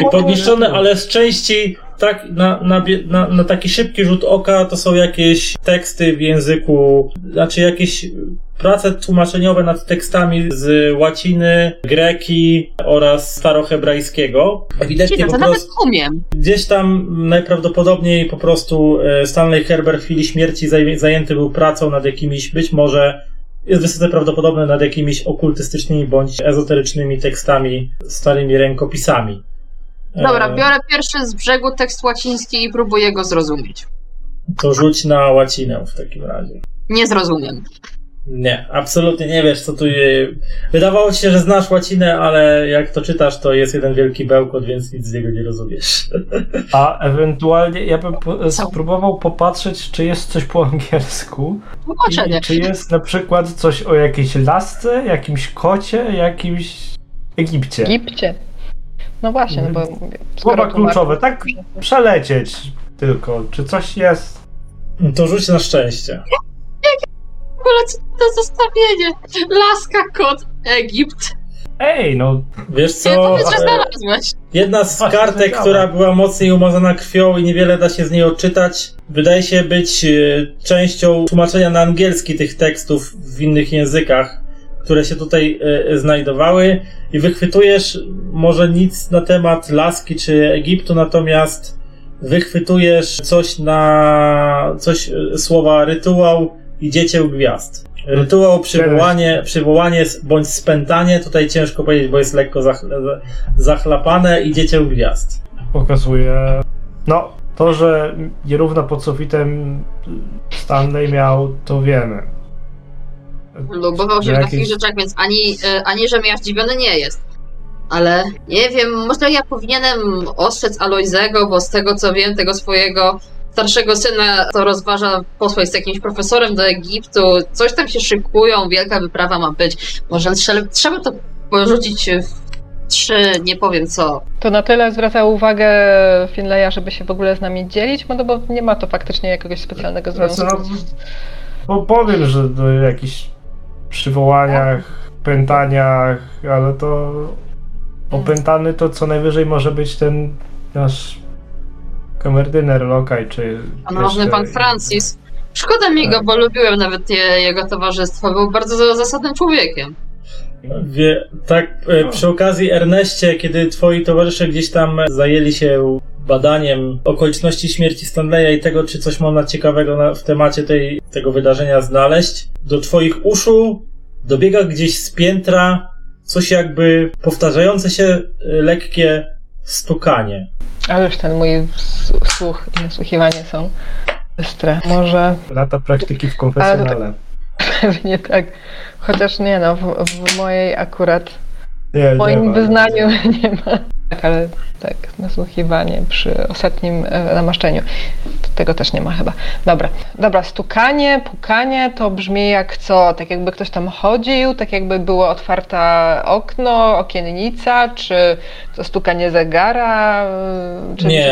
i podniszczone, ale z części tak na, na, na, na taki szybki rzut oka to są jakieś teksty w języku, znaczy jakieś prace tłumaczeniowe nad tekstami z łaciny, greki oraz starohebrajskiego. Ewidentnie Dziwne, po to nawet prostu umiem. gdzieś tam najprawdopodobniej po prostu e, Stanley Herbert w chwili śmierci zaj- zajęty był pracą nad jakimiś, być może jest wysoce prawdopodobne nad jakimiś okultystycznymi bądź ezoterycznymi tekstami, starymi rękopisami. E, Dobra, biorę pierwszy z brzegu tekst łaciński i próbuję go zrozumieć. To rzuć na łacinę w takim razie. Nie zrozumiem. Nie, absolutnie nie wiesz, co tu. je- Wydawało ci się, że znasz łacinę, ale jak to czytasz, to jest jeden wielki bełkot, więc nic z niego nie rozumiesz. A ewentualnie ja bym spróbował popatrzeć, czy jest coś po angielsku. I czy jest na przykład coś o jakiejś lasce, jakimś kocie, jakimś Egipcie. Egipcie. No właśnie, no bo Słowa skoro tłumaczy- kluczowe, tak przelecieć tylko. Czy coś jest? To rzuć na szczęście. W ogóle co to zestawienie? Laska, kot, Egipt. Ej, no Wiesz co? powiedz, że e, znalazłeś. Jedna z Właśnie kartek, która była mocniej umazana krwią i niewiele da się z niej odczytać, wydaje się być e, częścią tłumaczenia na angielski tych tekstów w innych językach, które się tutaj e, znajdowały i wychwytujesz może nic na temat Laski czy Egiptu, natomiast wychwytujesz coś na coś e, słowa rytuał i dziecieł gwiazd. Rytuał, przywołanie, przywołanie bądź spętanie, tutaj ciężko powiedzieć, bo jest lekko zachl- zachlapane i dziecieł gwiazd. pokazuje. No, to, że nierówno pod sufitem Stanley miał, to wiemy. Lubował się w takich rzeczach, więc ani, e, ani że mnie zdziwiony nie jest. Ale nie wiem, może ja powinienem ostrzec Alojzego, bo z tego co wiem, tego swojego starszego syna to rozważa posłać z jakimś profesorem do Egiptu. Coś tam się szykują, wielka wyprawa ma być. Może trzeba, trzeba to porzucić w trzy, nie powiem co. To na tyle zwraca uwagę Finleya, żeby się w ogóle z nami dzielić, no bo nie ma to faktycznie jakiegoś specjalnego Znaczy, związku. no, bo powiem, że do jakichś przywołaniach, pętaniach, ale to opętany to co najwyżej może być ten nasz kamerdyner lokaj, czy Szanowny jeszcze- pan Francis. Szkoda mi go, bo lubiłem nawet je, jego towarzystwo. Był bardzo za- zasadnym człowiekiem. Wie, tak, e, przy okazji Erneście, kiedy twoi towarzysze gdzieś tam zajęli się badaniem okoliczności śmierci Stanleya i tego, czy coś można ciekawego na, w temacie tej, tego wydarzenia znaleźć, do twoich uszu dobiega gdzieś z piętra coś jakby powtarzające się e, lekkie stukanie. Ale już ten mój słuch i nasłuchiwanie są bystre. Może Lata praktyki w konfesjonale. pewnie tak. Chociaż nie no, w, w mojej akurat, Nie, w moim ma. wyznaniu nie ma. Tak, ale tak, nasłuchiwanie przy ostatnim e, namaszczeniu. Tego też nie ma chyba. Dobra, dobra, stukanie, pukanie to brzmi jak co? Tak jakby ktoś tam chodził, tak jakby było otwarte okno, okiennica, czy to stukanie zegara? y, Czy nie,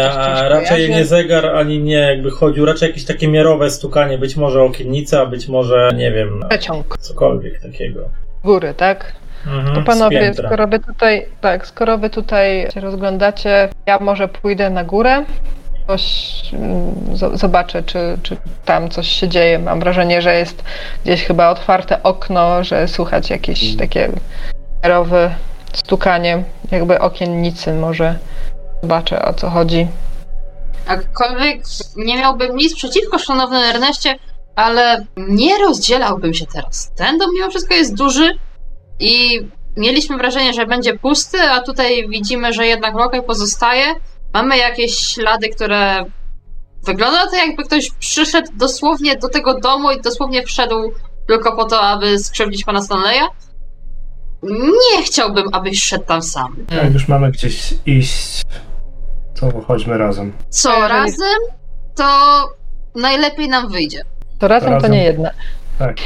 raczej kojarzy? nie zegar, ani nie jakby chodził, raczej jakieś takie miarowe stukanie, być może okiennica, być może, nie wiem, Przeciąg cokolwiek takiego. góry, tak? Mhm, To panowie, skoro wy tutaj, tak, skoro wy tutaj się rozglądacie, ja może pójdę na górę, coś mm, zo- zobaczę, czy, czy tam coś się dzieje. Mam wrażenie, że jest gdzieś chyba otwarte okno, że słychać jakieś Mm. takie miarowe stukanie, jakby okiennicy może zobaczę o co chodzi. Jakkolwiek nie miałbym nic przeciwko, szanowny Erneście, ale nie rozdzielałbym się teraz. Ten dom mimo wszystko jest duży i mieliśmy wrażenie, że będzie pusty, a tutaj widzimy, że jednak lokaj pozostaje. Mamy jakieś ślady, które wygląda to jakby ktoś przyszedł dosłownie do tego domu i dosłownie wszedł tylko po to, aby skrzywdzić pana Stanleya. Nie chciałbym, abyś szedł tam sam. Jak już mamy gdzieś iść, to chodźmy razem. Co razem, to najlepiej nam wyjdzie. To razem, to Razem. nie jedna. Tak.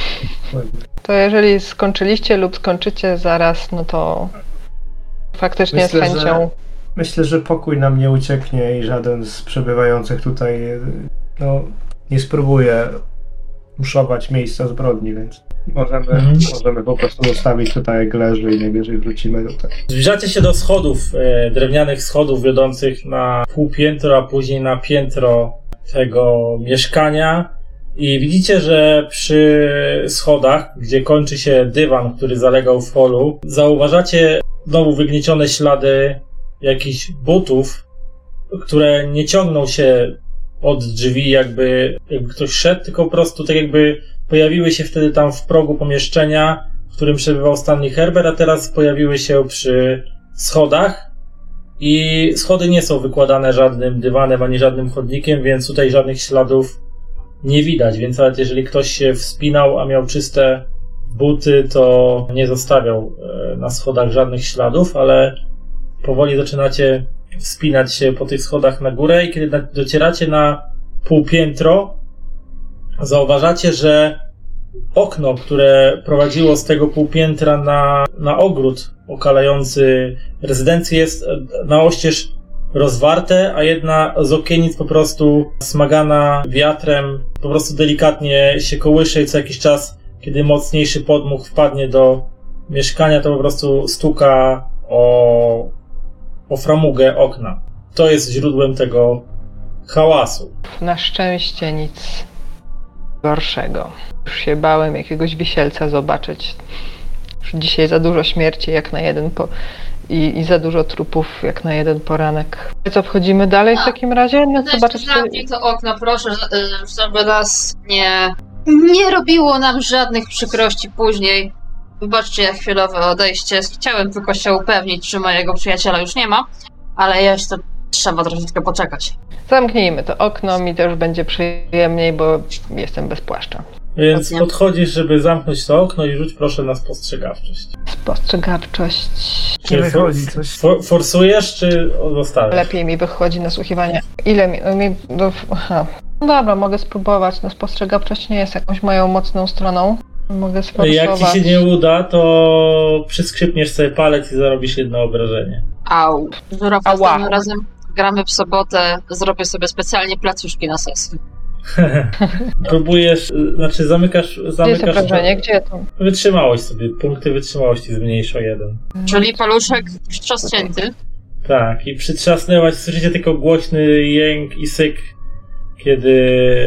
dokładnie. To jeżeli skończyliście lub skończycie zaraz, no to faktycznie Myślę, z chęcią. Myślę, że pokój nam nie ucieknie i żaden z przebywających tutaj no, nie spróbuje muszować miejsca zbrodni, więc możemy, Mhm. możemy po prostu zostawić tutaj jak leży i najwyżej wrócimy tutaj. Zbliżacie się do schodów, e, drewnianych schodów wiodących na półpiętro, a później na piętro tego mieszkania. I widzicie, że przy schodach, gdzie kończy się dywan, który zalegał w holu, zauważacie znowu wygniecione ślady jakichś butów, które nie ciągną się od drzwi, jakby, jakby ktoś szedł, tylko po prostu tak jakby pojawiły się wtedy tam w progu pomieszczenia, w którym przebywał Stanley Herbert, a teraz pojawiły się przy schodach. I schody nie są wykładane żadnym dywanem ani żadnym chodnikiem, więc tutaj żadnych śladów nie widać. Więc nawet jeżeli ktoś się wspinał, a miał czyste buty, to nie zostawiał e, na schodach żadnych śladów, ale powoli zaczynacie wspinać się po tych schodach na górę i kiedy na- docieracie na półpiętro, zauważacie, że okno, które prowadziło z tego półpiętra na, na ogród okalający rezydencję jest e, na oścież rozwarte, a jedna z okienic po prostu smagana wiatrem, po prostu delikatnie się kołysze i co jakiś czas, kiedy mocniejszy podmuch wpadnie do mieszkania, to po prostu stuka o, o framugę okna. To jest źródłem tego hałasu. Na szczęście nic gorszego. Już się bałem jakiegoś wisielca zobaczyć. Już dzisiaj za dużo śmierci jak na jeden po... I, i za dużo trupów jak na jeden poranek. Co, wchodzimy dalej w takim razie? No, zobaczyć. Zamknij to okno, proszę, żeby nas nie... Nie robiło nam żadnych przykrości później. Wybaczcie chwilowe odejście. Chciałem tylko się upewnić, czy mojego przyjaciela już nie ma, ale jeszcze trzeba troszeczkę poczekać. Zamknijmy to okno, mi też będzie przyjemniej, bo jestem bez płaszcza. Więc Ładnie. podchodzisz, żeby zamknąć to okno i rzuć proszę na spostrzegawczość. Spostrzegawczość. Nie Czy wychodzi for- coś. For, forsujesz, czy zostawiasz? Lepiej mi wychodzi nasłuchiwanie. Ile mi... mi do, aha. No dobra, mogę spróbować. No spostrzegawczość nie jest jakąś moją mocną stroną. Mogę sforsować. Jak ci się nie uda, to przyskrzypniesz sobie palec i zarobisz jedno obrażenie. Au. Ała. następnym razem gramy w sobotę, zrobię sobie specjalnie placuszki na sesję. Próbujesz, y, znaczy zamykasz, Gdzie jest zamykasz obrażenie? Gdzie to? wytrzymałość sobie, punkty wytrzymałości zmniejsz o jeden. Czyli paluszek wstrząśnięty. Tak, i przytrzasnęłaś, słyszycie tylko głośny jęk i syk, kiedy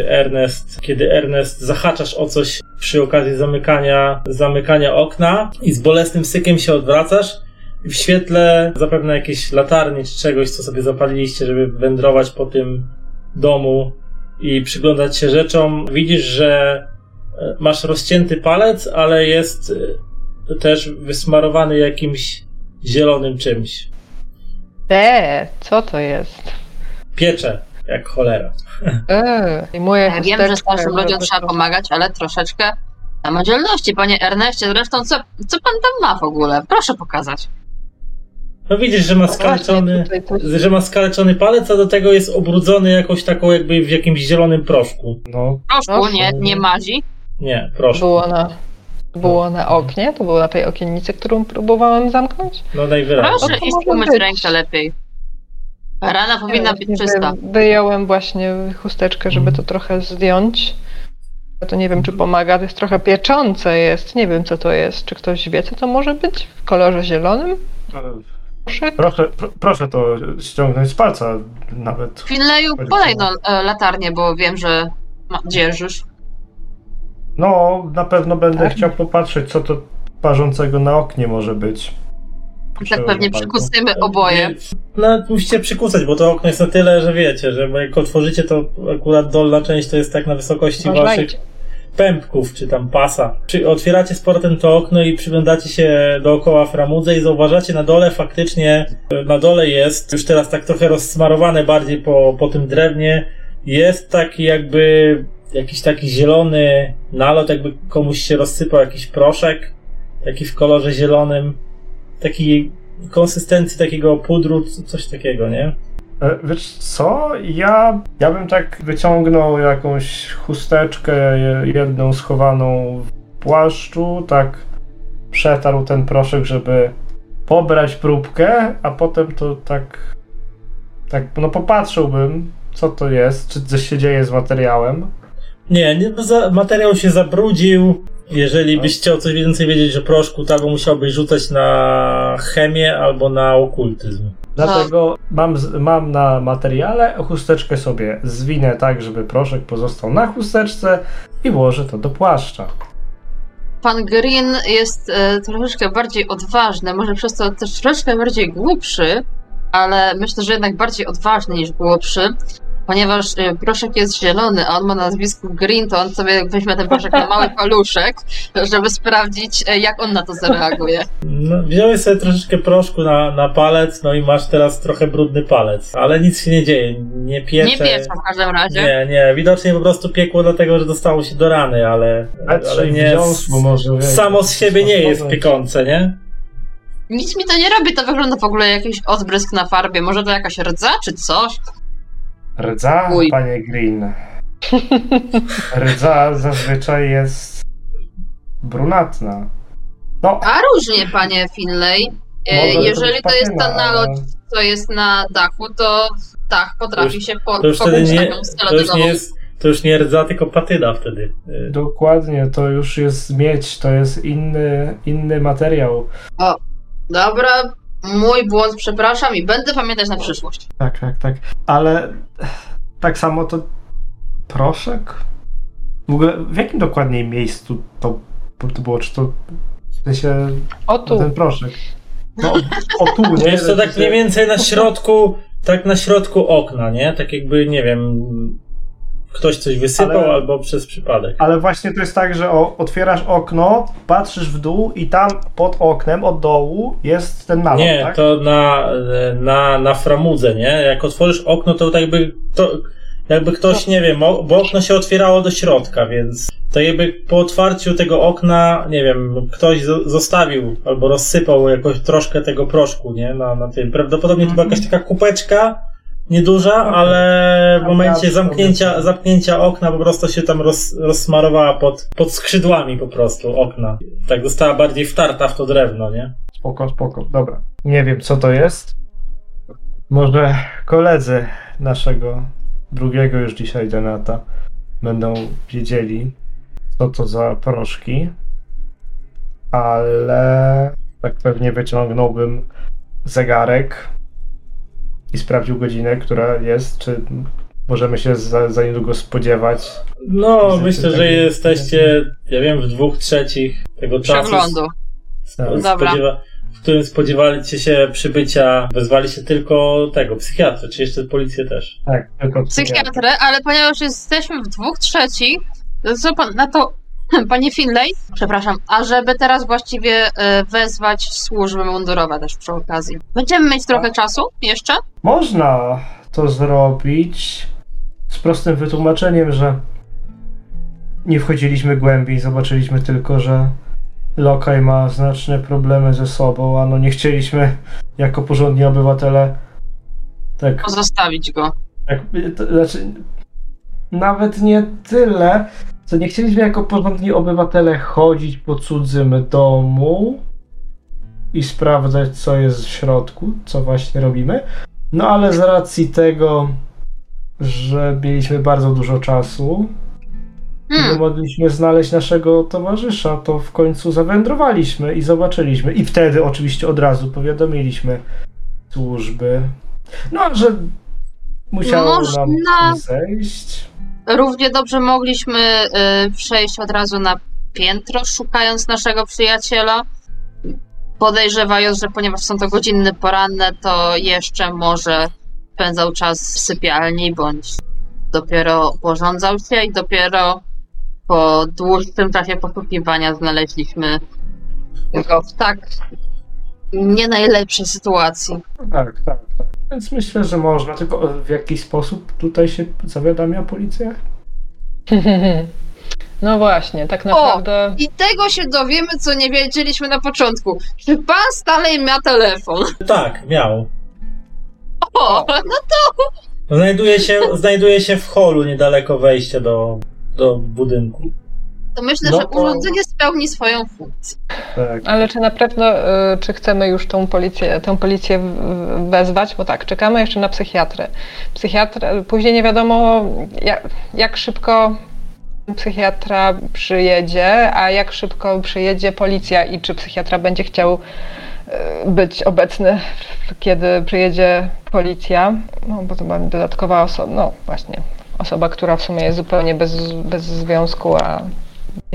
Ernest, kiedy Ernest zahaczasz o coś przy okazji zamykania, zamykania okna i z bolesnym sykiem się odwracasz. W świetle zapewne jakiejś latarni czy czegoś, co sobie zapaliliście, żeby wędrować po tym domu i przyglądać się rzeczom, widzisz, że e, masz rozcięty palec, ale jest e, też wysmarowany jakimś zielonym czymś. Eee, co to jest? Piecze, jak cholera. Eee, i moje Ja wiem, że starszym ludziom trzeba pomagać, ale troszeczkę samodzielności, panie Erneście. Zresztą, co, co pan tam ma w ogóle? Proszę pokazać. No widzisz, że ma Właśnie, skaleczony, że ma skaleczony palec, a do tego jest obrudzony jakąś taką jakby w jakimś zielonym proszku. No, Proszku, nie, nie mazi. Nie, proszę. Było na, było na oknie? To było na tej okiennicy, którą próbowałem zamknąć? No najwyraźniej. Proszę No iść umyć rękę lepiej. Rana powinna być czysta. Wyjąłem właśnie chusteczkę, żeby Mhm. to trochę zdjąć. Ja To nie wiem, czy pomaga. To jest trochę pieczące jest. Nie wiem, co to jest. Czy ktoś wie, co to może być? W kolorze zielonym? Proszę. proszę, pr- proszę to ściągnąć z palca nawet. Finleju, podaj no, e, latarnię, bo wiem, że dzierżysz. No, na pewno będę Tak. chciał popatrzeć, co to parzącego na oknie może być. Tak pewnie przykusujemy oboje. No, musicie przykusać, bo to okno jest na tyle, że wiecie, że jak otworzycie, to akurat dolna część to jest tak na wysokości waszych. Pępków, czy tam pasa. Czy otwieracie z portem to okno i przyglądacie się dookoła framudze i zauważacie na dole faktycznie, e, na dole jest, już teraz tak trochę rozsmarowane bardziej po, po tym drewnie, jest taki jakby jakiś taki zielony nalot, jakby komuś się rozsypał jakiś proszek, taki w kolorze zielonym, taki konsystencji takiego pudru, coś takiego, nie? E, Wiesz co? Ja, ja bym tak wyciągnął jakąś chusteczkę, je- jedną schowaną w płaszczu, tak przetarł ten proszek, żeby pobrać próbkę, a potem to tak, tak no popatrzyłbym, co to jest, czy coś się dzieje z materiałem. Nie, nie materiał się zabrudził. Jeżeli byś chciał coś więcej wiedzieć o proszku, to albo musiałbyś rzucać na chemię albo na okultyzm. Dlatego mam, z- mam na materiale chusteczkę sobie zwinę tak, żeby proszek pozostał na chusteczce i włożę to do płaszcza. Pan Green jest e, troszeczkę bardziej odważny, może przez to też troszeczkę bardziej głupszy, ale myślę, że jednak bardziej odważny niż głupszy, ponieważ e, proszek jest zielony, a on ma na nazwisku Green, to on sobie weźmie ten proszek na mały paluszek, żeby sprawdzić, e, jak on na to zareaguje. No, wziąłeś sobie troszeczkę proszku na, na palec, no i masz teraz trochę brudny palec. Ale nic się nie dzieje, nie piecze. Nie piecze w każdym razie. Nie, nie, widocznie po prostu piekło dlatego, że dostało się do rany, ale, ale nie, wdziąsło może. samo z siebie nie jest piekące, nie? Nic mi to nie robi, to wygląda w ogóle jakiś odbrysk na farbie, może to jakaś rdza czy coś? Rdza, Uj. panie Green. Rdza zazwyczaj jest brunatna. No, A różnie, panie Finlay. E, może Jeżeli to jest ten nalot, ale- co jest na dachu, to dach potrafi już- się po, To już nie, taką to już nie jest, to już nie rdza, tylko patyna wtedy. Y, Dokładnie, to już jest miedź, to jest inny, inny materiał. Dobra, mój błąd, przepraszam i będę pamiętać na przyszłość. Tak, tak, tak. Ale tak samo to proszek? W ogóle w jakim dokładniej miejscu to, to było? Czy to w sensie O tu. ten proszek? No, o tu, nie? Wiesz, to tak mniej więcej na środku, tak na środku okna, nie? Tak jakby, nie wiem, ktoś coś wysypał Ale- albo przez przypadek. Ale właśnie to jest tak, że o, otwierasz okno, patrzysz w dół i tam pod oknem od dołu jest ten nalot, Nie, tak? to na, na, na framudze, nie? Jak otworzysz okno, to tak jakby, to, jakby ktoś, nie wiem, bo okno się otwierało do środka, więc to jakby po otwarciu tego okna, nie wiem, ktoś zo- zostawił albo rozsypał jakoś troszkę tego proszku, nie? Na, na tym. Prawdopodobnie to była jakaś taka kupeczka, nieduża, Okej. ale w Ja momencie zamknięcia, zamknięcia okna po prostu się tam roz, rozsmarowała pod, pod skrzydłami po prostu okna. Tak została bardziej wtarta w to drewno, nie? Spoko, spoko, dobra. Nie wiem, co to jest. Może koledzy naszego drugiego już dzisiaj Denata będą wiedzieli, co to za proszki. Ale tak pewnie wyciągnąłbym zegarek i sprawdził godzinę, która jest, czy możemy się za, za niedługo spodziewać. No, myślę, że że jesteście, ja wiem, w dwóch trzecich tego czasu, Przeglądu. Dobra. spodziewa- w którym spodziewaliście się przybycia, wezwaliście tylko tego, psychiatry, czy jeszcze policję też. Tak, tylko Psychiatrę, ale ponieważ jesteśmy w dwóch trzecich, to co pan na to, panie Finlay, przepraszam, a żeby teraz właściwie e, wezwać służby mundurowe też przy okazji. Będziemy mieć trochę czasu jeszcze? Można to zrobić z prostym wytłumaczeniem, że nie wchodziliśmy głębiej, zobaczyliśmy tylko, że lokaj ma znaczne problemy ze sobą, a no nie chcieliśmy jako porządni obywatele tak, Pozostawić go. tak to, znaczy nawet nie tyle, co nie chcieliśmy jako porządni obywatele chodzić po cudzym domu i sprawdzać, co jest w środku, co właśnie robimy. No ale z racji tego, że mieliśmy bardzo dużo czasu i nie Hmm, mogliśmy znaleźć naszego towarzysza, to w końcu zawędrowaliśmy i zobaczyliśmy. I wtedy oczywiście od razu powiadomiliśmy służby. No, że musiało Można- nam zejść. Równie dobrze mogliśmy e, przejść od razu na piętro, szukając naszego przyjaciela. Podejrzewając, że ponieważ są to godziny poranne, to jeszcze może spędzał czas w sypialni, bądź dopiero porządzał się i dopiero po dłuższym czasie poszukiwania znaleźliśmy go w tak nie najlepszej sytuacji. Tak, tak, tak. Więc myślę, że można, tylko w jaki sposób tutaj się zawiadamia policja? No właśnie, tak naprawdę. I tego się dowiemy, co nie wiedzieliśmy na początku. Czy pan Stanley ma telefon? Tak, miał. O, no Znajduje się, znajduje się w holu niedaleko wejścia do, do budynku. To myślę, No że to- urządzenie spełni swoją funkcję. Tak. Ale czy na pewno, y, czy chcemy już tą policję, tą policję wezwać? Bo tak, czekamy jeszcze na psychiatrę. Psychiatr, później nie wiadomo jak, jak szybko psychiatra przyjedzie, a jak szybko przyjedzie policja i czy psychiatra będzie chciał e, być obecny, kiedy przyjedzie policja, no bo to będzie dodatkowa osoba, no właśnie, osoba, która w sumie jest zupełnie bez, bez związku, a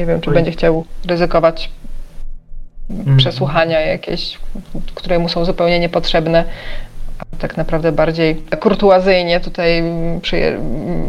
nie wiem, czy Oj. będzie chciał ryzykować Mhm. przesłuchania jakieś, które mu są zupełnie niepotrzebne, a tak naprawdę bardziej kurtuazyjnie tutaj przyje,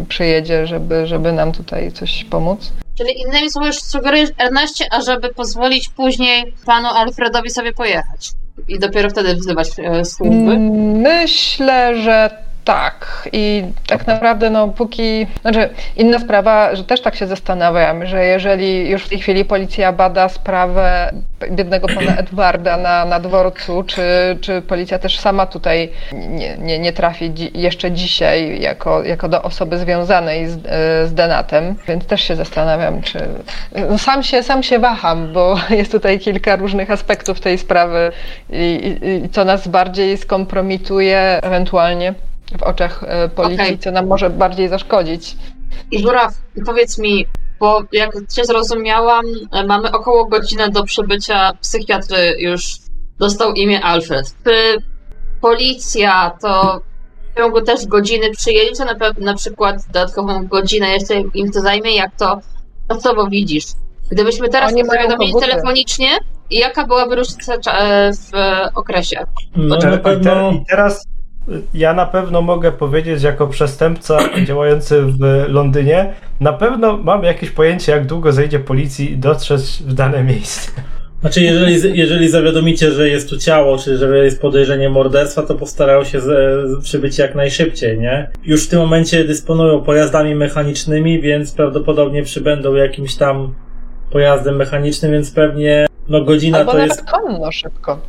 przyjedzie, żeby, żeby nam tutaj coś pomóc. Czyli innymi słowy, już sugerujesz Erneście, ażeby pozwolić później panu Alfredowi sobie pojechać. I dopiero wtedy wzywać e, służby. Mm, Myślę, że tak. I tak naprawdę, no póki. Znaczy, inna sprawa, że też tak się zastanawiam, że jeżeli już w tej chwili policja bada sprawę biednego pana Edwarda na, na dworcu, czy, czy policja też sama tutaj nie, nie, nie trafi dzi- jeszcze dzisiaj jako, jako do osoby związanej z, e, z Denatem, więc też się zastanawiam, czy. No, sam, się, sam się waham, bo jest tutaj kilka różnych aspektów tej sprawy i, i, i co nas bardziej skompromituje ewentualnie w oczach e, policji, Okej. co nam może bardziej zaszkodzić. I Żuraw, powiedz mi, bo jak cię zrozumiałam, e, mamy około godzinę do przybycia psychiatry już dostał imię Alfred. Czy policja to w ciągu też godziny czy na, pe- na przykład dodatkową godzinę jeszcze im to zajmie? Jak to czasowo widzisz? Gdybyśmy teraz Oni zawiadomili komputer. telefonicznie, i jaka byłaby różnica e, w okresie? No, na i te- pewno I teraz ja na pewno mogę powiedzieć, jako przestępca działający w Londynie, na pewno mam jakieś pojęcie, jak długo zejdzie policji dotrzeć w dane miejsce. Znaczy, jeżeli, jeżeli zawiadomicie, że jest tu ciało, czy że jest podejrzenie morderstwa, to postarają się z, z, przybyć jak najszybciej, nie? Już w tym momencie dysponują pojazdami mechanicznymi, więc prawdopodobnie przybędą jakimś tam pojazdem mechanicznym, więc pewnie no godzina Albo to nawet jest konno szybko.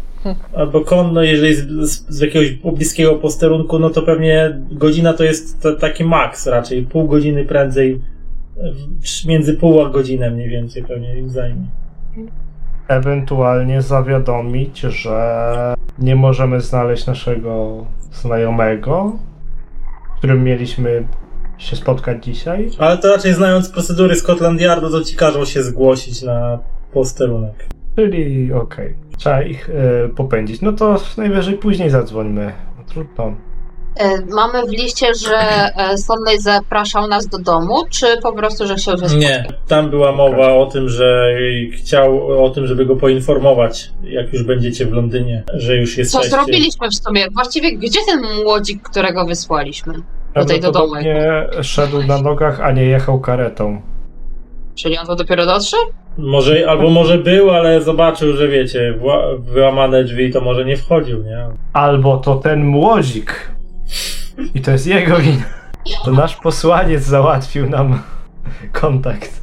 Albo konno, jeżeli z, z, z jakiegoś bliskiego posterunku, no to pewnie godzina to jest t- taki maks raczej, pół godziny prędzej, między pół a godzinę mniej więcej pewnie im zajmie. Ewentualnie zawiadomić, że nie możemy znaleźć naszego znajomego, z którym mieliśmy się spotkać dzisiaj. Ale to raczej znając procedury Scotland Yardu, to ci każą się zgłosić na posterunek. Czyli okej, trzeba ich y, popędzić. No to najwyżej później zadzwońmy. Trudno. E, Mamy w liście, że e, Stanley zapraszał nas do domu, czy po prostu, że chciał się Nie, tam była mowa o tym, że chciał o tym, żeby go poinformować, jak już będziecie w Londynie, że już Co jesteście. zrobiliśmy w sumie? Właściwie gdzie ten młodzik, którego wysłaliśmy? Tutaj do domu. Prawdopodobnie szedł na nogach, a nie jechał karetą. Czyli on to dopiero doszedł? Może, albo może był, ale zobaczył, że wiecie, wyłamane drzwi, to może nie wchodził, nie? Albo to ten młodzik. I to jest jego wina. To nasz posłaniec załatwił nam kontakt.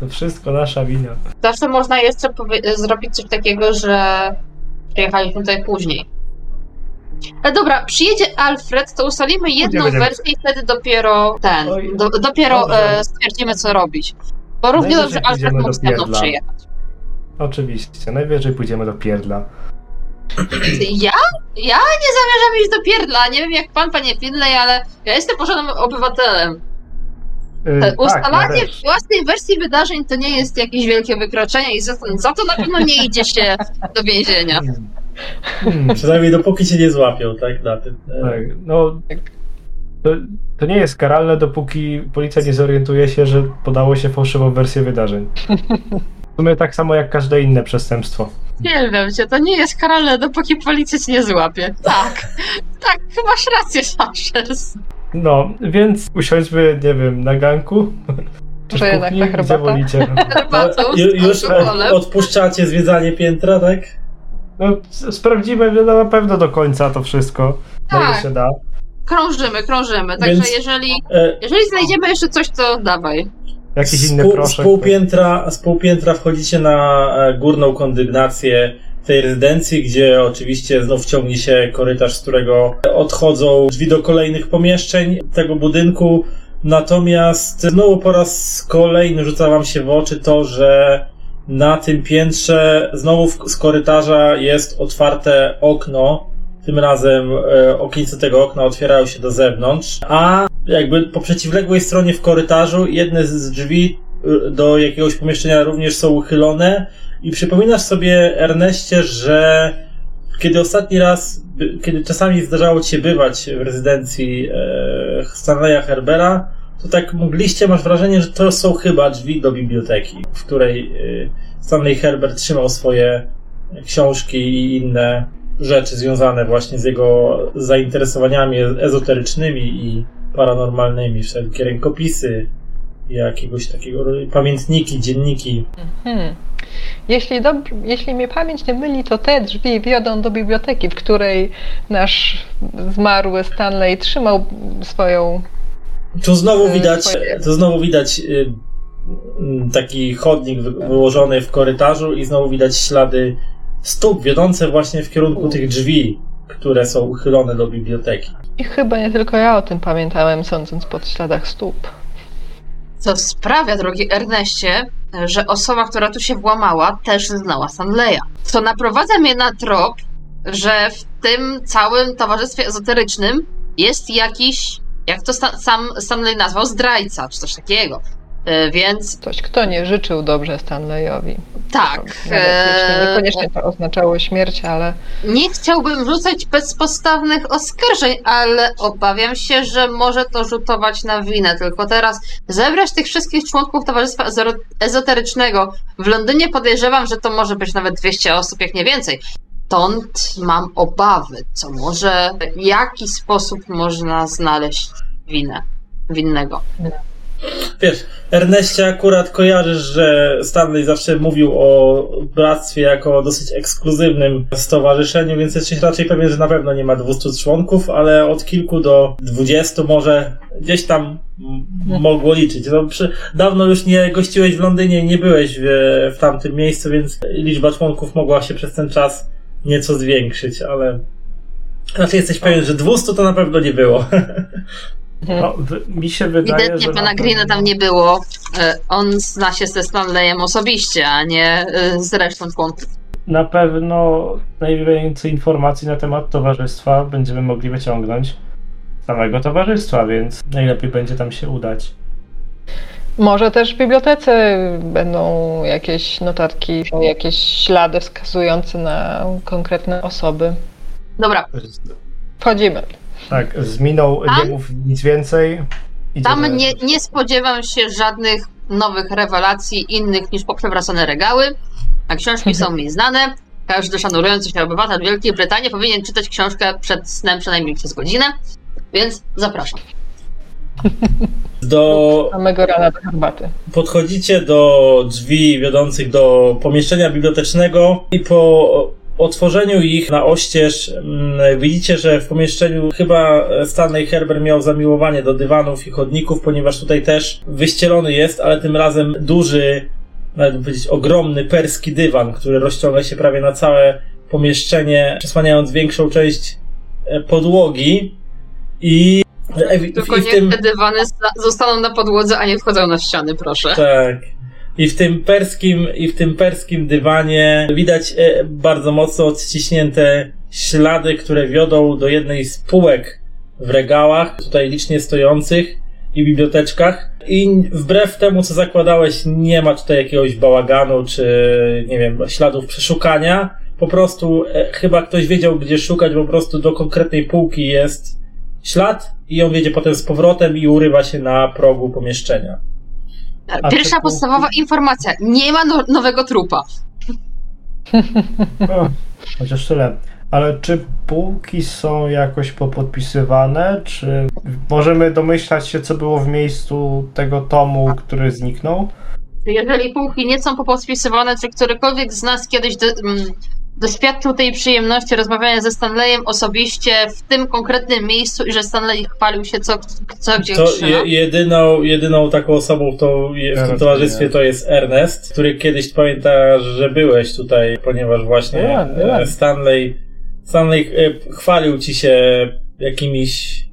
To wszystko nasza wina. Zawsze można jeszcze zrobić coś takiego, że przyjechaliśmy tutaj później. Ale dobra, przyjedzie Alfred, to ustalimy jedną będziemy- wersję i wtedy dopiero ten, do, dopiero e, stwierdzimy co robić. Bo równie dobrze Alfred pójdziemy mógł do ze mną przyjechać. Oczywiście, najwyżej pójdziemy do pierdla. Ja? Ja nie zamierzam iść do pierdla. Nie wiem jak pan, panie Finlay, ale ja jestem porządnym obywatelem. Yy, E, Ustalanie ja własnej wersji wydarzeń to nie jest jakieś wielkie wykroczenie i za, za to na pewno nie idzie się do więzienia. Hmm, Przynajmniej dopóki cię nie złapią, tak? Na tym. E, tak, no, to, to nie jest karalne, dopóki policja nie zorientuje się, że podało się fałszywą wersję wydarzeń. W sumie tak samo jak każde inne przestępstwo. Nie wiem cię, to nie jest karalne, dopóki policja cię nie złapie. Tak, tak, chyba masz rację, Sashers. No, więc usiądźmy, nie wiem, na ganku. Czy Może jednak herbatę? wolicie. Herbatą No, ju- już alkoholem. odpuszczacie zwiedzanie piętra, tak? No, sprawdzimy no, na pewno do końca to wszystko, na ile Tak. się da. Krążymy, krążymy. Także Więc- jeżeli, E, jeżeli znajdziemy jeszcze coś, to dawaj. Jakiś z inny pół- proszek. Z półpiętra, z półpiętra wchodzicie na e, górną kondygnację tej rezydencji, gdzie oczywiście znów ciągnie się korytarz, z którego odchodzą drzwi do kolejnych pomieszczeń tego budynku. Natomiast znowu po raz kolejny rzuca wam się w oczy to, że na tym piętrze znowu z korytarza jest otwarte okno. Tym razem e, tego okna otwierają się do zewnątrz, a jakby po przeciwległej stronie w korytarzu jedne z drzwi y, do jakiegoś pomieszczenia również są uchylone i przypominasz sobie, Erneście, że kiedy ostatni raz, kiedy czasami zdarzało ci się bywać w rezydencji e, Stanleya Herbera, to tak mogliście, masz wrażenie, że to są chyba drzwi do biblioteki, w której e, Stanley Herbert trzymał swoje książki i inne rzeczy związane właśnie z jego zainteresowaniami ezoterycznymi i paranormalnymi, wszelkie rękopisy, jakiegoś takiego, pamiętniki, dzienniki. Hmm. Jeśli, dob- jeśli mnie pamięć nie myli, to te drzwi wiodą do biblioteki, w której nasz zmarły Stanley trzymał swoją. Tu znowu E, widać, swoje- tu znowu widać y, taki chodnik wy- wyłożony w korytarzu i znowu widać ślady stóp wiodące właśnie w kierunku tych drzwi, które są uchylone do biblioteki. I chyba nie tylko ja o tym pamiętałem, sądząc po śladach stóp. Co sprawia, drogi Erneście, że osoba, która tu się włamała, też znała Stanleya. Co naprowadza mnie na trop, że w tym całym towarzystwie ezoterycznym jest jakiś, jak to sta- sam Stanley nazwał, zdrajca, czy coś takiego. E, Więc Ktoś, kto nie życzył dobrze Stanleyowi. tak. Nawet e, niekoniecznie to oznaczało śmierć, ale Nie chciałbym rzucać bezpodstawnych oskarżeń, ale obawiam się, że może to rzutować na winę. Tylko teraz zebrać tych wszystkich członków Towarzystwa Ezo- Ezoterycznego w Londynie podejrzewam, że to może być nawet 200 osób, jak nie więcej. Stąd mam obawy, co może, w jaki sposób można znaleźć winę, winnego. Wiesz, Erneście akurat kojarzysz, że Stanley zawsze mówił o bractwie jako o dosyć ekskluzywnym stowarzyszeniu, więc jesteś raczej pewien, że na pewno nie ma 200 członków, ale od kilku do 20 może gdzieś tam mogło liczyć. No, przy, dawno już nie gościłeś w Londynie nie byłeś w, w tamtym miejscu, więc liczba członków mogła się przez ten czas nieco zwiększyć, ale raczej jesteś pewien, że 200 to na pewno nie było. No, w- mi się wydaje, Ewidentnie że pana na Greena tam nie było. E, On zna się ze Stanleyem osobiście, a nie e, z resztą członków. Na pewno najwięcej informacji na temat towarzystwa będziemy mogli wyciągnąć z samego towarzystwa, więc najlepiej będzie tam się udać. może też w bibliotece będą jakieś notatki, jakieś ślady wskazujące na konkretne osoby. Dobra, Wchodzimy. Tak, zminął, Tam? nie mów nic więcej. Tam Idziemy- nie, nie spodziewam się żadnych nowych rewelacji innych niż poprzewracane regały, a książki są mi znane. Każdy szanujący się obywatel Wielkiej Brytanii powinien czytać książkę przed snem przynajmniej przez godzinę, więc zapraszam. Do Samego rana do herbaty. podchodzicie do drzwi wiodących do pomieszczenia bibliotecznego i po otworzeniu ich na oścież mm, widzicie, że w pomieszczeniu chyba Stanley Herbert miał zamiłowanie do dywanów i chodników, ponieważ tutaj też wyścielony jest, ale tym razem duży, nawet bym powiedzieć ogromny perski dywan, który rozciąga się prawie na całe pomieszczenie, przesłaniając większą część e, podłogi i w, Tylko w niech tym... te dywany sta- zostaną na podłodze, a nie wchodzą na ściany, proszę. Tak. I w tym perskim, i w tym perskim dywanie widać e, bardzo mocno odciśnięte ślady, które wiodą do jednej z półek w regałach, tutaj licznie stojących i biblioteczkach. I wbrew temu, co zakładałeś, nie ma tutaj jakiegoś bałaganu, czy nie wiem, śladów przeszukania. Po prostu e, chyba ktoś wiedział, gdzie szukać, po prostu do konkretnej półki jest ślad i on wiedzie potem z powrotem i urywa się na progu pomieszczenia. Pierwsza te podstawowa informacja. Nie ma no- nowego trupa. O, chociaż tyle. Ale czy półki są jakoś popodpisywane? Czy możemy domyślać się, co było w miejscu tego tomu, który zniknął? Jeżeli półki nie są popodpisywane, czy którykolwiek z nas kiedyś mm, doświadczył tej przyjemności rozmawiania ze Stanleyem osobiście w tym konkretnym miejscu i że Stanley chwalił się co, co gdzie To trzyma? je, jedyną, jedyną taką osobą to je, w tym towarzystwie to jest Ernest, który kiedyś pamięta, że byłeś tutaj, ponieważ właśnie e, Stanley, Stanley e, chwalił ci się jakimiś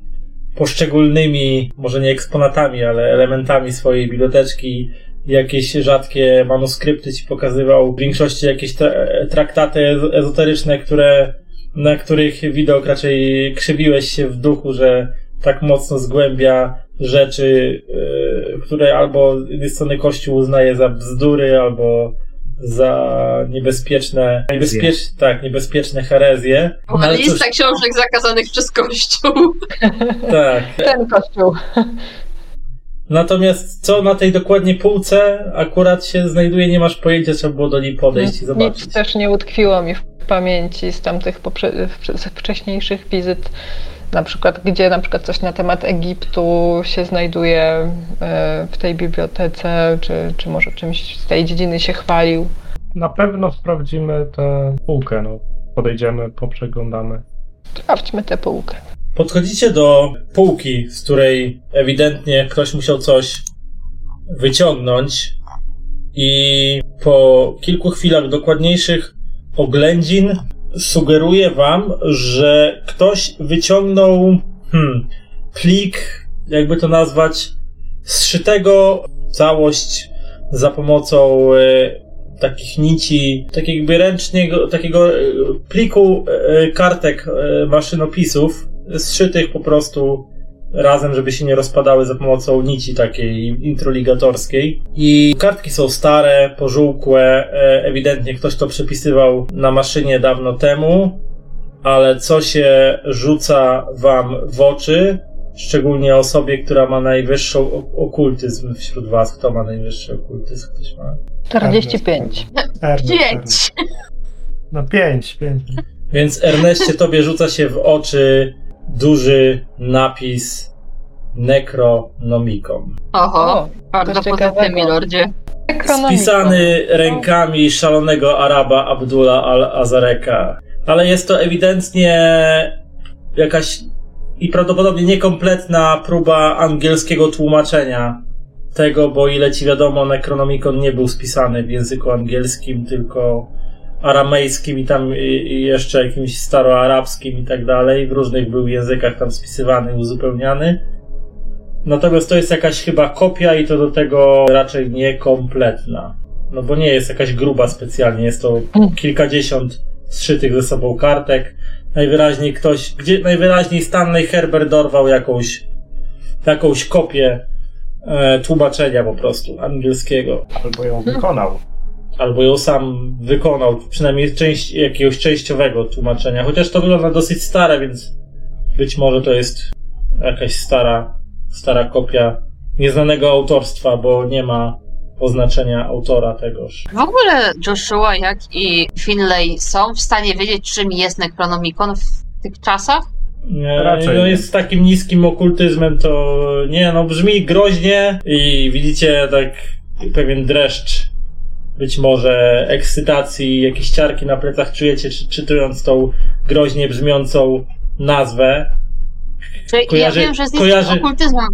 poszczególnymi, może nie eksponatami, ale elementami swojej biblioteczki. Jakieś rzadkie manuskrypty ci pokazywał, w większości jakieś tra traktaty ezo- ezoteryczne, które, na których widok raczej krzywiłeś się w duchu, że tak mocno zgłębia rzeczy, yy, które albo z jednej strony Kościół uznaje za bzdury, albo za niebezpieczne, niebezpiecz, tak, niebezpieczne herezje. No, Ale ale lista cóż, książek zakazanych przez Kościół. tak. Ten kościół. Natomiast co na tej dokładnie półce akurat się znajduje, nie masz pojęcia, trzeba było do niej podejść i zobaczyć. Nic też nie utkwiło mi w pamięci z tamtych poprze- z wcześniejszych wizyt. Na przykład, gdzie na przykład coś na temat Egiptu się znajduje e, w tej bibliotece, czy, czy może czymś z tej dziedziny się chwalił. Na pewno sprawdzimy tę półkę, no. Podejdziemy, poprzeglądamy. Sprawdźmy tę półkę. Podchodzicie do półki, z której ewidentnie ktoś musiał coś wyciągnąć i po kilku chwilach dokładniejszych oględzin sugeruje wam, że ktoś wyciągnął hmm, plik, jakby to nazwać, zszytego całość za pomocą e, takich nici, takiego jakby ręcznego, takiego e, pliku e, kartek e, maszynopisów, zszytych po prostu razem, żeby się nie rozpadały za pomocą nici takiej introligatorskiej. I kartki są stare, pożółkłe, e, ewidentnie ktoś to przepisywał na maszynie dawno temu, ale co się rzuca wam w oczy, szczególnie osobie, która ma najwyższą ok- okultyzm wśród was. Kto ma najwyższy okultyzm? Ktoś ma? 45. Ernest, Pięć. Ernest. No pięć, pięć. Więc Erneście, tobie rzuca się w oczy duży napis Necronomicon. Oho, bardzo pozytywny, milordzie. Spisany rękami szalonego Araba Abdullah al-Azareka. Ale jest to ewidentnie jakaś i prawdopodobnie niekompletna próba angielskiego tłumaczenia tego, bo ile ci wiadomo, Necronomicon nie był spisany w języku angielskim, tylko aramejskim i tam jeszcze jakimś staroarabskim i tak dalej. W różnych był językach tam spisywany uzupełniany. Natomiast to jest jakaś chyba kopia i to do tego raczej niekompletna. No bo nie jest jakaś gruba specjalnie, jest to kilkadziesiąt zszytych ze sobą kartek. Najwyraźniej ktoś, gdzie najwyraźniej Stanley Herbert dorwał jakąś, jakąś kopię e, tłumaczenia po prostu angielskiego. Albo ją wykonał. Albo ją sam wykonał, przynajmniej część, jakiegoś częściowego tłumaczenia. Chociaż to wygląda dosyć stare, więc być może to jest jakaś stara, stara kopia nieznanego autorstwa, bo nie ma oznaczenia autora tegoż. W ogóle Joshua, jak i Finlay są w stanie wiedzieć, czym jest Necronomicon w tych czasach? Nie, Raczej no jest z takim niskim okultyzmem, to nie, no brzmi groźnie i widzicie tak pewien dreszcz, być może ekscytacji, jakieś ciarki na plecach czujecie, czy, czytując tą groźnie brzmiącą nazwę. Kojarzy- ja wiem, że z kojarzy- okultyzmem.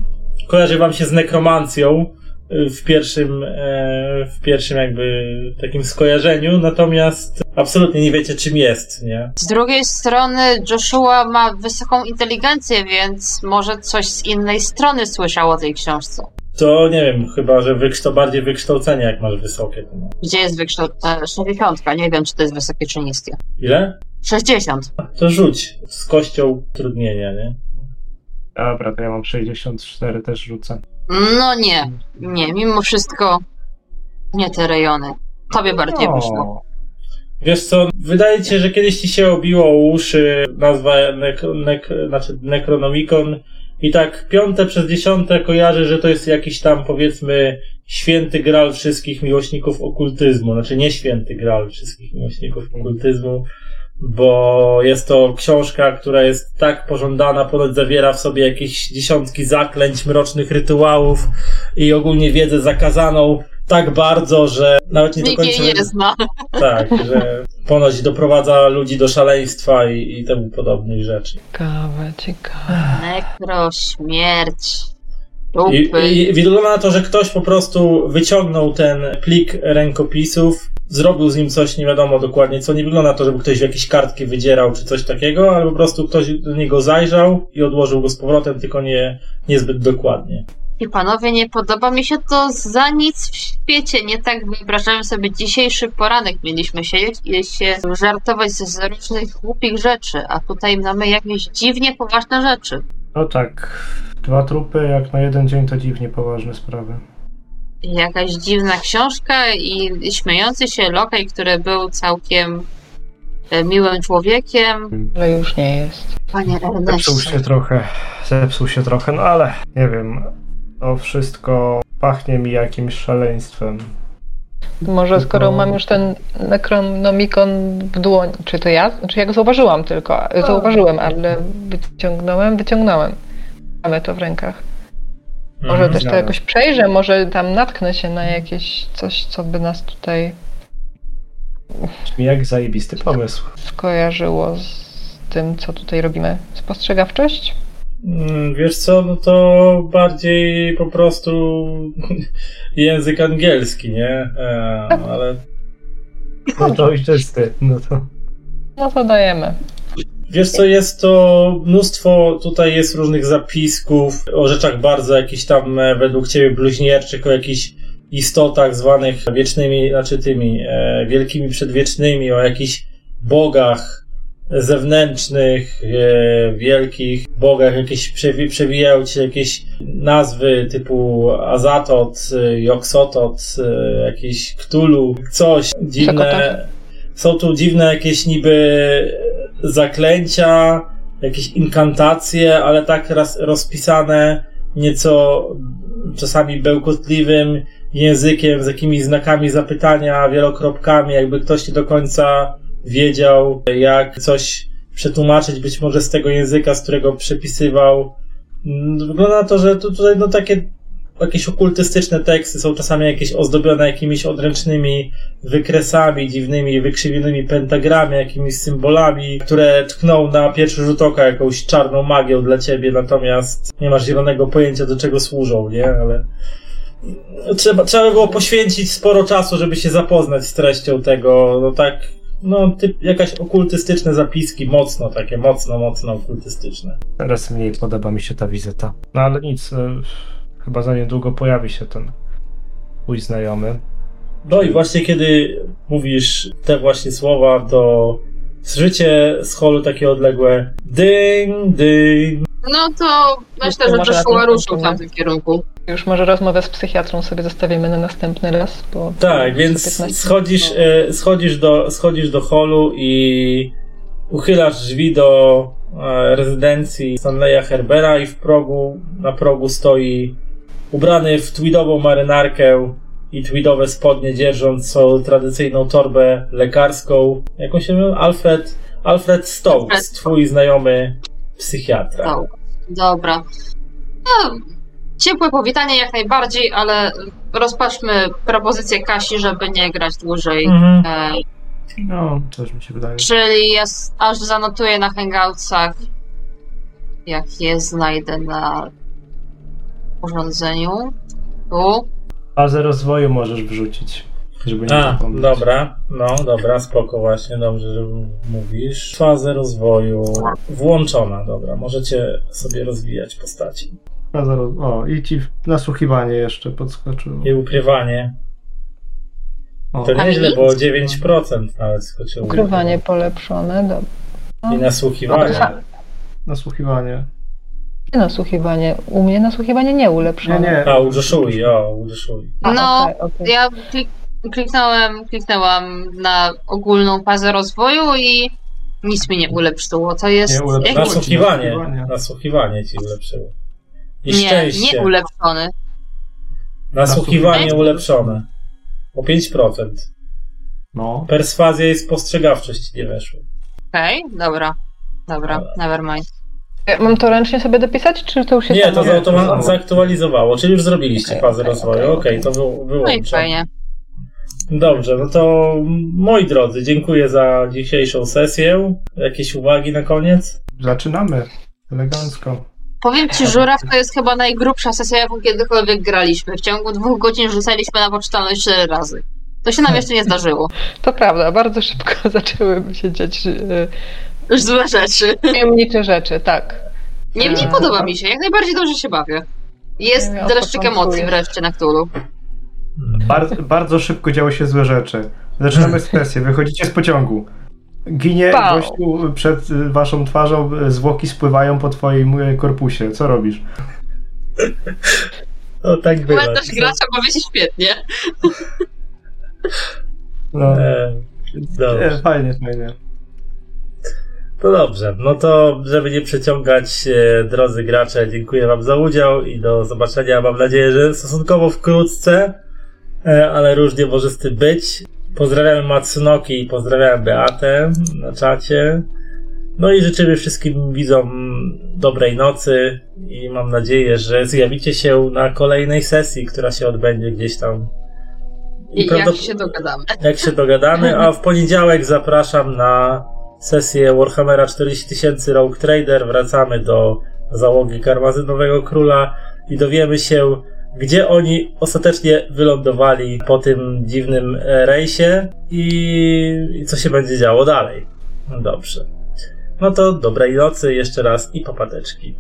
Kojarzy wam się z nekromancją y, w pierwszym, e, w pierwszym jakby takim skojarzeniu, natomiast absolutnie nie wiecie czym jest, nie? Z drugiej strony Joshua ma wysoką inteligencję, więc może coś z innej strony słyszał o tej książce. To nie wiem, chyba, że wykształ, bardziej wykształcenie, jak masz wysokie. Ma. Gdzie jest wykształcenie? 60. Nie wiem, czy to jest wysokie czy niskie. Ile? 60. To rzuć. Z kością trudnienia, nie? Dobra, to ja mam 64, też rzucę. No nie, nie, mimo wszystko nie te rejony. Tobie bardziej wyszło. O, Wiesz co, wydaje ci się, że kiedyś ci się obiło o uszy nazwa nek, nek, znaczy Necronomicon i tak piąte przez dziesiąte kojarzy, że to jest jakiś tam powiedzmy święty gral wszystkich miłośników okultyzmu. Znaczy nie święty gral wszystkich miłośników okultyzmu, bo jest to książka, która jest tak pożądana, ponoć zawiera w sobie jakieś dziesiątki zaklęć, mrocznych rytuałów i ogólnie wiedzę zakazaną tak bardzo, że nawet nie do Nikt końca... jej nie zna. Tak, że ponoć doprowadza ludzi do szaleństwa i, i temu podobnych rzeczy. Ciekawe, ciekawe. Nekro, śmierć, I. I wygląda na to, że ktoś po prostu wyciągnął ten plik rękopisów, zrobił z nim coś, nie wiadomo dokładnie co. Nie wygląda na to, żeby ktoś w jakieś kartki wydzierał czy coś takiego, ale po prostu ktoś do niego zajrzał i odłożył go z powrotem, tylko nie, niezbyt dokładnie. I panowie, nie podoba mi się to za nic w świecie. Nie tak wyobrażałem sobie dzisiejszy poranek. Mieliśmy siedzieć i się żartować z różnych głupich rzeczy, a tutaj mamy jakieś dziwnie poważne rzeczy. No tak, dwa trupy jak na jeden dzień to dziwnie poważne sprawy. Jakaś dziwna książka i śmiejący się lokaj, który był całkiem e, miłym człowiekiem. Ale już nie jest. Panie Zepsuł Erneście. się trochę, zepsuł się trochę, no ale nie wiem, to wszystko pachnie mi jakimś szaleństwem. Może Tylko- skoro mam już ten Necronomicon w dłoni, czy to ja? Czy ja go zauważyłam tylko? Zauważyłem, ale wyciągnąłem, wyciągnąłem. Mamy to w rękach. Może Mhm. też to jakoś przejrzę, może tam natknę się na jakieś coś, co by nas tutaj jak zajebisty pomysł. skojarzyło z tym, co tutaj robimy. Spostrzegawczość? Mm, Wiesz co, no to bardziej po prostu język angielski, nie? E, ale No to ojczysty, no to... No to dajemy. wiesz co, jest to mnóstwo, tutaj jest różnych zapisków o rzeczach bardzo jakichś tam e, według ciebie bluźnierczych, o jakichś istotach zwanych wiecznymi, znaczy tymi e, wielkimi przedwiecznymi, o jakichś bogach zewnętrznych, e, wielkich bogach, jakieś przewi- przewijają ci się jakieś nazwy typu Azatot, e, Joksotot, e, jakiś Cthulhu, coś dziwne. Są tu dziwne jakieś niby zaklęcia, jakieś inkantacje, ale tak raz, rozpisane nieco czasami bełkotliwym językiem, z jakimiś znakami zapytania, wielokropkami, jakby ktoś nie do końca wiedział, jak coś przetłumaczyć, być może z tego języka, z którego przepisywał. Mm, Wygląda na to, że tu, tutaj no takie jakieś okultystyczne teksty są czasami jakieś ozdobione jakimiś odręcznymi wykresami, dziwnymi, wykrzywionymi pentagrami, jakimiś symbolami, które tkną na pierwszy rzut oka jakąś czarną magią dla ciebie, natomiast nie masz zielonego pojęcia do czego służą, nie? Ale trzeba, trzeba by było poświęcić sporo czasu, żeby się zapoznać z treścią tego, no tak, no typ, jakaś okultystyczne zapiski, mocno takie, mocno, mocno okultystyczne. Teraz mniej podoba mi się ta wizyta. No ale nic, e, chyba za niedługo pojawi się ten mój znajomy. No i właśnie kiedy mówisz te właśnie słowa, to słyszycie z holu takie odległe ding, ding. No to myślę, że Joshua ruszył w tamtym kierunku. Już może rozmowę z psychiatrą sobie zostawimy na następny raz, bo... Tak, więc 15 schodzisz, e, schodzisz, do, schodzisz do holu i uchylasz drzwi do e, rezydencji Stanleya Herbera i w progu, na progu stoi ubrany w tweedową marynarkę i tweedowe spodnie, dzierżąc swoją tradycyjną torbę lekarską. Jaką się nazywa? Alfred, Alfred Stokes, twój znajomy psychiatra. Dobra. No, ciepłe powitanie jak najbardziej, ale rozpatrzmy propozycję Kasi, żeby nie grać dłużej. Mhm. E, No, też mi się wydaje. czyli jest, aż zanotuję na hangoutsach, jak je znajdę na urządzeniu. Tu. Fazę rozwoju możesz wrzucić, żeby nie A, zapomnieć. dobra, no dobra, spoko właśnie, dobrze, że mówisz. Fazę rozwoju włączona, dobra, możecie sobie rozwijać postaci. O, i ci nasłuchiwanie jeszcze podskoczyło. I ukrywanie, O, to A nieźle, bo 9% nawet skoczyło. Ukrywanie polepszone, dobra. I nasłuchiwanie. Dobra. nasłuchiwanie. Nie nasłuchiwanie. U mnie nasłuchiwanie nie ulepszone. Nie, nie. A, u Joshui, o, u Joshui. A, No, okej, okej. Ja klik, kliknąłem, kliknęłam na ogólną fazę rozwoju i nic mi nie ulepszyło. To jest. Nie ulepszyło. jak- Nasłuchiwanie, Nasłuchiwanie. nasłuchiwanie ci ulepszyło. I nie, szczęście. nie ulepszony. Nasłuchiwanie ulepszone. O 5%. No. Perswazja i spostrzegawczość nie weszło. Okej, dobra. Dobra, nevermind. Ja Mam to ręcznie sobie dopisać, czy to już jest Nie, to zaaktualizowało, czyli już zrobiliście Okej, fazę okej, rozwoju. okej, Okej, to wy, No i fajnie. Dobrze, no to moi drodzy, dziękuję za dzisiejszą sesję. Jakieś uwagi na koniec? Zaczynamy. Elegancko. Powiem ci, Żuraw to jest chyba najgrubsza sesja, jaką kiedykolwiek graliśmy. W ciągu dwóch godzin rzucaliśmy na poczytalność cztery razy. To się nam jeszcze nie zdarzyło. To prawda, bardzo szybko zaczęły się dziać Już złe rzeczy. tajemnicze rzeczy, tak. Niemniej podoba mi się, jak najbardziej dobrze się bawię. Jest dreszczyk emocji wreszcie na Cthulhu. Bardzo, bardzo szybko działy się złe rzeczy. Zaczynamy sesję, wychodzicie z pociągu. Ginie Wow. gościu przed y, waszą twarzą, y, zwłoki spływają po twoim y, korpusie. Co robisz? No tak bywa. Komentarz gracza bawi się świetnie. No, E, dobrze. nie, fajnie, fajnie. To dobrze, no to żeby nie przeciągać e, drodzy gracze, dziękuję Wam za udział i do zobaczenia. Mam nadzieję, że stosunkowo wkrótce, e, ale różnie może z tym być. Pozdrawiamy Matsunoki i pozdrawiam Beatę na czacie. No i życzymy wszystkim widzom dobrej nocy i mam nadzieję, że zjawicie się na kolejnej sesji, która się odbędzie gdzieś tam. I jak prawdop- się dogadamy. jak się dogadamy, a w poniedziałek zapraszam na sesję Warhammera 40 tysięcy Rogue Trader. Wracamy do załogi Karmazynowego Króla i dowiemy się, gdzie oni ostatecznie wylądowali po tym dziwnym e, rejsie i, i co się będzie działo dalej. No Dobrze. No to dobrej nocy jeszcze raz i papateczki.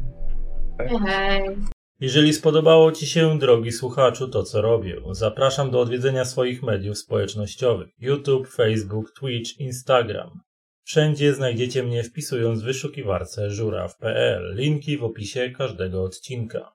Hej. Jeżeli spodobało Ci się, drogi słuchaczu, to co robię, zapraszam do odwiedzenia swoich mediów społecznościowych: YouTube, Facebook, Twitch, Instagram. Wszędzie znajdziecie mnie wpisując w wyszukiwarce żuraw.pl. Linki w opisie każdego odcinka.